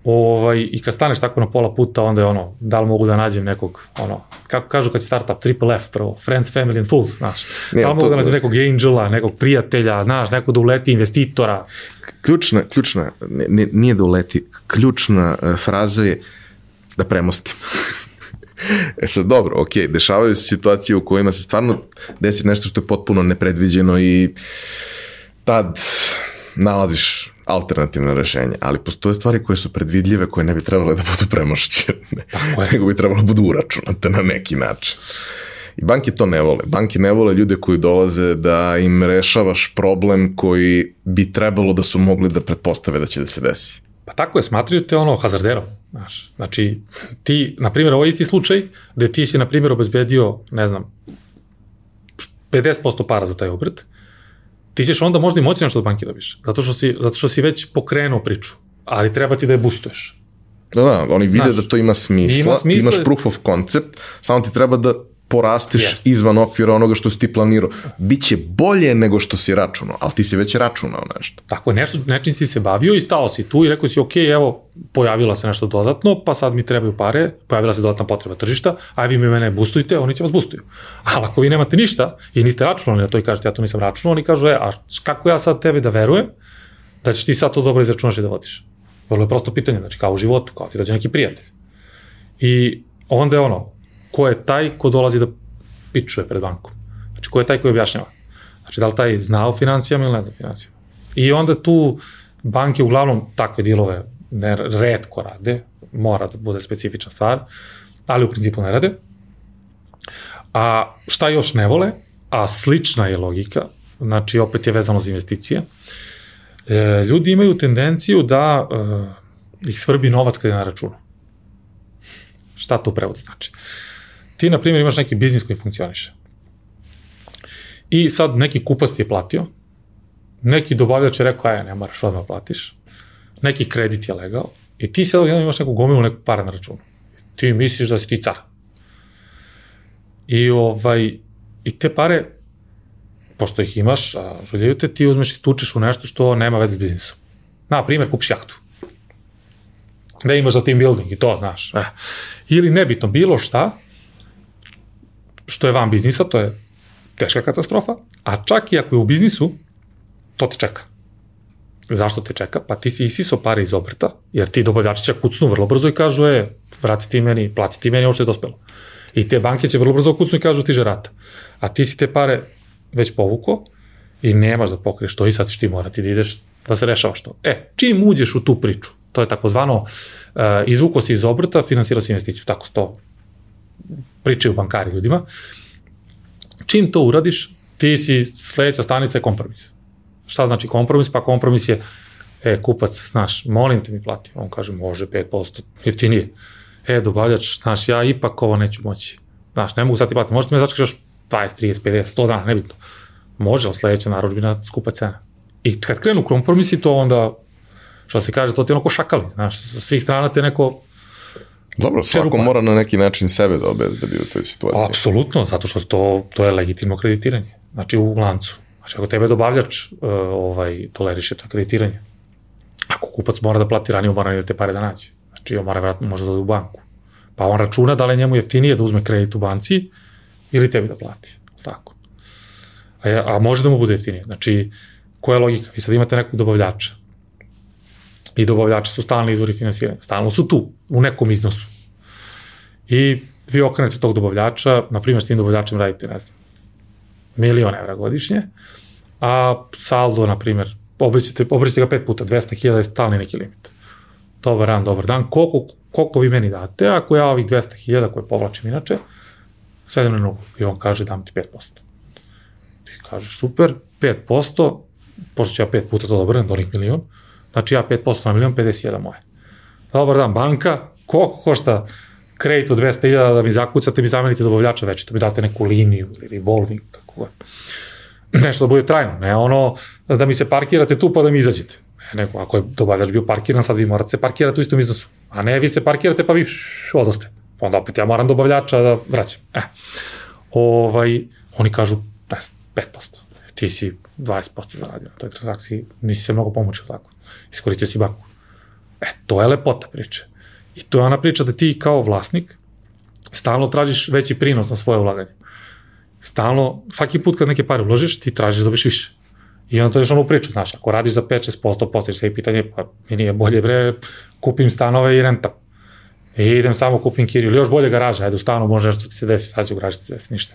Ovaj, I kad staneš tako na pola puta, onda je ono, da li mogu da nađem nekog, ono, kako kažu kad je startup, triple F prvo, friends, family and fools, znaš. Ne, da li mogu da nađem nekog angela, nekog prijatelja, znaš, neko da uleti investitora.
Ključna, ključna, ne, nije da uleti, ključna uh, fraza je da premostim. (laughs) e sad, dobro, ok, dešavaju se situacije u kojima se stvarno desi nešto što je potpuno nepredviđeno i tad nalaziš alternativno rešenje, ali postoje stvari koje su predvidljive, koje ne bi trebalo da budu premošćene, (laughs) Tako je. nego bi trebalo da budu uračunate na neki način. I banke to ne vole. Banke ne vole ljude koji dolaze da im rešavaš problem koji bi trebalo da su mogli da pretpostave da će da se desi.
Pa tako je, smatraju te ono hazarderom. Znaš. Znači, ti, na primjer, ovo je isti slučaj, gde ti si, na primjer, obezbedio, ne znam, 50% para za taj obrt, ti ćeš onda možda i moći nešto od banke dobiš. Zato što si, zato što si već pokrenuo priču. Ali treba ti da je boostuješ.
Da, da, oni vide Znaš, da to ima smisla, ima smisla, ti imaš proof of concept, samo ti treba da porasteš yes. izvan okvira onoga što si ti planirao. Biće bolje nego što si računao, ali ti si već računao nešto.
Tako nešto, nečim si se bavio i stao si tu i rekao si, ok, evo, pojavila se nešto dodatno, pa sad mi trebaju pare, pojavila se dodatna potreba tržišta, a vi mi mene boostujte, oni će vas boostuju. Ali ako vi nemate ništa i niste računali na to i kažete, ja to nisam računao, oni kažu, e, a kako ja sad tebe da verujem da ćeš ti sad to dobro izračunaš i da vodiš? Vrlo je prosto pitanje, znači kao u životu, kao ti dođe neki prijatelj. I onda je ono, ko je taj ko dolazi da pičuje pred bankom. Znači, ko je taj koji objašnjava. Znači, da li taj zna o financijama ili ne zna o financijama. I onda tu banke uglavnom takve dilove ne, redko rade, mora da bude specifična stvar, ali u principu ne rade. A šta još ne vole, a slična je logika, znači opet je vezano za investicije, e, ljudi imaju tendenciju da e, ih svrbi novac kada je na računu. Šta to prevodi znači? Ti, na primjer, imaš neki biznis koji funkcioniše. I sad neki kupac ti je platio, neki dobavljač je rekao, aj, ne moraš odmah platiš, neki kredit je legao, i ti sad imaš neku gomilu, neku para na računu. Ti misliš da si ti car. I, ovaj, i te pare, pošto ih imaš, a žuljaju te, ti uzmeš i stučeš u nešto što nema veze s biznisom. Na primjer, kupiš jahtu. Da imaš za team building i to, znaš. Eh. Ili nebitno, bilo šta, što je van biznisa, to je teška katastrofa, a čak i ako je u biznisu, to te čeka. Zašto te čeka? Pa ti si isiso pare iz obrta, jer ti dobavljači će kucnu vrlo brzo i kažu, e, vrati ti meni, plati ti meni ovo što je dospelo. I te banke će vrlo brzo kucnu i kažu ti rata. A ti si te pare već povuko i nemaš da pokriješ to i sad ti morati da ideš da se rešavaš to. E, čim uđeš u tu priču, to je takozvano uh, izvuko si iz obrta, finansirao si investiciju, tako to pričaju bankari ljudima, čim to uradiš, ti si sledeća stanica je kompromis. Šta znači kompromis? Pa kompromis je, e, kupac, znaš, molim te mi plati. On kaže, može 5% jeftinije. E, dobavljač, znaš, ja ipak ovo neću moći. Znaš, ne mogu sad ti platiti, možete me začekati još 20, 30, 50, 100 dana, nebitno. Može, ali sledeća naročbina skupa cena. I kad krenu kompromisi, to onda, što se kaže, to ti ono ko šakali, znaš, sa svih strana te neko
Dobro, svako čerupa. mora na neki način sebe da obezbedi u toj situaciji.
Apsolutno, zato što to, to je legitimno kreditiranje. Znači u lancu. Znači ako tebe dobavljač uh, ovaj, toleriše to kreditiranje. Ako kupac mora da plati ranije, mora da te pare da nađe. Znači on mora vratno možda da u banku. Pa on računa da li njemu jeftinije da uzme kredit u banci ili tebi da plati. Tako. A, a može da mu bude jeftinije. Znači, koja je logika? Vi sad imate nekog dobavljača i dobavljači su stalni izvori finansiranja. Stalno su tu, u nekom iznosu. I vi okrenete tog dobavljača, na primjer s tim dobavljačem radite, ne znam, milion evra godišnje, a saldo, na primjer, obrićete, obrićete ga pet puta, 200.000 je stalni neki limit. Dobar dan, dobar dan, koliko, koliko vi meni date, ako ja ovih 200.000 koje povlačim inače, sedem na nulu. I on kaže, dam ti 5%. Ti kažeš, super, 5%, pošto ću ja 5 puta to do onih milion, Znači ja 5% na milion, 51 moje. Dobar dan, banka, koliko košta kredit od 200.000 da mi zakucate, mi zamenite dobavljača već, to mi date neku liniju ili revolving, kako god. Nešto da bude trajno, ne ono da mi se parkirate tu pa da mi izađete. Nego ako je dobavljač bio parkiran, sad vi morate se parkirati u istom iznosu. A ne, vi se parkirate pa vi odoste. Onda opet ja moram dobavljača da vraćam. E. Ovaj, oni kažu, ne znam, 5%. Ti si 20% zaradio na toj transakciji, nisi se mnogo pomoćio tako iskoristio si banku. E, to je lepota priče. I to je ona priča da ti kao vlasnik stalno tražiš veći prinos na svoje ulaganje. Stalno, svaki put kad neke pare uložiš, ti tražiš da dobiš više. I onda to je onu priču, znaš, ako radiš za 5-6%, postojiš sve i pitanje, pa mi nije bolje, bre, kupim stanove i rentam. I idem samo kupim kiriju, ili još bolje garaža, ajde u stanu može nešto ti se desi, sad će u garaži se desi, ništa.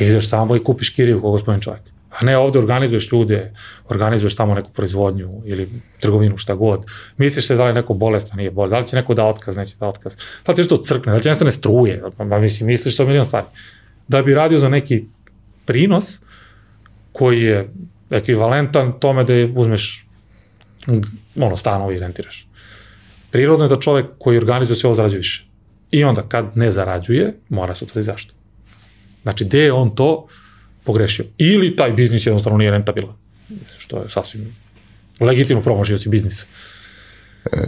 I ideš samo i kupiš kiriju, kogo gospodin čovjek. A ne ovde organizuješ ljude, organizuješ tamo neku proizvodnju ili trgovinu, šta god. Misliš se da li neko bolestan, nije bolest, da li će neko da otkaz, neće da otkaz. Da li će nešto crkne, da li će nestane struje, pa mislim, misliš sa milion stvari. Da bi radio za neki prinos koji je ekvivalentan tome da uzmeš ono, stanovi i rentiraš. Prirodno je da čovek koji organizuje sve ovo zarađuje više. I onda kad ne zarađuje, mora se utvrdi zašto. Znači, gde je on to pogrešio? Ili taj biznis jednostavno nije rentabilan. Što je sasvim legitimno promožioci biznis.
E,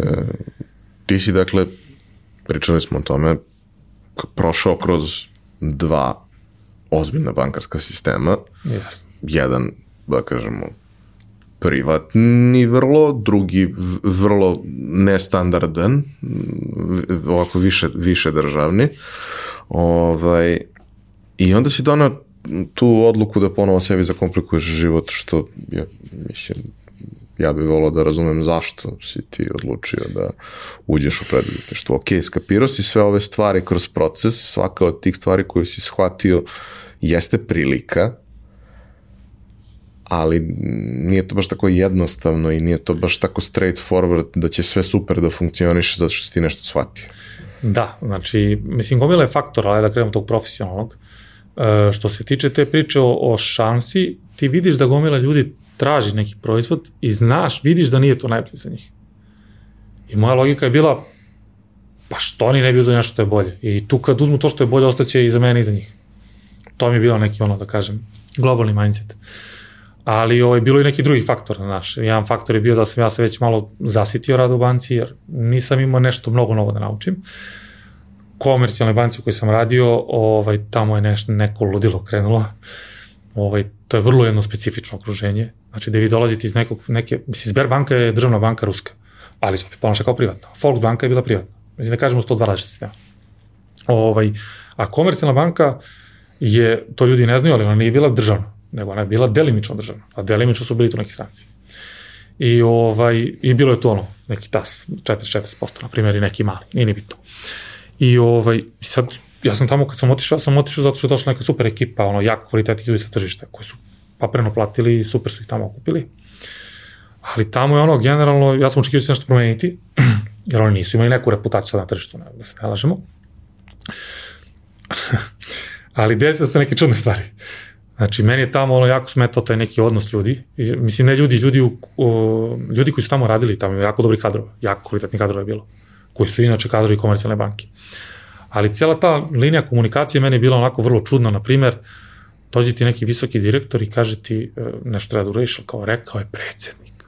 ti si, dakle, pričali smo o tome, prošao kroz dva ozbiljna bankarska sistema.
Jasno.
Jedan, da kažemo, privatni vrlo, drugi vrlo nestandardan, ovako više, više državni. Ovaj, I onda si donao tu odluku da ponovo sebi zakomplikuješ život, što ja, mislim, ja bih volao da razumem zašto si ti odlučio da uđeš u preduzetništvo. Ok, skapirao si sve ove stvari kroz proces, svaka od tih stvari koju si shvatio jeste prilika, ali nije to baš tako jednostavno i nije to baš tako straightforward da će sve super da funkcioniše zato što si ti nešto shvatio.
Da, znači, mislim, gomila je faktor, ali da krenemo tog profesionalnog. E, što se tiče te priče o, o šansi, ti vidiš da gomila ljudi traži neki proizvod i znaš, vidiš da nije to najbolje za njih. I moja logika je bila, pa što oni ne bi uzeli nešto što je bolje? I tu kad uzmu to što je bolje, ostaće i za mene i za njih. To mi je bilo neki, ono, da kažem, globalni mindset. Ali ovaj, bilo i neki drugi faktor, znaš. Jedan faktor je bio da sam ja se već malo zasitio rad u banci, jer nisam imao nešto mnogo novo da naučim. Komercijalnoj banci u kojoj sam radio, ovaj, tamo je neš, neko ludilo krenulo. Ovaj, to je vrlo jedno specifično okruženje. Znači da vi dolazite iz nekog, neke, mislim, Sberbanka je državna banka ruska, ali se ponaša kao privatna. Volksbanka je bila privatna. Mislim da kažemo 102 različite sistema. Ovaj, a komercijalna banka je, to ljudi ne znaju, ali ona nije bila državna nego ona je bila delimično državna, a delimično su bili tu neki stranci. I, ovaj, I bilo je to ono, neki tas, 44%, na primjer, i neki mali, nije ni bitno. I ovaj, sad, ja sam tamo kad sam otišao, sam otišao zato što je došla neka super ekipa, ono, jako kvalitetni ljudi sa tržišta, koji su papreno platili i super su ih tamo okupili. Ali tamo je ono, generalno, ja sam očekivao da će nešto promeniti, (clears throat) jer oni nisu imali neku reputaciju na tržištu, ne, da se ne lažemo. (laughs) Ali desile se neke čudne stvari. Znači, meni je tamo ono jako smetao taj neki odnos ljudi. I, mislim, ne ljudi, ljudi, u, u, ljudi koji su tamo radili, tamo jako dobri kadrova, jako kvalitetni kadrova je bilo, koji su inače kadrovi komercijalne banke. Ali cijela ta linija komunikacije meni je bila onako vrlo čudna, na primer, dođe ti neki visoki direktor i kaže ti e, nešto treba da uradiš, kao rekao je predsednik.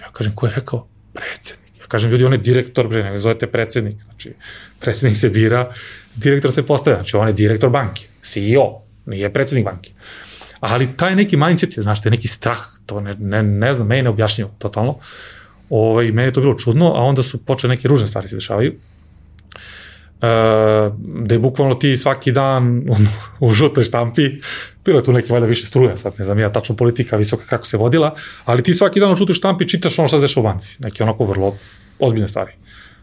Ja kažem, ko je rekao? Predsednik. Ja kažem, ljudi, on je direktor, bre, ne zovete predsednik. Znači, predsednik se bira, direktor se postavlja, znači on je direktor banke, CEO, nije predsednik banke. Ali taj neki mindset je, znaš, taj neki strah, to ne, ne, ne znam, meni ne objašnjivo totalno. Ovaj, meni je to bilo čudno, a onda su počele neke ružne stvari se dešavaju. Uh, da je bukvalno ti svaki dan (laughs) on, u žutoj štampi, bilo je tu neki valjda više struja, sad ne znam ja tačno politika visoka kako se vodila, ali ti svaki dan u žutoj štampi čitaš ono što se dešava u banci, neke onako vrlo ozbiljne stvari.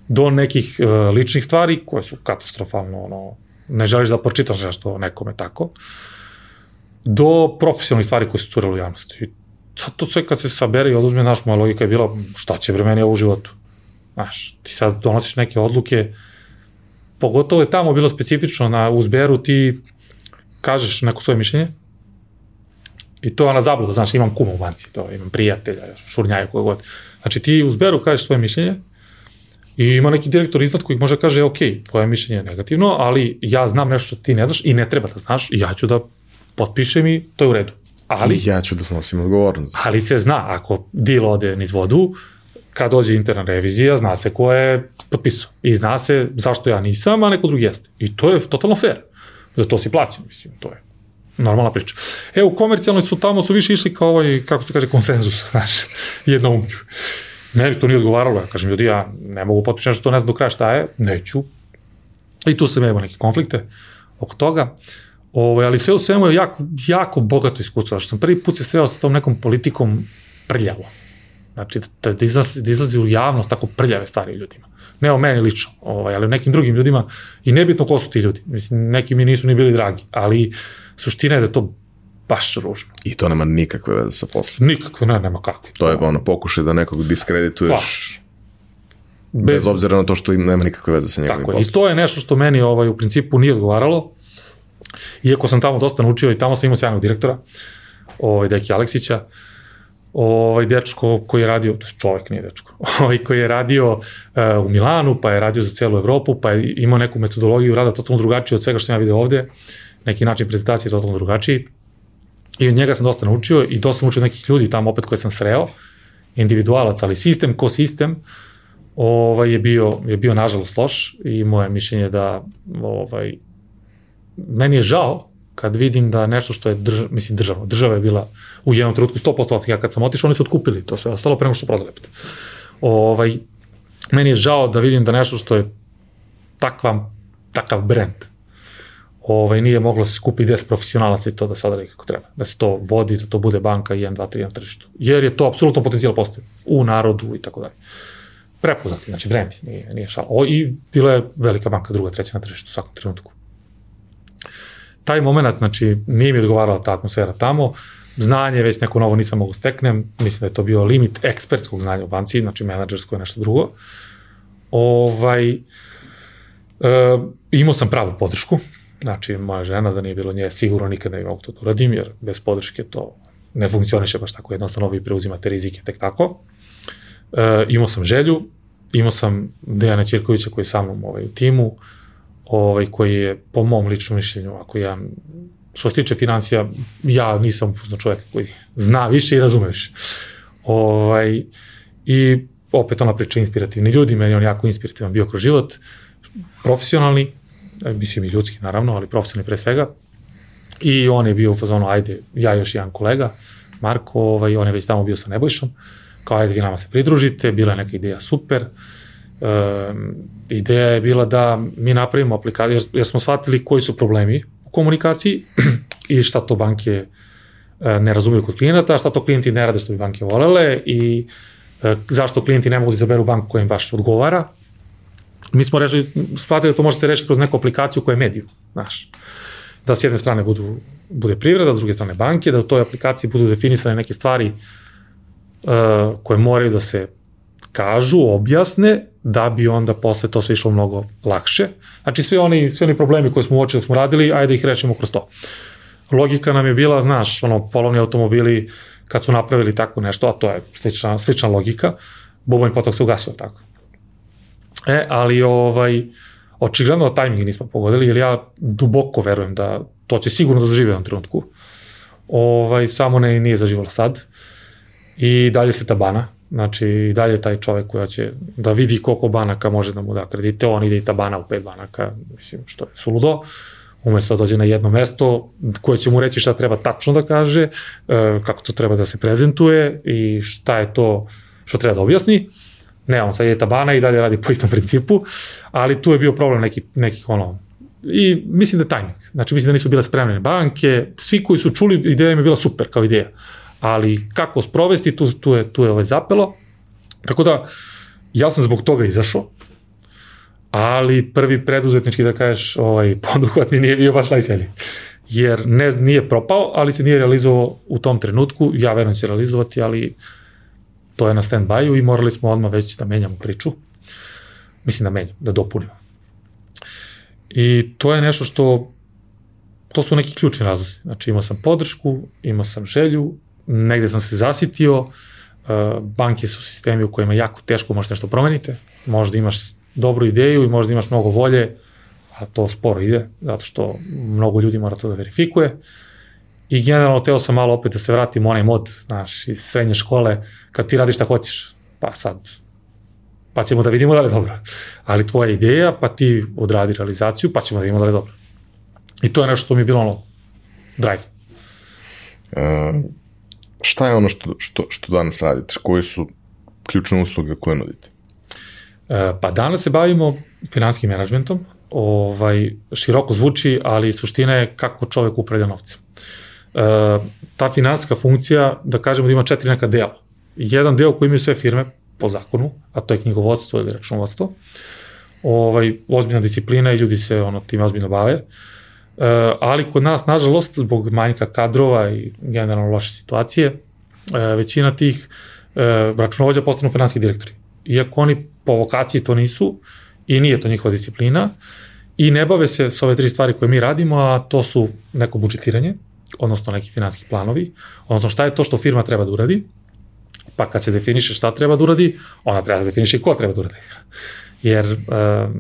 Do nekih uh, ličnih stvari koje su katastrofalno ono, ne želiš da pročitaš nešto nekome tako, do profesionalnih stvari koje su curale u javnosti. Sad to sve kad se sabere i oduzme, naš moja logika je bila, šta će vremeni u životu? Znaš, ti sad donosiš neke odluke, pogotovo je tamo bilo specifično na uzberu, ti kažeš neko svoje mišljenje, I to je ona zabluda, znaš, imam kuma u banci, to, imam prijatelja, šurnjaju, koje god. Znači ti u zberu kažeš svoje mišljenje, I ima neki direktor iznad koji može kaže, ok, tvoje mišljenje je negativno, ali ja znam nešto što ti ne znaš i ne treba da znaš i ja ću da potpišem i to je u redu. Ali,
I ja ću da snosim odgovornost.
Ali se zna, ako deal ode niz vodu, kad dođe interna revizija, zna se ko je potpisao. I zna se zašto ja nisam, a neko drugi jeste. I to je totalno fair. Za to si plaćen, mislim, to je normalna priča. E, u komercijalnoj su tamo su više išli kao ovaj, kako se kaže, konsenzus, (laughs) znaš, umlju. Meni to nije odgovaralo, ja kažem, ljudi, ja ne mogu potići nešto, to ne znam do kraja šta je, neću. I tu sam imao neke konflikte oko toga. Ovo, ovaj, ali sve u svemu je jako, jako bogato iskustvo, što sam prvi put se sreo sa tom nekom politikom prljavo. Znači, da, da, izlazi, da izlazi u javnost tako prljave stvari ljudima. Ne o meni lično, ovaj, ali o nekim drugim ljudima. I nebitno ko su ti ljudi. Mislim, neki mi nisu ni bili dragi, ali suština je da to baš ružno.
I to nema nikakve veze sa poslom.
Nikako, ne, nema kakve.
To je ono pokušaj da nekog diskredituješ. Baš. Bez, bez obzira na to što nema nikakve veze sa njegovim poslom.
I to je nešto što meni ovaj, u principu nije odgovaralo. Iako sam tamo dosta naučio i tamo sam imao sjajnog direktora, ovaj, Deki Aleksića, ovaj dečko koji je radio, to je čovek, nije dečko, (laughs) ovaj koji je radio uh, u Milanu, pa je radio za celu Evropu, pa je imao neku metodologiju rada totalno drugačiju od svega što sam ja video ovde, neki način prezentacije totalno drugačiji. I od njega sam dosta naučio i dosta sam naučio nekih ljudi tamo opet koje sam sreo, individualac, ali sistem ko sistem, ovaj je bio je bio nažalost loš i moje mišljenje da ovaj meni je žao kad vidim da nešto što je drž, mislim državno, država je bila u jednom trenutku 100% ja kad sam otišao oni su otkupili to sve ostalo prema što prodali. Ovaj meni je žao da vidim da nešto što je takva takav brend ovaj, nije moglo da se skupi 10 profesionalaca i to da sada kako treba. Da se to vodi, da to bude banka 1, 2, 3 na tržištu. Jer je to apsolutno potencijal postoji u narodu i tako dalje. Prepoznati, znači brand, nije, nije šal. O, I bila je velika banka, druga, treća na tržištu u svakom trenutku. Taj moment, znači, nije mi odgovarala ta atmosfera tamo, znanje, već neko novo nisam mogu steknem, mislim da je to bio limit ekspertskog znanja u banci, znači menadžersko je nešto drugo. Ovaj, e, imao sam pravu podršku, Znači, moja žena, da nije bilo nje, sigurno nikad ne mogu to da uradim, jer bez podrške to ne funkcioniše baš tako. Jednostavno, vi preuzimate rizike tek tako. E, imao sam želju, imao sam Dejana Ćirkovića koji je sa mnom ovaj, u timu, ovaj, koji je, po mom ličnom mišljenju, ako ja, što se tiče financija, ja nisam upoznao čovjek koji zna više i razume više. Ovaj, I opet ona priča inspirativni ljudi, meni on jako inspirativan bio kroz život, profesionalni, E, mislim i ljudski naravno, ali profesionalni pre svega. I on je bio u fazonu, ajde, ja još jedan kolega, Marko, ovaj, on je već tamo bio sa Nebojšom, kao ajde vi nama se pridružite, bila je neka ideja super, e, ideja je bila da mi napravimo aplikaciju, jer, jer smo shvatili koji su problemi u komunikaciji (clears throat) i šta to banke e, ne razumiju kod klijenata, šta to klijenti ne rade što bi banke volele i e, zašto klijenti ne mogu da izaberu banku koja im baš odgovara, mi smo rešili, shvatili da to može se rešiti kroz neku aplikaciju koja je mediju, znaš. Da s jedne strane budu, bude privreda, s druge strane banke, da u toj aplikaciji budu definisane neke stvari uh, koje moraju da se kažu, objasne, da bi onda posle to sve išlo mnogo lakše. Znači, svi oni, svi oni problemi koje smo uočili, da smo radili, ajde ih rečemo kroz to. Logika nam je bila, znaš, ono, polovni automobili, kad su napravili tako nešto, a to je slična, slična logika, Boban potok se ugasio tako. E, ali ovaj, očigledno tajming nismo pogodili, jer ja duboko verujem da to će sigurno da zažive u trenutku. Ovaj, samo ne, nije zaživalo sad. I dalje se ta bana, znači i dalje taj čovek koja će da vidi koliko banaka može da mu da kredite, on ide i ta bana u pet banaka, mislim, što je suludo, umesto da dođe na jedno mesto koje će mu reći šta treba tačno da kaže, e, kako to treba da se prezentuje i šta je to što treba da objasni. Ne, on sad je tabana i dalje radi po istom principu, ali tu je bio problem nekih, nekih ono, i mislim da je tajming. Znači, mislim da nisu bile spremne banke, svi koji su čuli, ideja im je bila super kao ideja, ali kako sprovesti, tu, tu je, tu je ovaj zapelo. Tako da, ja sam zbog toga izašao, ali prvi preduzetnički, da kažeš, ovaj, (laughs) poduhvat mi nije bio baš najselji. Jer ne, nije propao, ali se nije realizovao u tom trenutku, ja verujem da će realizovati, ali to je na stand-by-u i morali smo odmah već da menjamo priču. Mislim da menjamo, da dopunimo. I to je nešto što, to su neki ključni razlozi. Znači imao sam podršku, imao sam želju, negde sam se zasitio, uh, banke su sistemi u kojima jako teško možete nešto promenite, možda imaš dobru ideju i možda imaš mnogo volje, a to sporo ide, zato što mnogo ljudi mora to da verifikuje. I generalno teo sam malo opet da se vratim u onaj mod, znaš, iz srednje škole, kad ti radiš šta hoćeš, pa sad, pa ćemo da vidimo da li je dobro. Ali tvoja ideja, pa ti odradi realizaciju, pa ćemo da vidimo da li je dobro. I to je nešto što mi je bilo ono, drive.
Uh, šta je ono što, što, što danas radite? Koji su ključne usluge koje nudite?
E, pa danas se bavimo finanskim menadžmentom, ovaj, široko zvuči, ali suština je kako čovek upravlja novcem. E, ta finanska funkcija, da kažemo da ima četiri neka dela. Jedan deo koji imaju sve firme po zakonu, a to je knjigovodstvo ili računovodstvo, ovaj, ozbiljna disciplina i ljudi se ono, time ozbiljno bave. E, ali kod nas, nažalost, zbog manjka kadrova i generalno loše situacije, e, većina tih e, računovođa postanu finanski direktori. Iako oni po vokaciji to nisu i nije to njihova disciplina i ne bave se s ove tri stvari koje mi radimo, a to su neko budžetiranje, odnosno neki finanski planovi, odnosno šta je to što firma treba da uradi, pa kad se definiše šta treba da uradi, ona treba da definiše i ko treba da uradi. (laughs) Jer uh,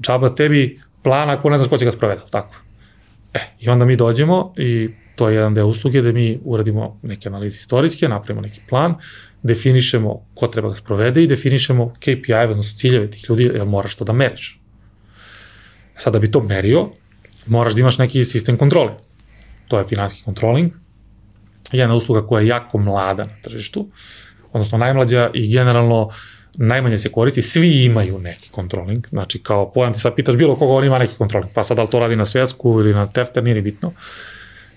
džaba tebi plan ako ne znaš ko će ga sproveda, tako. E, i onda mi dođemo i to je jedan deo usluge da mi uradimo neke analize istorijske, napravimo neki plan, definišemo ko treba ga sprovede i definišemo KPI, odnosno ciljeve tih ljudi, jer moraš to da meriš. Sad da bi to merio, moraš da imaš neki sistem kontrole. To je finanski controlling, jedna usluga koja je jako mlada na tržištu, odnosno najmlađa i generalno najmanje se koristi, svi imaju neki controlling, znači kao pojam ti sad pitaš bilo koga on ima neki controlling, pa sad da li to radi na svesku ili na tefter, nije bitno,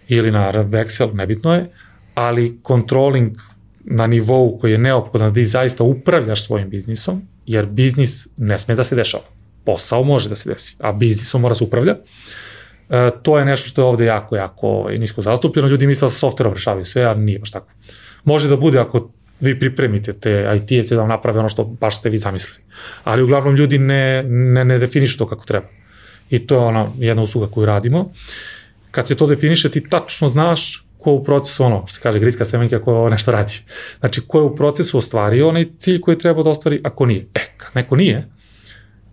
ili na Excel, nebitno je, ali controlling na nivou koji je neophodan da ti zaista upravljaš svojim biznisom, jer biznis ne sme da se dešava. Posao može da se desi, a biznisom mora se upravlja. E, to je nešto što je ovde jako, jako ovaj, nisko zastupljeno. Ljudi misle da sa softverom rešavaju sve, a nije baš tako. Može da bude ako vi pripremite te IT-evce da vam naprave ono što baš ste vi zamislili. Ali uglavnom ljudi ne, ne, ne definišu to kako treba. I to je ona jedna usluga koju radimo. Kad se to definiše, ti tačno znaš ko u procesu, ono, što se kaže, gritska semenka ko nešto radi. Znači, ko je u procesu ostvario onaj cilj koji treba da ostvari, ako nije. E, kad neko nije,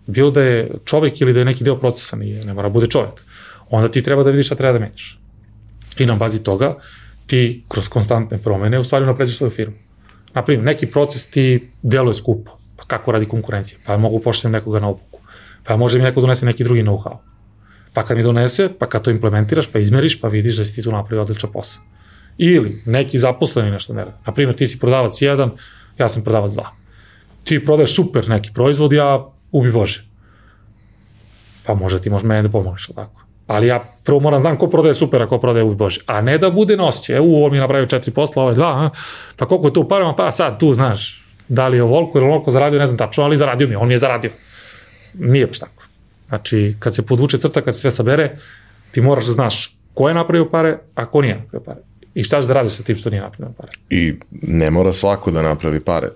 bilo da je čovek ili da je neki deo procesa, nije, ne mora bude čovek, onda ti treba da vidiš šta treba da menjaš. I na bazi toga, ti kroz konstantne promene u stvari napređaš svoju firmu. Naprimjer, neki proces ti deluje skupo, pa kako radi konkurencija, pa mogu pošljem nekoga na obuku, pa može mi neko donese neki drugi know-how Pa kad mi donese, pa kad to implementiraš, pa izmeriš, pa vidiš da si ti tu napravio odličan posao. Ili neki zaposleni nešto ne rade. Naprimjer, ti si prodavac jedan, ja sam prodavac dva. Ti prodaješ super neki proizvod, ja ubi Bože. Pa možda ti možeš mene da pomogliš, tako. Ali ja prvo moram znam ko prodaje super, a ko prodaje ubi Bože. A ne da bude nosće, evo, ovo mi je napravio četiri posla, ove dva, a? pa koliko je tu parama, pa sad tu, znaš, da li je ovoliko ili ovoliko zaradio, ne znam tačno, ali zaradio mi, on mi je zaradio. Nije baš tako. Znači, kad se podvuče crta, kad se sve sabere, ti moraš da znaš ko je napravio pare, a ko nije napravio pare. I šta da radiš sa tim što nije napravio pare.
I ne mora svako da napravi pare.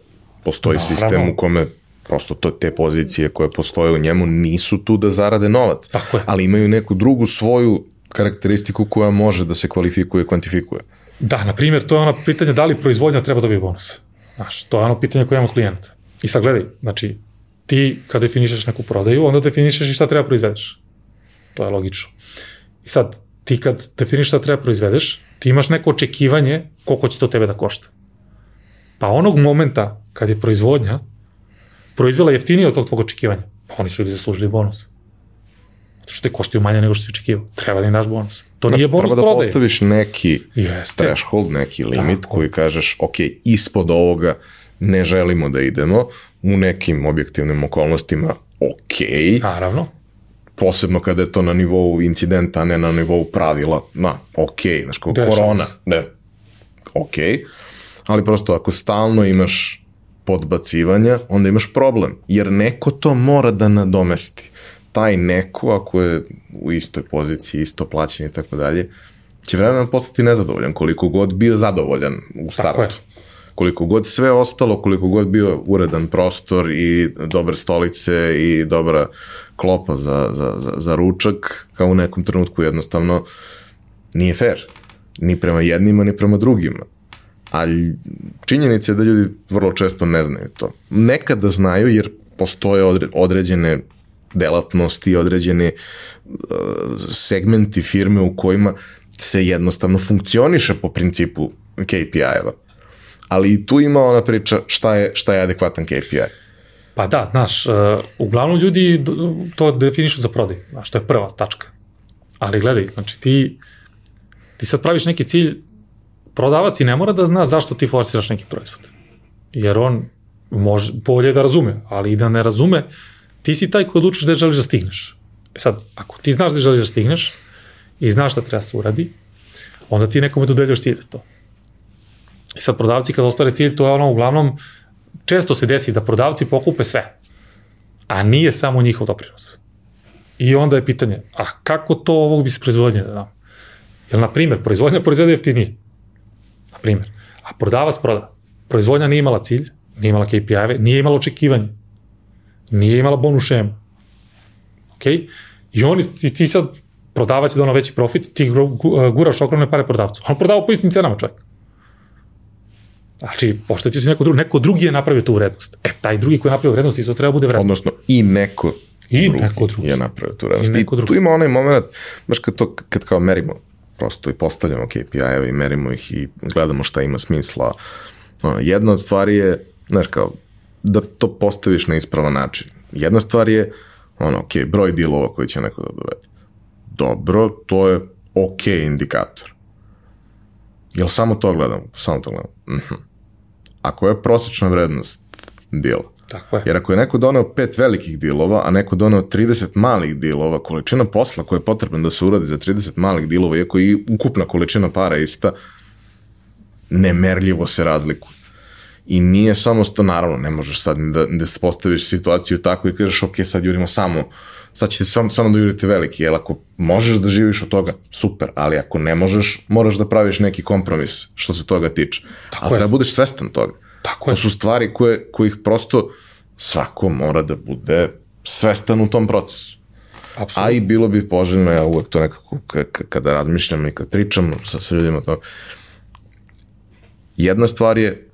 Postoji Naravno. sistem u kome prosto to, te pozicije koje postoje u njemu nisu tu da zarade novac.
Tako je.
Ali imaju neku drugu svoju karakteristiku koja može da se kvalifikuje i kvantifikuje.
Da, na primjer, to je ono pitanje da li proizvodnja treba dobiti bonus. Znaš, to je ono pitanje koje imamo od klijenta. I sad gledaj, znači, ti kad definišeš neku prodaju, onda definišeš i šta treba proizvedeš. To je logično. I sad, ti kad definišeš šta treba proizvedeš, ti imaš neko očekivanje koliko će to tebe da košta. Pa onog momenta kad je proizvodnja proizvela jeftinije od tog tvog očekivanja, pa oni su ljudi zaslužili bonus. Zato što te koštaju manje nego što si očekivao. Treba da im daš bonus. To nije bonus
prodaje.
Treba
da postaviš neki Jeste. threshold, neki limit Tako. koji kažeš, ok, ispod ovoga ne želimo da idemo, u nekim objektivnim okolnostima ok.
Naravno.
Posebno kada je to na nivou incidenta, a ne na nivou pravila. Na, ok, znaš, kao korona, ne, ok. Ali prosto ako stalno imaš podbacivanja, onda imaš problem. Jer neko to mora da nadomesti. Taj neko, ako je u istoj poziciji, isto plaćen i tako dalje, će vremenom postati nezadovoljan, koliko god bio zadovoljan u startu. Tako je koliko god sve ostalo, koliko god bio uredan prostor i dobre stolice i dobra klopa za, za, za, za ručak, kao u nekom trenutku jednostavno nije fair. Ni prema jednima, ni prema drugima. Ali činjenica je da ljudi vrlo često ne znaju to. Nekada znaju jer postoje određene delatnosti, određene uh, segmenti firme u kojima se jednostavno funkcioniše po principu KPI-eva ali i tu ima ona priča šta je, šta je adekvatan KPI.
Pa da, znaš, uh, uglavnom ljudi to definišu za prodaj, znaš, to je prva tačka. Ali gledaj, znači ti, ti sad praviš neki cilj, prodavac i ne mora da zna zašto ti forsiraš neki proizvod. Jer on može, bolje da razume, ali i da ne razume, ti si taj koji odlučiš gde želiš da stigneš. E sad, ako ti znaš gde želiš da stigneš i znaš šta treba da se uradi, onda ti nekome dodeljuješ cilj za to. I sad prodavci kad ostvare cilj, to je ono uglavnom, često se desi da prodavci pokupe sve, a nije samo njihov doprinos. I onda je pitanje, a kako to ovog bi se proizvodnje da dam? Jer, na primjer, proizvodnja proizvede jeftinije. Primjer. A prodavac proda. Proizvodnja nije imala cilj, nije imala KPI-eve, nije imala očekivanje. Nije imala bonus šemu. Ok? I oni, i ti sad, prodavac je donao veći profit, ti guraš ogromne pare prodavcu. On prodava po istim cenama čovjek. Znači, poštetio si neko drugi, neko drugi je napravio tu vrednost. E, taj drugi koji je napravio vrednost, isto treba bude vrednost.
Odnosno, i neko
I drugi neko drugi.
je napravio tu vrednost. I, I tu ima onaj moment, baš kad to, kad kao merimo, prosto i postavljamo KPI-eve i merimo ih i gledamo šta ima smisla. Jedna od stvari je, znaš kao, da to postaviš na ispravan način. Jedna stvar je, ono, ok, broj dilova koji će neko da dovede. Dobro, to je ok indikator. Jel samo to gledamo? Samo to gledamo. Uh mhm. -huh. Ako je prosječna vrednost dila,
Tako je.
Jer ako je neko doneo pet velikih dilova, a neko doneo 30 malih dilova, količina posla koja je potrebna da se uradi za 30 malih dilova, iako i ukupna količina para ista, nemerljivo se razlikuje. I nije samo to, naravno, ne možeš sad da, da se postaviš situaciju tako i kažeš, ok, sad jurimo samo, sad ćete samo, samo da jurite veliki, jer ako možeš da živiš od toga, super, ali ako ne možeš, moraš da praviš neki kompromis što se toga tiče. Tako ali je. treba budeš svestan toga.
Tako je.
To su stvari koje, kojih prosto svako mora da bude svestan u tom procesu. Absolutno. A i bilo bi poželjno, ja uvek to nekako kada razmišljam i kad pričam sa, sa ljudima, to, jedna stvar je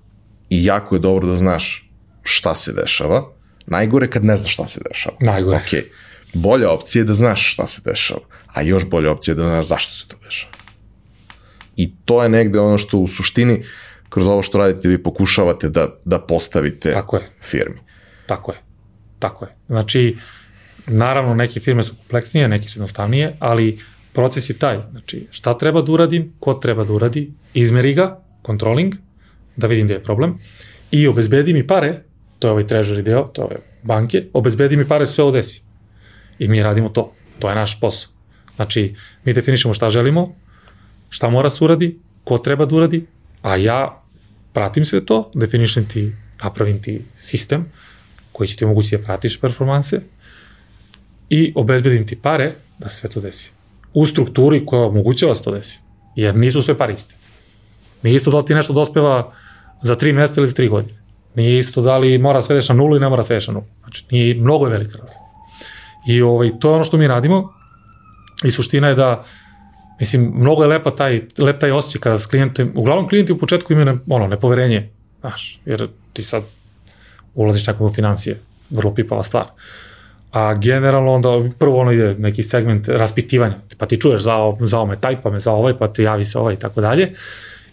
i jako je dobro da znaš šta se dešava, najgore kad ne znaš šta se dešava.
Najgore.
Ok, bolja opcija je da znaš šta se dešava, a još bolja opcija je da znaš zašto se to dešava. I to je negde ono što u suštini kroz ovo što radite vi pokušavate da, da postavite
Tako je.
firmi.
Tako je. Tako je. Znači, naravno, neke firme su kompleksnije, neke su jednostavnije, ali proces je taj. Znači, šta treba da uradim, ko treba da uradi, izmeri ga, controlling, da vidim gde je problem, i obezbedi mi pare, to je ovaj treasury deo, to je banke, obezbedi mi pare sve odesi. I mi radimo to. To je naš posao. Znači, mi definišemo šta želimo, šta mora se uradi, ko treba da uradi, a ja pratim sve to, definišem ti, napravim ti sistem koji će ti omogućiti da pratiš performanse i obezbedim ti pare da se sve to desi. U strukturi koja omogućava da se to desi. Jer nisu sve pare iste. Nije isto da li ti nešto dospeva za tri meseca ili za tri godine. Nije isto da li mora sve na nulu ili ne mora sve na nulu. Znači, nije, mnogo je velika razlika. I ovaj, to je ono što mi radimo i suština je da Mislim, mnogo je lepa taj, lep taj osjećaj kada s klijentem, uglavnom klijenti u početku imaju ne, ono, nepoverenje, znaš, jer ti sad ulaziš nekom u financije, vrlo pipava stvar. A generalno onda prvo ono ide neki segment raspitivanja, pa ti čuješ zvao, zvao me taj, pa me zvao ovaj, pa ti javi se ovaj i tako dalje.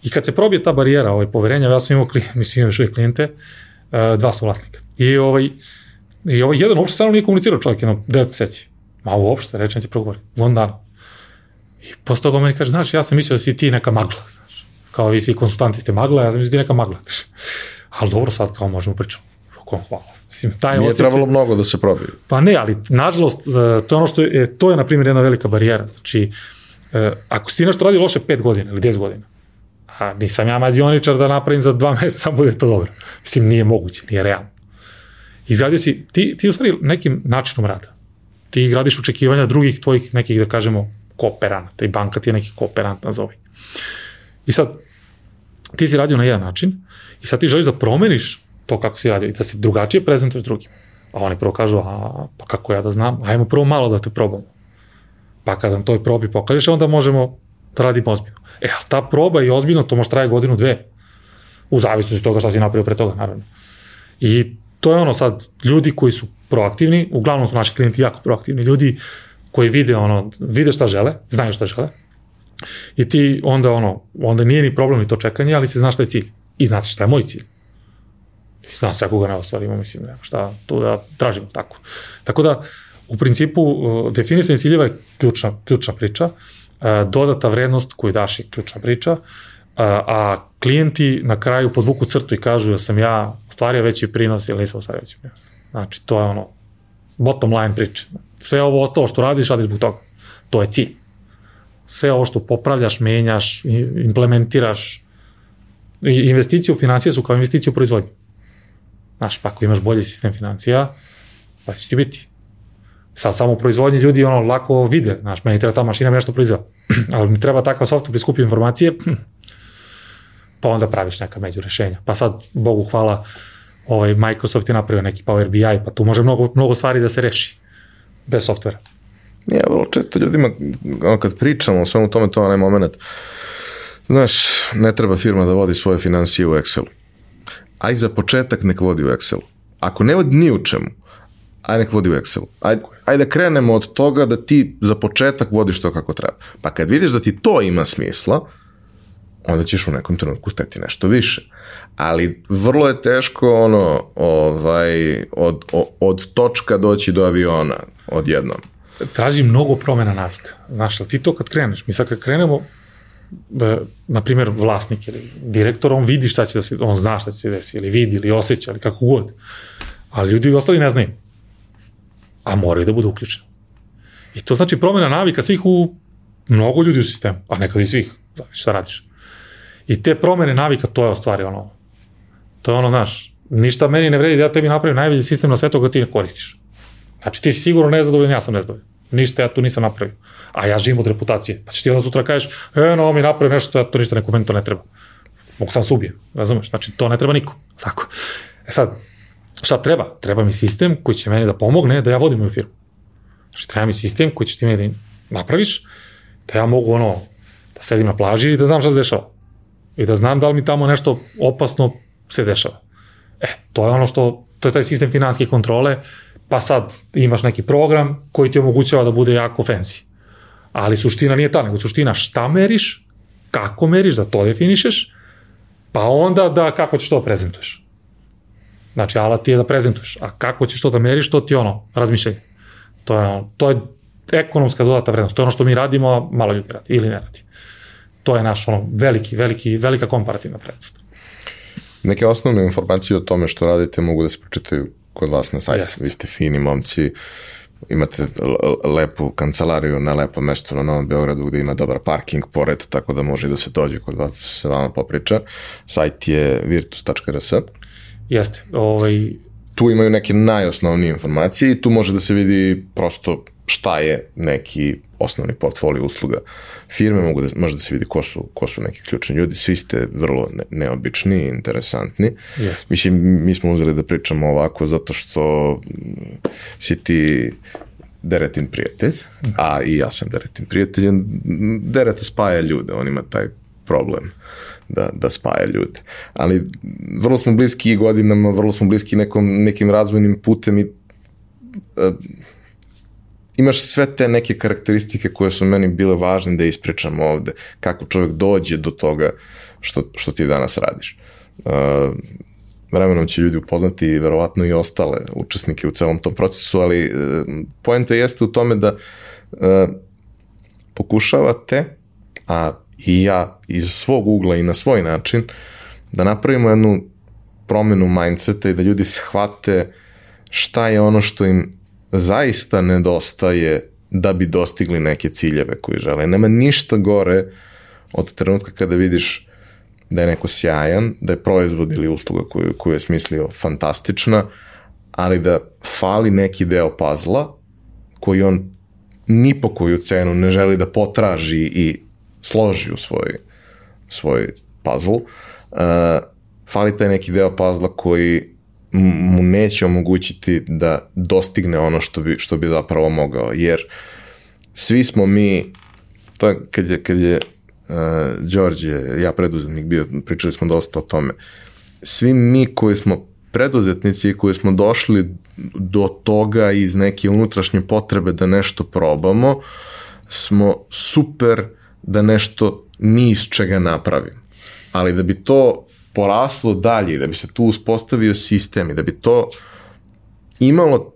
I kad se probije ta barijera ovaj, poverenja, ja sam imao, mislim, imao još uvijek klijente, uh, dva su vlasnika. I ovaj, i ovaj jedan uopšte samo nije komunicirao čovjek, jedno 9 meseci. Ma uopšte, rečen ti progovori, von dana. I posle toga meni kaže, znaš, ja sam mislio da si ti neka magla. Znaš, kao vi svi konsultanti ste magla, ja sam mislio da ti neka magla. Ali dobro, sad kao možemo pričati. Kom hvala. Mislim, taj
Nije osjećaj, trebalo mnogo da se probije.
Pa ne, ali nažalost, e, to je ono što je, to je, na primjer, jedna velika barijera. Znači, e, ako si ti nešto radi loše 5 godina ili 10 godina, a nisam ja mađioničar da napravim za dva (laughs) meseca, bude to dobro. Mislim, nije moguće, nije realno. Izgradio si, ti, ti u stvari nekim načinom rada. Ti gradiš očekivanja drugih tvojih nekih, da kažemo, kooperanata i banka ti je neki kooperant nazovi. I sad, ti si radio na jedan način i sad ti želiš da promeniš to kako si radio i da se drugačije prezentuješ drugim. A oni prvo kažu, a pa kako ja da znam, ajmo prvo malo da te probamo. Pa kad nam toj probi pokažeš, onda možemo da radimo ozbiljno. E, ali ta proba i ozbiljno, to može traje godinu, dve. U zavisnosti toga šta si napravio pre toga, naravno. I to je ono sad, ljudi koji su proaktivni, uglavnom su naši klijenti jako proaktivni ljudi, koji vide ono, vide šta žele, znaju šta žele. I ti onda ono, onda nije ni problem i to čekanje, ali se zna šta je cilj. I zna se šta je moj cilj. Znam se ako ga ne ostvarimo, mislim, nema šta tu da tražimo tako. Tako da, u principu, uh, definisanje ciljeva je ključna, ključna priča, uh, dodata vrednost koju daš je ključna priča, a, a klijenti na kraju podvuku crtu i kažu da sam ja ostvario veći prinos ili nisam ostvario veći prinos. Znači, to je ono, bottom line priče. Sve ovo ostalo što radiš, radiš zbog toga. To je cilj. Sve ovo što popravljaš, menjaš, implementiraš, investicije u financije su kao investicije u proizvodnju. Znaš, pa ako imaš bolji sistem financija, pa će ti biti. Sad samo u proizvodnji ljudi ono lako vide, znaš, meni treba ta mašina nešto proizvela. (clears throat) Ali mi treba takav software pri skupi informacije, (clears throat) pa onda praviš neka među rešenja. Pa sad, Bogu hvala, ovaj, Microsoft je napravio neki Power BI, pa tu može mnogo, mnogo stvari da se reši bez softvera.
Ja, vrlo često ljudima, kad pričamo o svemu tome, to je onaj moment, znaš, ne treba firma da vodi svoje financije u Excelu. Aj za početak nek vodi u Excelu. Ako ne vodi ni u čemu, aj nek vodi u Excelu. Aj, ajde da krenemo od toga da ti za početak vodiš to kako treba. Pa kad vidiš da ti to ima smisla, onda ćeš u nekom trenutku hteti nešto više. Ali vrlo je teško ono, ovaj, od, od točka doći do aviona odjednom.
Traži mnogo promena navika. Znaš, ali ti to kad kreneš, mi sad kad krenemo, na primjer, vlasnik ili direktor, on vidi šta će da se, on zna šta će se desi, ili vidi, ili osjeća, ili kako god. Ali ljudi ostali ne znaju. A moraju da budu uključeni. I to znači promena navika svih u mnogo ljudi u sistemu, a nekad i svih. Znači, šta radiš? I te promene navika, to je u stvari ono, to je ono, znaš, ništa meni ne vredi da ja tebi napravim najbolji sistem na svetu ga ti ne koristiš. Znači ti si sigurno nezadovoljan, ja sam nezadovoljan. Ništa ja tu nisam napravio. A ja živim od reputacije. Pa ćeš ti onda sutra kažeš, e, no, mi napravio nešto, ja to ništa nekom meni to ne treba. Mogu sam subije, razumeš? Znači to ne treba niko. Tako. E sad, šta treba? Treba mi sistem koji će meni da pomogne da ja vodim moju firmu. Znači treba mi sistem koji će ti meni da napraviš, da ja mogu ono, da sedim na plaži i da znam šta se dešava i da znam da li mi tamo nešto opasno se dešava. E, to je ono što, to je taj sistem finanske kontrole, pa sad imaš neki program koji ti omogućava da bude jako fancy. Ali suština nije ta, nego suština šta meriš, kako meriš, da to definišeš, pa onda da kako ćeš to prezentuješ. Znači, alat ti je da prezentuješ, a kako ćeš to da meriš, to ti je ono, razmišljanje. To je, ono, to je ekonomska dodata vrednost. To je ono što mi radimo, a malo ljudi radi ili ne radi to je naš ono, veliki, veliki, velika komparativna prednost.
Neke osnovne informacije o tome što radite mogu da se pročitaju kod vas na sajtu. Jeste. Vi ste fini momci, imate lepu kancelariju na lepom mestu na Novom Beogradu gde ima dobar parking pored, tako da može da se dođe kod vas da se vama popriča. Sajt je virtus.rs.
Jeste. Ovaj...
Tu imaju neke najosnovnije informacije i tu može da se vidi prosto šta je neki osnovni portfolio usluga firme, mogu da, može da se vidi ko su, ko su neki ključni ljudi, svi ste vrlo ne, neobični i interesantni.
Yes.
Mislim, mi smo uzeli da pričamo ovako zato što si ti Deretin prijatelj, a i ja sam Deretin prijatelj, Dereta spaja ljude, on ima taj problem da, da spaja ljude. Ali vrlo smo bliski godinama, vrlo smo bliski nekom, nekim razvojnim putem i uh, imaš sve te neke karakteristike koje su meni bile važne da ispričam ovde, kako čovjek dođe do toga što, što ti danas radiš. Uh, vremenom će ljudi upoznati verovatno i ostale učesnike u celom tom procesu, ali uh, poenta jeste u tome da uh, pokušavate, a i ja iz svog ugla i na svoj način, da napravimo jednu promenu mindseta i da ljudi shvate šta je ono što im zaista nedostaje da bi dostigli neke ciljeve koje žele. Nema ništa gore od trenutka kada vidiš da je neko sjajan, da je proizvod ili usluga koju, koju je smislio fantastična, ali da fali neki deo pazla koji on ni po koju cenu ne želi da potraži i složi u svoj, svoj puzzle. Uh, fali taj neki deo pazla koji mu neće omogućiti da dostigne ono što bi, što bi zapravo mogao, jer svi smo mi, to je kad je, kad je uh, Đorđe, ja preduzetnik bio, pričali smo dosta o tome, svi mi koji smo preduzetnici koji smo došli do toga iz neke unutrašnje potrebe da nešto probamo, smo super da nešto ni iz čega napravimo. Ali da bi to poraslo dalje, da bi se tu uspostavio sistem i da bi to imalo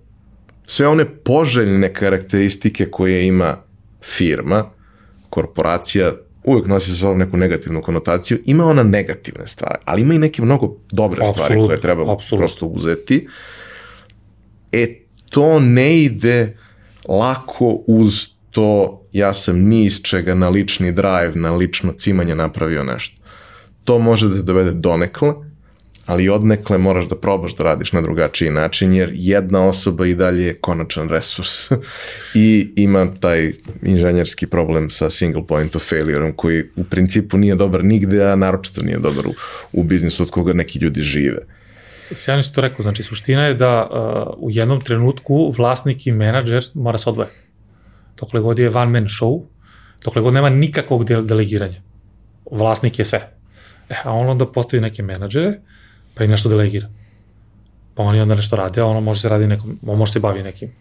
sve one poželjne karakteristike koje ima firma, korporacija uvek nosi sa sobom neku negativnu konotaciju, ima ona negativne stvari, ali ima i neke mnogo dobre
Absolut,
stvari koje treba
absolut.
prosto uzeti. E, to ne ide lako uz to ja sam ni iz čega na lični drive, na lično cimanje napravio nešto. To može da te dovede donekle, ali odnekle moraš da probaš da radiš na drugačiji način, jer jedna osoba i dalje je konačan resurs (laughs) i ima taj inženjerski problem sa single point of failure koji u principu nije dobar nigde, a naročito nije dobar u, u biznisu od koga neki ljudi žive.
Sjajno si to rekao, znači suština je da uh, u jednom trenutku vlasnik i menadžer mora se odvoje. Dokle god je one man show, dokle god nema nikakvog de delegiranja. Vlasnik je sve. E, a on onda postavi neke menadžere, pa i nešto delegira. Pa oni onda nešto rade, a ono može se radi nekom, on može se bavi nekim,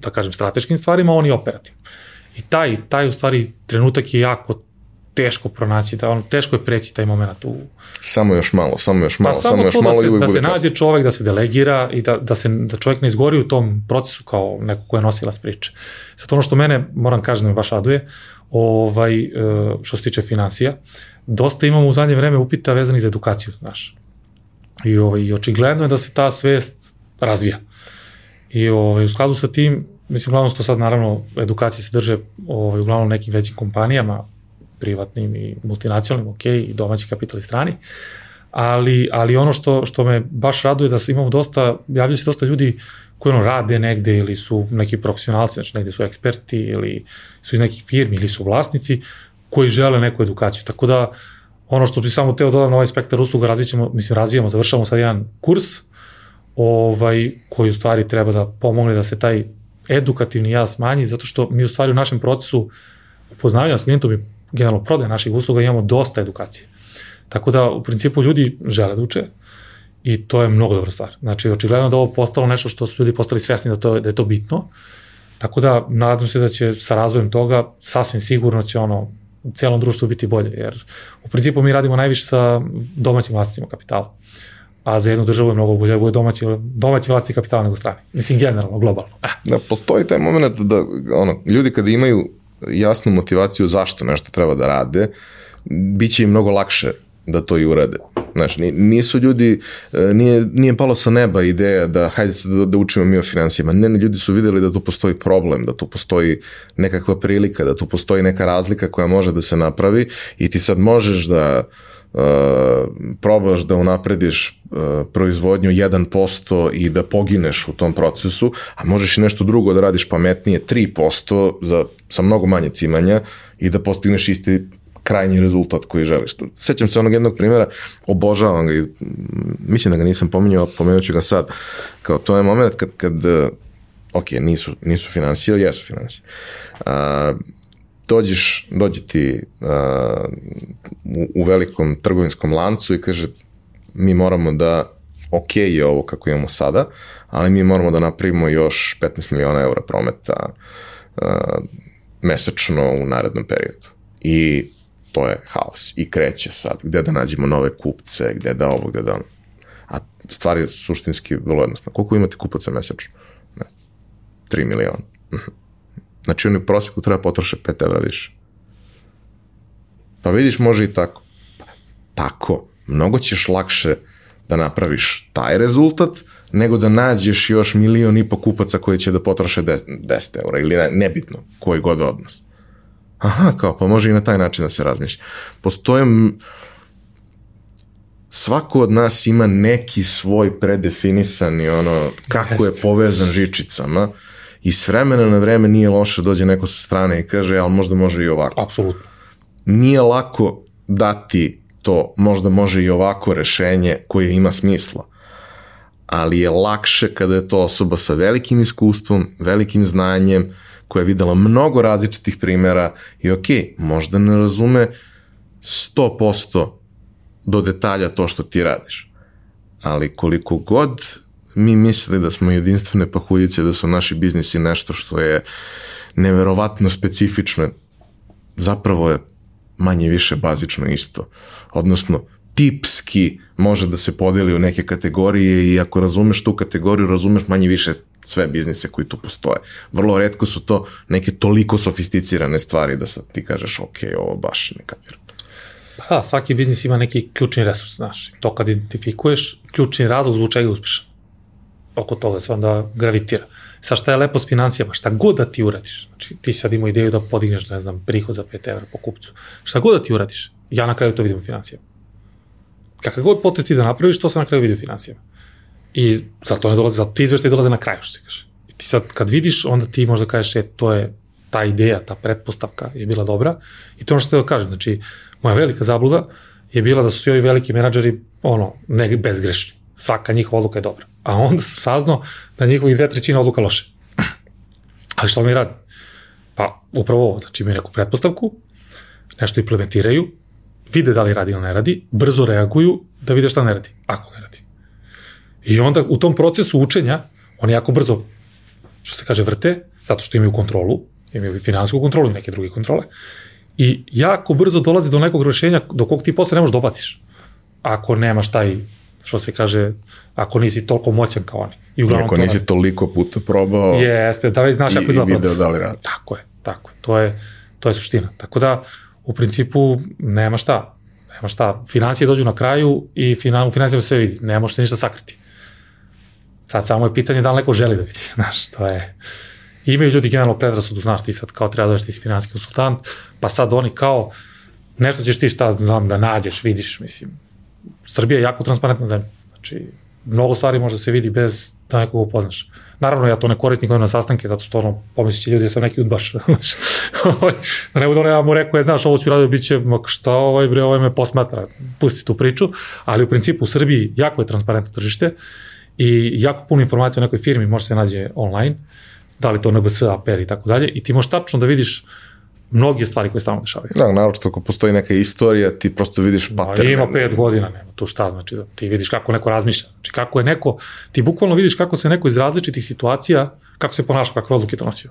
da kažem, strateškim stvarima, a oni operativnim. I taj, taj u stvari trenutak je jako teško pronaći, da ono, teško je preći taj moment u...
Samo još malo, samo još malo,
pa
samo, samo još
to
malo
da se,
i uvijek
da
bude
se nađe čovek, da se delegira i da, da, se, da čovjek ne izgori u tom procesu kao neko ko je nosilac priče. Sad ono što mene, moram kažem da me baš raduje, ovaj, e, što se tiče financija, dosta imamo u zadnje vreme upita vezanih za edukaciju, znaš. I, ovaj, i očigledno je da se ta svest razvija. I ovaj, u skladu sa tim, mislim, uglavnom što sad naravno edukacije se drže ovaj, uglavnom nekim većim kompanijama, privatnim i multinacionalnim, ok, i domaći kapital i strani, ali, ali ono što, što me baš raduje da se imamo dosta, javljaju se dosta ljudi koji ono rade negde ili su neki profesionalci, znači negde su eksperti ili su iz nekih firmi ili su vlasnici koji žele neku edukaciju. Tako da ono što bi samo teo dodam na ovaj spektar usluga razvićemo, mislim razvijamo, završavamo sad jedan kurs ovaj, koji u stvari treba da pomogne da se taj edukativni jaz smanji, zato što mi u stvari u našem procesu upoznavanja s klijentom i generalno prodaje naših usluga imamo dosta edukacije. Tako da u principu ljudi žele da uče i to je mnogo dobra stvar. Znači očigledno da ovo postalo nešto što su ljudi postali svesni da, to, da je to bitno. Tako da nadam se da će sa razvojem toga sasvim sigurno će ono celom društvu biti bolje, jer u principu mi radimo najviše sa domaćim vlasnicima kapitala a za jednu državu je mnogo bolje da bude domaći, domaći vlasnik kapitala nego strani. Mislim, generalno, globalno. Eh.
Da, postoji taj moment da ono, ljudi kada imaju jasnu motivaciju zašto nešto treba da rade, bit će im mnogo lakše da to i urade. Znaš, nisu ljudi, e, nije, nije palo sa neba ideja da hajde da, da učimo mi o financijama. Ne, ne, ljudi su videli da tu postoji problem, da tu postoji nekakva prilika, da tu postoji neka razlika koja može da se napravi i ti sad možeš da uh, probaš da unaprediš uh, proizvodnju 1% i da pogineš u tom procesu, a možeš i nešto drugo da radiš pametnije 3% za, sa mnogo manje cimanja i da postigneš isti krajnji rezultat koji želiš. Sećam se onog jednog primjera, obožavam ga i mislim da ga nisam pominjao, pomenut ću ga sad. Kao to je moment kad, kad ok, nisu, nisu financije, ali jesu financije. Uh, dođeš, dođe ti uh, u, u velikom trgovinskom lancu i kaže mi moramo da, ok je ovo kako imamo sada, ali mi moramo da napravimo još 15 miliona eura prometa uh, mesečno u narednom periodu. I to je haos. I kreće sad, gde da nađemo nove kupce, gde da ovo, gde da ono. A stvar je suštinski vrlo jednostavna. Koliko imate kupaca mesečno? Ne. 3 miliona. (laughs) Znači oni u prosjeku treba potroše 5 evra više. Pa vidiš, može i tako. Pa, tako. Mnogo ćeš lakše da napraviš taj rezultat, nego da nađeš još milion i po kupaca koji će da potroše 10 eura ili ne, nebitno, koji god odnos. Aha, kao, pa može i na taj način da se razmišlja. Postoje, svako od nas ima neki svoj predefinisani, ono, kako je povezan žičicama i s vremena na vreme nije loše dođe neko sa strane i kaže, ali možda može i ovako.
Apsolutno.
Nije lako dati to, možda može i ovako rešenje koje ima smisla ali je lakše kada je to osoba sa velikim iskustvom, velikim znanjem, koja je videla mnogo različitih primjera i ok, možda ne razume 100% do detalja to što ti radiš. Ali koliko god mi mislili da smo jedinstvene pahuljice, da su naši biznisi nešto što je neverovatno specifično, zapravo je manje više bazično isto. Odnosno, tipski može da se podeli u neke kategorije i ako razumeš tu kategoriju, razumeš manje više sve biznise koji tu postoje. Vrlo redko su to neke toliko sofisticirane stvari da sad ti kažeš ok, ovo baš ne kapiram.
Pa da, svaki biznis ima neki ključni resurs, znaš. To kad identifikuješ, ključni razlog zbog čega je uspešan. Oko toga se onda gravitira. Sa šta je lepo s financijama, šta god da ti uradiš. Znači, ti sad imao ideju da podigneš, ne znam, prihod za 5 evra po kupcu. Šta god da ti uradiš, ja na kraju to vidim u financijama. Kakav god potet ti da napraviš, to se na kraju vidi u financijama. I zato ne dolaze, zato ti izveštaj dolaze na kraju, što se kaže. I ti sad kad vidiš, onda ti možda kažeš, e, to je ta ideja, ta pretpostavka je bila dobra i to ono što te da kažem, znači, moja velika zabluda je bila da su svi ovi veliki menadžeri, ono, ne bezgrešni. Svaka njihova odluka je dobra. A onda sam saznao da njihovih dve trećine odluka loše. (clears throat) Ali što mi radi? Pa, upravo ovo, znači imaju neku pretpostavku, nešto implementiraju, vide da li radi ili ne radi, brzo reaguju da vide šta ne radi, ako ne radi. I onda u tom procesu učenja, oni jako brzo, što se kaže, vrte, zato što imaju kontrolu, imaju i finansijsku kontrolu i neke druge kontrole, i jako brzo dolazi do nekog rešenja do kog ti posle ne možeš dobaciš. Da ako nemaš taj, što se kaže, ako nisi toliko moćan kao oni.
I uglavnom ako nisi toliko puta probao
Jeste, da već znaš
i, ako izgleda. I video da li radi.
Tako je, tako je. To je, to je suština. Tako da, u principu, nema šta. Nema šta. Financije dođu na kraju i finan, u financijama sve vidi. Ne može se ništa sakriti. Sad samo je pitanje da li neko želi da vidi. (laughs) Znaš, to je... Imaju ljudi generalno predrasudu, znaš, ti sad kao treba da ti si finansijski konsultant, pa sad oni kao, nešto ćeš ti šta, znam, da nađeš, vidiš, mislim. Srbija je jako transparentna zemlja. Znači, mnogo stvari može da se vidi bez da nekog upoznaš. Naravno, ja to ne koristim kao na sastanke, zato što ono, pomislit će ljudi da sam neki udbaš. (laughs) Da ne budu ono, ja mu rekao, je, znaš, ovo ću radio, bit će, šta ovaj bre, ovaj me posmatra, pusti tu priču, ali u principu u Srbiji jako je transparentno tržište i jako puno informacija o nekoj firmi može se nađe online, da li to NBS, APR i tako dalje, i ti možeš tačno da vidiš mnoge stvari koje stalno dešavaju.
Da, naravno ako postoji neka istorija, ti prosto vidiš pattern.
Ima pet godina, nema tu šta, znači da ti vidiš kako neko razmišlja, znači kako je neko, ti bukvalno vidiš kako se neko iz različitih situacija, kako se ponaša, kakve odluke donosio.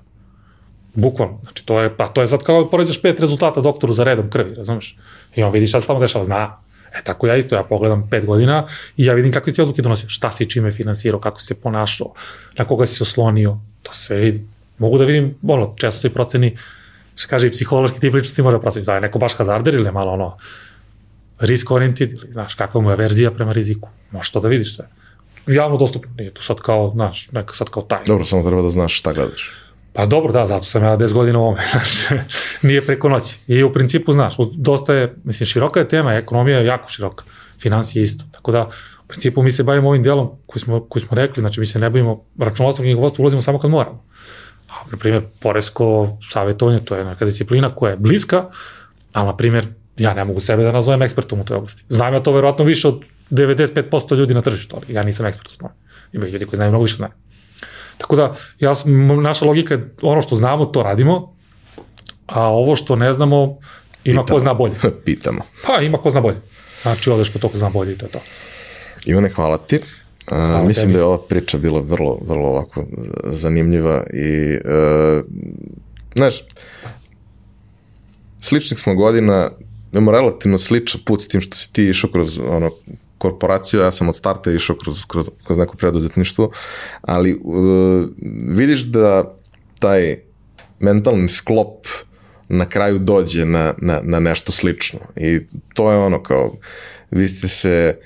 Bukvalno, znači to je, pa to je sad kao da poređaš pet rezultata doktoru za redom krvi, razumeš? I on vidi šta se tamo dešava, zna. E tako ja isto, ja pogledam pet godina i ja vidim kakve si odluke donosio, šta si čime finansirao, kako se ponašao, na koga si se oslonio, to se vidi. Mogu da vidim, ono, često se proceni što kaže i psihološki tip ličnosti može proceniti, da je neko baš hazarder ili je malo ono risk oriented ili znaš kakva mu je verzija prema riziku. Možeš to da vidiš sve. Javno dostupno, nije tu sad kao, znaš, neka sad kao taj.
Dobro, samo treba da znaš šta gledaš.
Pa dobro, da, zato sam ja 10 godina u ovome, (laughs) znaš, nije preko noći. I u principu, znaš, dosta je, mislim, široka je tema, ekonomija je jako široka, financije isto. Tako da, u principu mi se bavimo ovim delom koji smo, koji smo rekli, znači mi se ne bavimo računovodstvom i knjigovodstvom, ulazimo samo kad moramo na primjer, poresko savjetovanje, to je neka disciplina koja je bliska, ali, na primjer, ja ne mogu sebe da nazovem ekspertom u toj oblasti. Znam ja to verovatno više od 95% ljudi na tržištu, ali ja nisam ekspert u tome. Ima ljudi koji znaju mnogo više od mene. Tako da, ja, naša logika je ono što znamo, to radimo, a ovo što ne znamo, ima Pitamo. ko zna bolje. (laughs)
Pitamo.
Pa, ima ko zna bolje. Znači, odeš po to ko zna bolje i to je to.
Ivane, hvala ti. A, mislim tebi. da je ova priča bila vrlo, vrlo ovako zanimljiva i, uh, znaš, sličnih smo godina, imamo relativno sličan put s tim što si ti išao kroz ono, korporaciju, ja sam od starta išao kroz, kroz, kroz neko preduzetništvo, ali uh, vidiš da taj mentalni sklop na kraju dođe na, na, na nešto slično. I to je ono kao, vi ste se uh,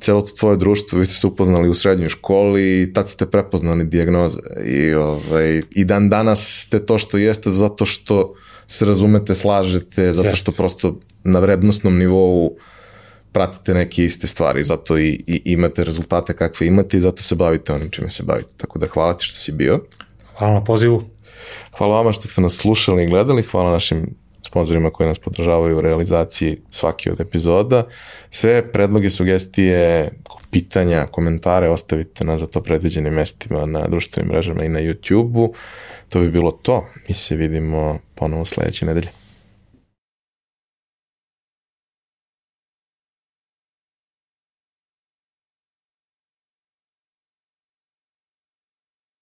celo to tvoje društvo, vi ste se upoznali u srednjoj školi i tad ste prepoznali dijagnoze. I, ovaj, i dan danas ste to što jeste zato što se razumete, slažete, zato što prosto na vrednostnom nivou pratite neke iste stvari, zato i, i imate rezultate kakve imate i zato se bavite onim čime se bavite. Tako da hvala ti što si bio.
Hvala na pozivu.
Hvala vama što ste nas slušali i gledali, hvala našim sponsorima koji nas podržavaju u realizaciji svake od epizoda. Sve predloge, sugestije, pitanja, komentare ostavite na za to predviđenim mestima na društvenim mrežama i na YouTube-u. To bi bilo to. Mi se vidimo ponovo sledeće nedelje.